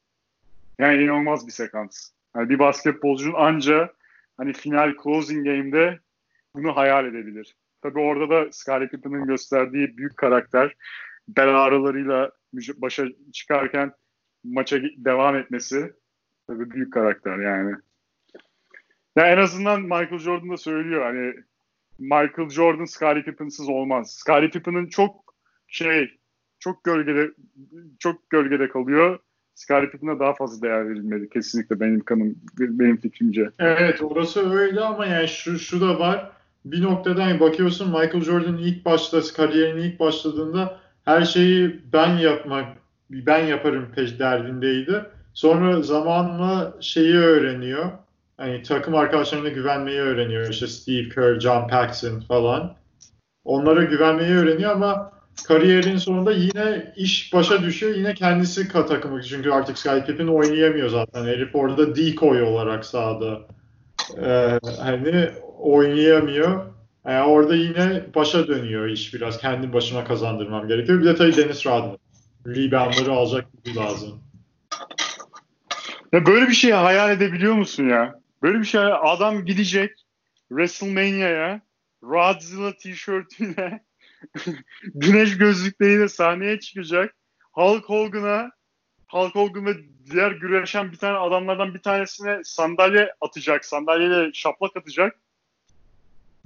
Speaker 2: yani inanılmaz bir sekans. Yani bir basketbolcunun anca hani final closing game'de bunu hayal edebilir. Tabii orada da Scottie Pippen'ın gösterdiği büyük karakter bel ağrılarıyla başa çıkarken maça devam etmesi tabii büyük karakter yani. Ya en azından Michael Jordan da söylüyor hani Michael Jordan Scottie Pippen'sız olmaz. Scottie Pippen'ın çok şey çok gölgede çok gölgede kalıyor. Scottie Pippen'a daha fazla değer verilmedi kesinlikle benim kanım benim fikrimce.
Speaker 1: Evet orası öyle ama yani şu şu da var. Bir noktadan bakıyorsun Michael Jordan ilk başta kariyerinin ilk başladığında her şeyi ben yapmak ben yaparım peş derdindeydi. Sonra zamanla şeyi öğreniyor. Hani takım arkadaşlarına güvenmeyi öğreniyor. İşte Steve Kerr, John Paxson falan. Onlara güvenmeyi öğreniyor ama kariyerin sonunda yine iş başa düşüyor. Yine kendisi takımı. Çünkü artık Scottie Pippen oynayamıyor zaten. Herif orada decoy olarak sahada. Ee, hani oynayamıyor. Yani orada yine başa dönüyor iş biraz. Kendi başıma kazandırmam gerekiyor. Bir de tabii Dennis Rodman. Reboundları alacak gibi lazım.
Speaker 2: Ya böyle bir şey hayal edebiliyor musun ya? Böyle bir şey adam gidecek WrestleMania'ya Rodzilla tişörtüyle *laughs* güneş gözlükleriyle sahneye çıkacak. Hulk Hogan'a Hulk Hogan ve diğer güreşen bir tane adamlardan bir tanesine sandalye atacak. Sandalyeyle şaplak atacak.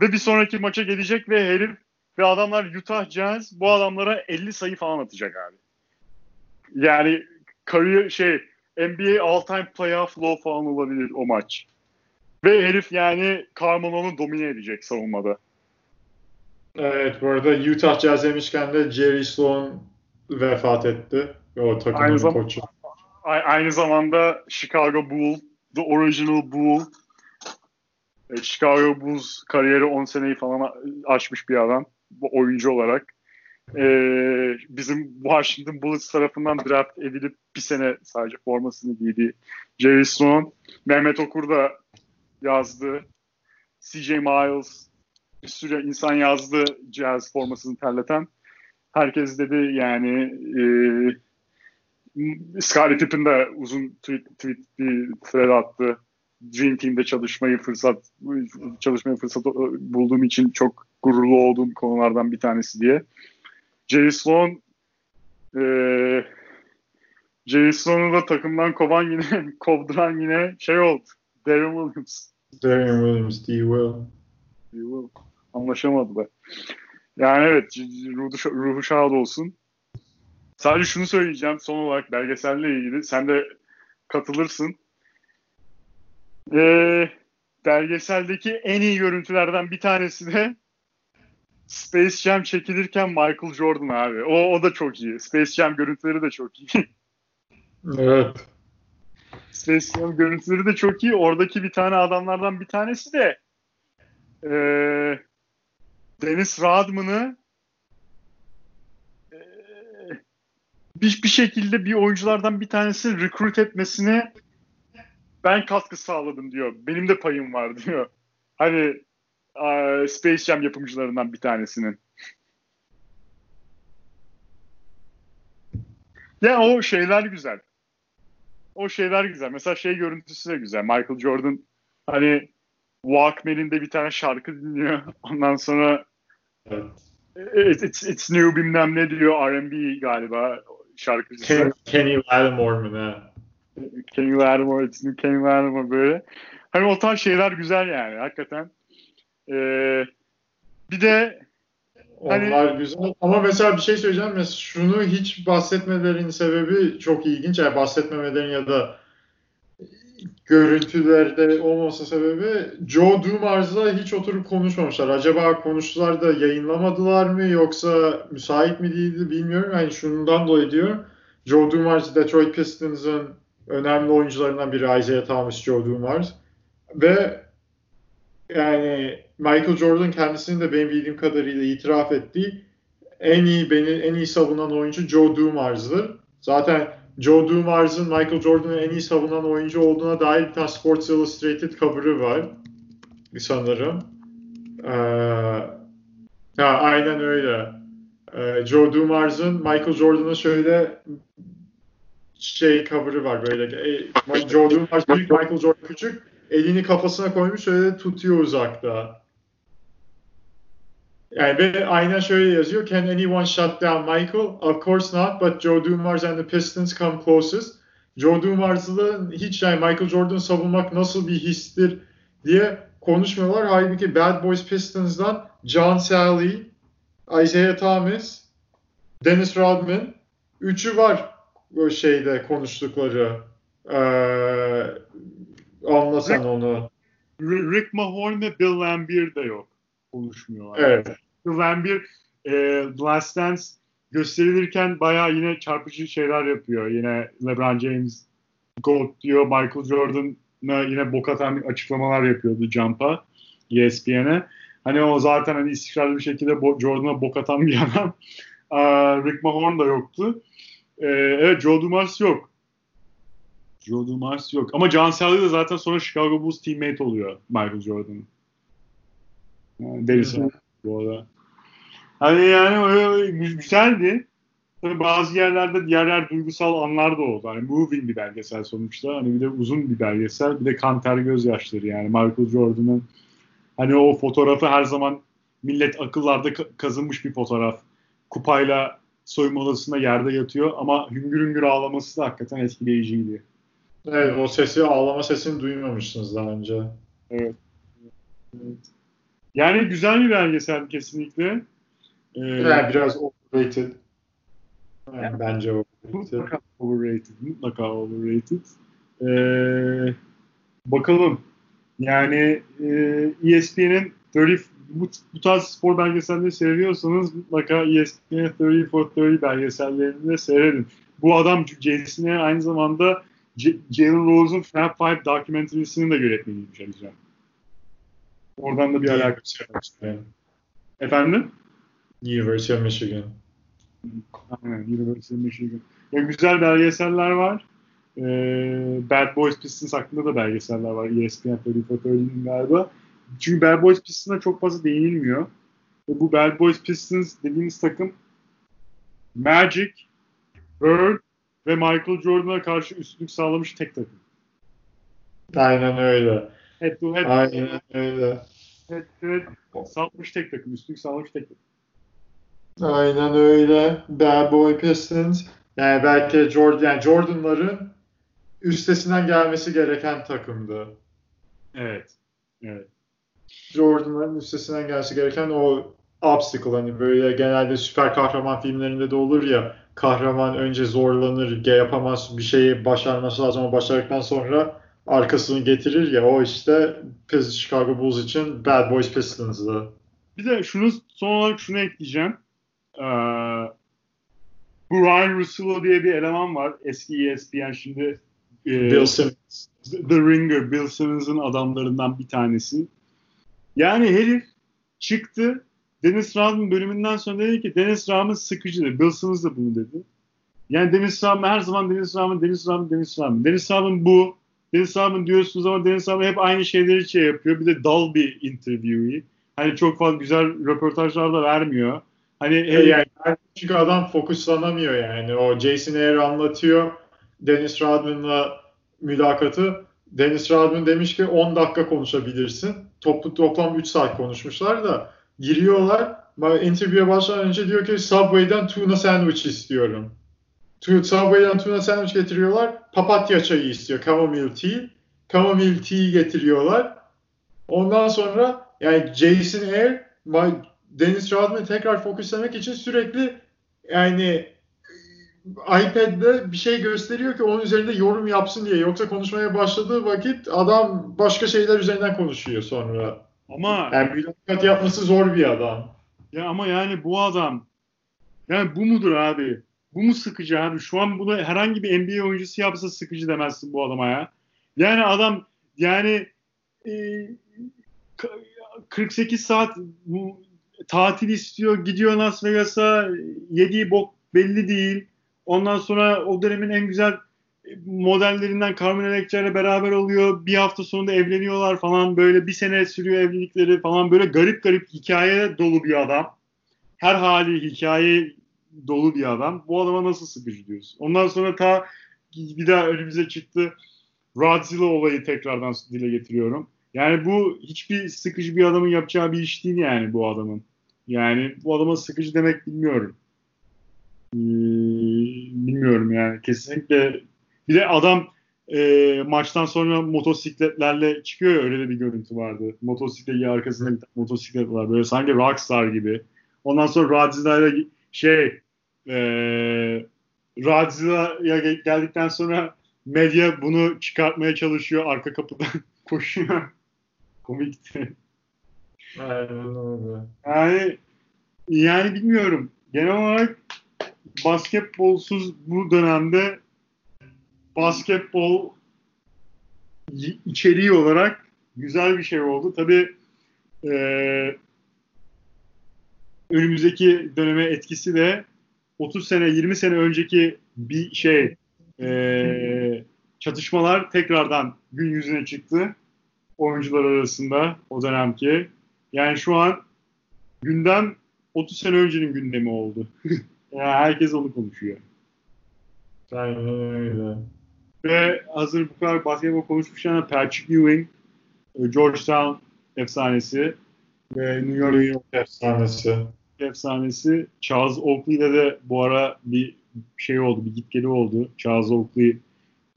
Speaker 2: Ve bir sonraki maça gelecek ve herif ve adamlar Utah Jazz bu adamlara 50 sayı falan atacak abi. Yani kariyer şey NBA all time playoff low falan olabilir o maç. Ve herif yani Carmelo'nu domine edecek savunmada.
Speaker 1: Evet bu arada Utah Jazz demişken de Jerry Sloan vefat etti. O takımın aynı zam- koçu.
Speaker 2: Aynı zamanda Chicago Bull, The Original Bull. E, Chicago Bulls kariyeri 10 seneyi falan açmış bir adam. Bu oyuncu olarak. Ee, bizim Washington Bullets tarafından draft edilip bir sene sadece formasını giydi. Jerry Sloan. Mehmet Okur da yazdı. CJ Miles bir sürü insan yazdı Jazz formasını terleten. Herkes dedi yani e, Scottie Pippen de uzun tweet, tweet bir thread attı. Dream Team'de çalışmayı fırsat çalışmaya fırsat bulduğum için çok gururlu olduğum konulardan bir tanesi diye. Jerry Sloan e, Jerry Sloan'u da takımdan kovan yine *laughs* kovduran yine şey oldu. Darren Williams.
Speaker 1: Darren Williams, D. Will.
Speaker 2: D. Will. Anlaşamadılar. Yani evet ruhu, ruhu şad olsun. Sadece şunu söyleyeceğim son olarak belgeselle ilgili. Sen de katılırsın. Ee, belgeseldeki en iyi görüntülerden bir tanesi de Space Jam çekilirken Michael Jordan abi. O, o da çok iyi. Space Jam görüntüleri de çok iyi. *laughs*
Speaker 1: evet.
Speaker 2: Space Jam görüntüleri de çok iyi. Oradaki bir tane adamlardan bir tanesi de e, Dennis Rodman'ı e, bir, bir şekilde bir oyunculardan bir tanesini recruit etmesine ben katkı sağladım diyor. Benim de payım var diyor. Hani uh, Space Jam yapımcılarından bir tanesinin. Ya o şeyler güzel. O şeyler güzel. Mesela şey görüntüsü de güzel. Michael Jordan hani Walkman'inde bir tane şarkı dinliyor. *laughs* Ondan sonra evet. it's, it's new bilmem ne diyor R&B galiba şarkıcısı.
Speaker 1: Ken, Kenny Lattimore mu ne?
Speaker 2: Kenny it's new Kenny Lattimore böyle. Hani o tarz şeyler güzel yani hakikaten. Ee, bir de
Speaker 1: Hani... Onlar güzel. Ama mesela bir şey söyleyeceğim. Mesela şunu hiç bahsetmelerinin sebebi çok ilginç. Yani bahsetmemelerin ya da görüntülerde olmasa sebebi Joe Dumars'la hiç oturup konuşmamışlar. Acaba konuştular da yayınlamadılar mı yoksa müsait mi değildi bilmiyorum. Yani şundan dolayı diyorum. Joe Dumars Detroit Pistons'ın önemli oyuncularından biri Isaiah Thomas, Joe Dumars. Ve yani Michael Jordan kendisinin de benim bildiğim kadarıyla itiraf ettiği en iyi beni en iyi savunan oyuncu Joe Dumars'dır. Zaten Joe Dumars'ın Michael Jordan'ın en iyi savunan oyuncu olduğuna dair bir tane Sports Illustrated cover'ı var. Sanırım. Ee, ha, aynen öyle. Ee, Joe Dumars'ın Michael Jordan'a şöyle şey cover'ı var böyle. E, Joe Dumars büyük, Michael Jordan küçük. Elini kafasına koymuş şöyle tutuyor uzakta. Yani ve aynen şöyle yazıyor. Can anyone shut down Michael? Of course not, but Joe Dumars and the Pistons come closest. Joe Dumars'la hiç yani Michael Jordan savunmak nasıl bir histir diye konuşmuyorlar. Halbuki Bad Boys Pistons'dan John Sally, Isaiah Thomas, Dennis Rodman üçü var o şeyde konuştukları. Ee, anlasan Rick, onu.
Speaker 2: Rick Mahorn ve Bill Laimbeer de yok. Konuşmuyorlar.
Speaker 1: Evet.
Speaker 2: Güven bir e, Last Dance gösterilirken bayağı yine çarpıcı şeyler yapıyor. Yine LeBron James GOAT diyor. Michael Jordan'a yine bok atan açıklamalar yapıyordu Jump'a ESPN'e. Hani o zaten hani istikrarlı bir şekilde bo- Jordan'a bok atan bir adam. Rick Mahorn da yoktu. Ee, evet Joe Dumars yok. Joe Dumars yok. Ama John Sally de zaten sonra Chicago Bulls teammate oluyor Michael Jordan'ın. Yani deli bu arada. Hani yani öyle güzeldi. Tabii bazı yerlerde diğer yer duygusal anlar da oldu. Hani moving bir belgesel sonuçta. Hani bir de uzun bir belgesel. Bir de kan ter gözyaşları yani. Michael Jordan'ın hani o fotoğrafı her zaman millet akıllarda kazınmış bir fotoğraf. Kupayla soyunma odasında yerde yatıyor ama hüngür hüngür ağlaması da hakikaten etkileyiciydi.
Speaker 1: Evet o sesi ağlama sesini duymamışsınız daha önce.
Speaker 2: Evet. evet. Yani güzel bir belgesel kesinlikle.
Speaker 1: Ee, yani biraz overrated. Yani yani, bence overrated.
Speaker 2: Mutlaka overrated. Mutlaka overrated. Ee, bakalım. Yani e, ESPN'in 30 bu, bu tarz spor belgeselleri seviyorsanız mutlaka ESPN 30 for 30 belgesellerini de seyredin. Bu adam Jason'e aynı zamanda Jalen Rose'un Fab Five dokumentarisini de yönetmeniymiş Alican. Oradan da bir alakası var. Efendim?
Speaker 1: University of Michigan.
Speaker 2: Aynen, University of Michigan. Ya güzel belgeseller var. Ee, Bad Boys Pistons hakkında da belgeseller var. ESPN 34 galiba. Çünkü Bad Boys Pistons'a çok fazla değinilmiyor. Ve bu Bad Boys Pistons dediğimiz takım Magic, Bird ve Michael Jordan'a karşı üstünlük sağlamış tek takım.
Speaker 1: Aynen öyle.
Speaker 2: Head to head.
Speaker 1: Aynen öyle.
Speaker 2: Head to head sağlamış tek takım. Üstünlük sağlamış tek takım.
Speaker 1: Aynen öyle. Bad Boy Pistons. Yani belki Jordan, yani Jordan'ların üstesinden gelmesi gereken takımdı.
Speaker 2: Evet. Evet.
Speaker 1: Jordan'ların üstesinden gelmesi gereken o obstacle hani böyle genelde süper kahraman filmlerinde de olur ya kahraman önce zorlanır, yapamaz bir şeyi başarması lazım ama başardıktan sonra arkasını getirir ya o işte Chicago Bulls için Bad Boys Pistons'dı.
Speaker 2: Bir de şunu son olarak şunu ekleyeceğim. Ee, Brian Russillo diye bir eleman var. Eski ESPN şimdi
Speaker 1: e, Bill Simmons.
Speaker 2: The Ringer, Bill Simmons'ın adamlarından bir tanesi. Yani herif çıktı Dennis Rodman bölümünden sonra dedi ki Dennis Rodman sıkıcıdır. Simmons da bunu dedi. Yani Dennis Rodman her zaman Dennis Rodman, Dennis Rodman, Dennis Rodman. Dennis Rodman bu. Dennis Rodman diyorsunuz ama Dennis Rodman hep aynı şeyleri şey yapıyor. Bir de dal bir interview'i. Hani çok fazla güzel röportajlar da vermiyor. Hani
Speaker 1: e, yani çünkü adam fokuslanamıyor yani. O Jason Ayer anlatıyor Dennis Rodman'la mülakatı. Dennis Rodman demiş ki 10 dakika konuşabilirsin. Toplu toplam 3 saat konuşmuşlar da giriyorlar. Interview'e başlamadan önce diyor ki Subway'den tuna sandwich istiyorum. Subway'den tuna sandwich getiriyorlar. Papatya çayı istiyor. Chamomile tea. chamomile tea getiriyorlar. Ondan sonra yani Jason Air Dennis Rodman'ı tekrar fokuslamak için sürekli yani iPad'de bir şey gösteriyor ki onun üzerinde yorum yapsın diye. Yoksa konuşmaya başladığı vakit adam başka şeyler üzerinden konuşuyor sonra.
Speaker 2: Ama
Speaker 1: yani mülakat yapması zor bir adam.
Speaker 2: Ya ama yani bu adam yani bu mudur abi? Bu mu sıkıcı abi? Şu an bunu herhangi bir NBA oyuncusu yapsa sıkıcı demezsin bu adama ya. Yani adam yani e, 48 saat bu, tatil istiyor. Gidiyor Las Vegas'a. Yediği bok belli değil. Ondan sonra o dönemin en güzel modellerinden Carmen Electra ile beraber oluyor. Bir hafta sonunda evleniyorlar falan. Böyle bir sene sürüyor evlilikleri falan. Böyle garip garip hikaye dolu bir adam. Her hali hikaye dolu bir adam. Bu adama nasıl sıkıcı diyoruz. Ondan sonra ta bir daha önümüze çıktı. Radzilla olayı tekrardan dile getiriyorum. Yani bu hiçbir sıkıcı bir adamın yapacağı bir iş değil yani bu adamın. Yani bu adama sıkıcı demek bilmiyorum. Ee, bilmiyorum yani. Kesinlikle bir de adam e, maçtan sonra motosikletlerle çıkıyor ya öyle de bir görüntü vardı. Motosiklet arkasında bir motosiklet var. Böyle sanki rockstar gibi. Ondan sonra Radzilla'ya şey e, Radzilla'ya geldikten sonra medya bunu çıkartmaya çalışıyor. Arka kapıdan *laughs* koşuyor. Komikti.
Speaker 1: Aynen öyle.
Speaker 2: Yani yani bilmiyorum. Genel olarak basketbolsuz bu dönemde basketbol içeriği olarak güzel bir şey oldu. Tabii e, önümüzdeki döneme etkisi de 30 sene 20 sene önceki bir şey e, çatışmalar tekrardan gün yüzüne çıktı oyuncular arasında o dönemki. Yani şu an gündem 30 sene öncenin gündemi oldu. *laughs* yani herkes onu konuşuyor.
Speaker 1: Aynen öyle.
Speaker 2: Ve hazır bu kadar basketbol konuşmuşken Patrick Ewing, e, Georgetown efsanesi ve New York, New York
Speaker 1: efsanesi.
Speaker 2: efsanesi. Charles Oakley'de de bu ara bir şey oldu, bir gitgeli oldu. Charles Oakley,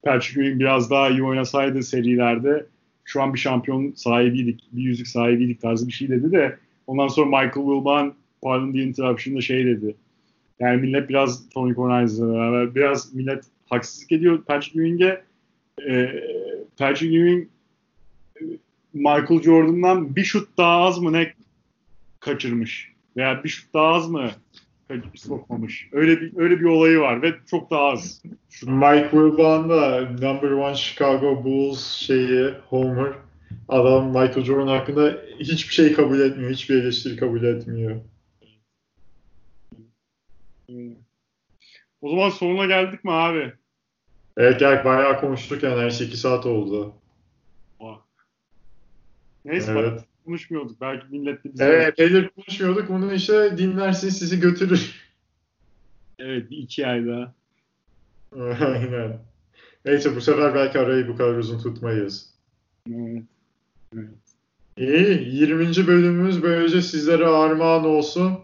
Speaker 2: Patrick Ewing biraz daha iyi oynasaydı serilerde şu an bir şampiyon sahibiydik, bir yüzük sahibiydik tarzı bir şey dedi de ondan sonra Michael Wilbon Pardon the Interruption'da şey dedi. Yani millet biraz Tony Kornheiser'la beraber biraz millet haksızlık ediyor Patrick Ewing'e. E, Patrick Ewing Michael Jordan'dan bir şut daha az mı ne kaçırmış veya bir şut daha az mı sokmamış. Öyle bir öyle bir olayı var ve çok daha az.
Speaker 1: Mike Wilbon da number one Chicago Bulls şeyi Homer adam Michael Jordan hakkında hiçbir şey kabul etmiyor. Hiçbir eleştiri kabul etmiyor.
Speaker 2: O zaman sonuna geldik mi abi?
Speaker 1: Evet gel bayağı konuştuk yani her şey 2 saat oldu.
Speaker 2: Neyse evet. bak konuşmuyorduk. Belki millet de
Speaker 1: bize... Evet epeydir konuşmuyorduk. Bunu işte dinlersin sizi götürür.
Speaker 2: Evet bir iki ay daha. *laughs*
Speaker 1: Aynen. Neyse bu sefer belki arayı bu kadar uzun tutmayız.
Speaker 2: Evet. evet.
Speaker 1: İyi. 20. bölümümüz böylece sizlere armağan olsun.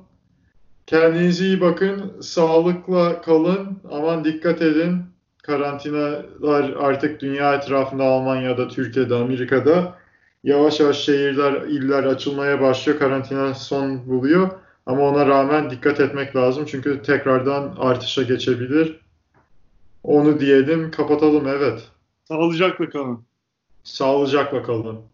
Speaker 1: Kendinize iyi bakın. Sağlıkla kalın. Aman dikkat edin. Karantinalar artık dünya etrafında Almanya'da, Türkiye'de, Amerika'da yavaş yavaş şehirler, iller açılmaya başlıyor. Karantina son buluyor. Ama ona rağmen dikkat etmek lazım. Çünkü tekrardan artışa geçebilir. Onu diyelim. Kapatalım evet.
Speaker 2: Sağlıcakla kalın.
Speaker 1: Sağlıcakla kalın.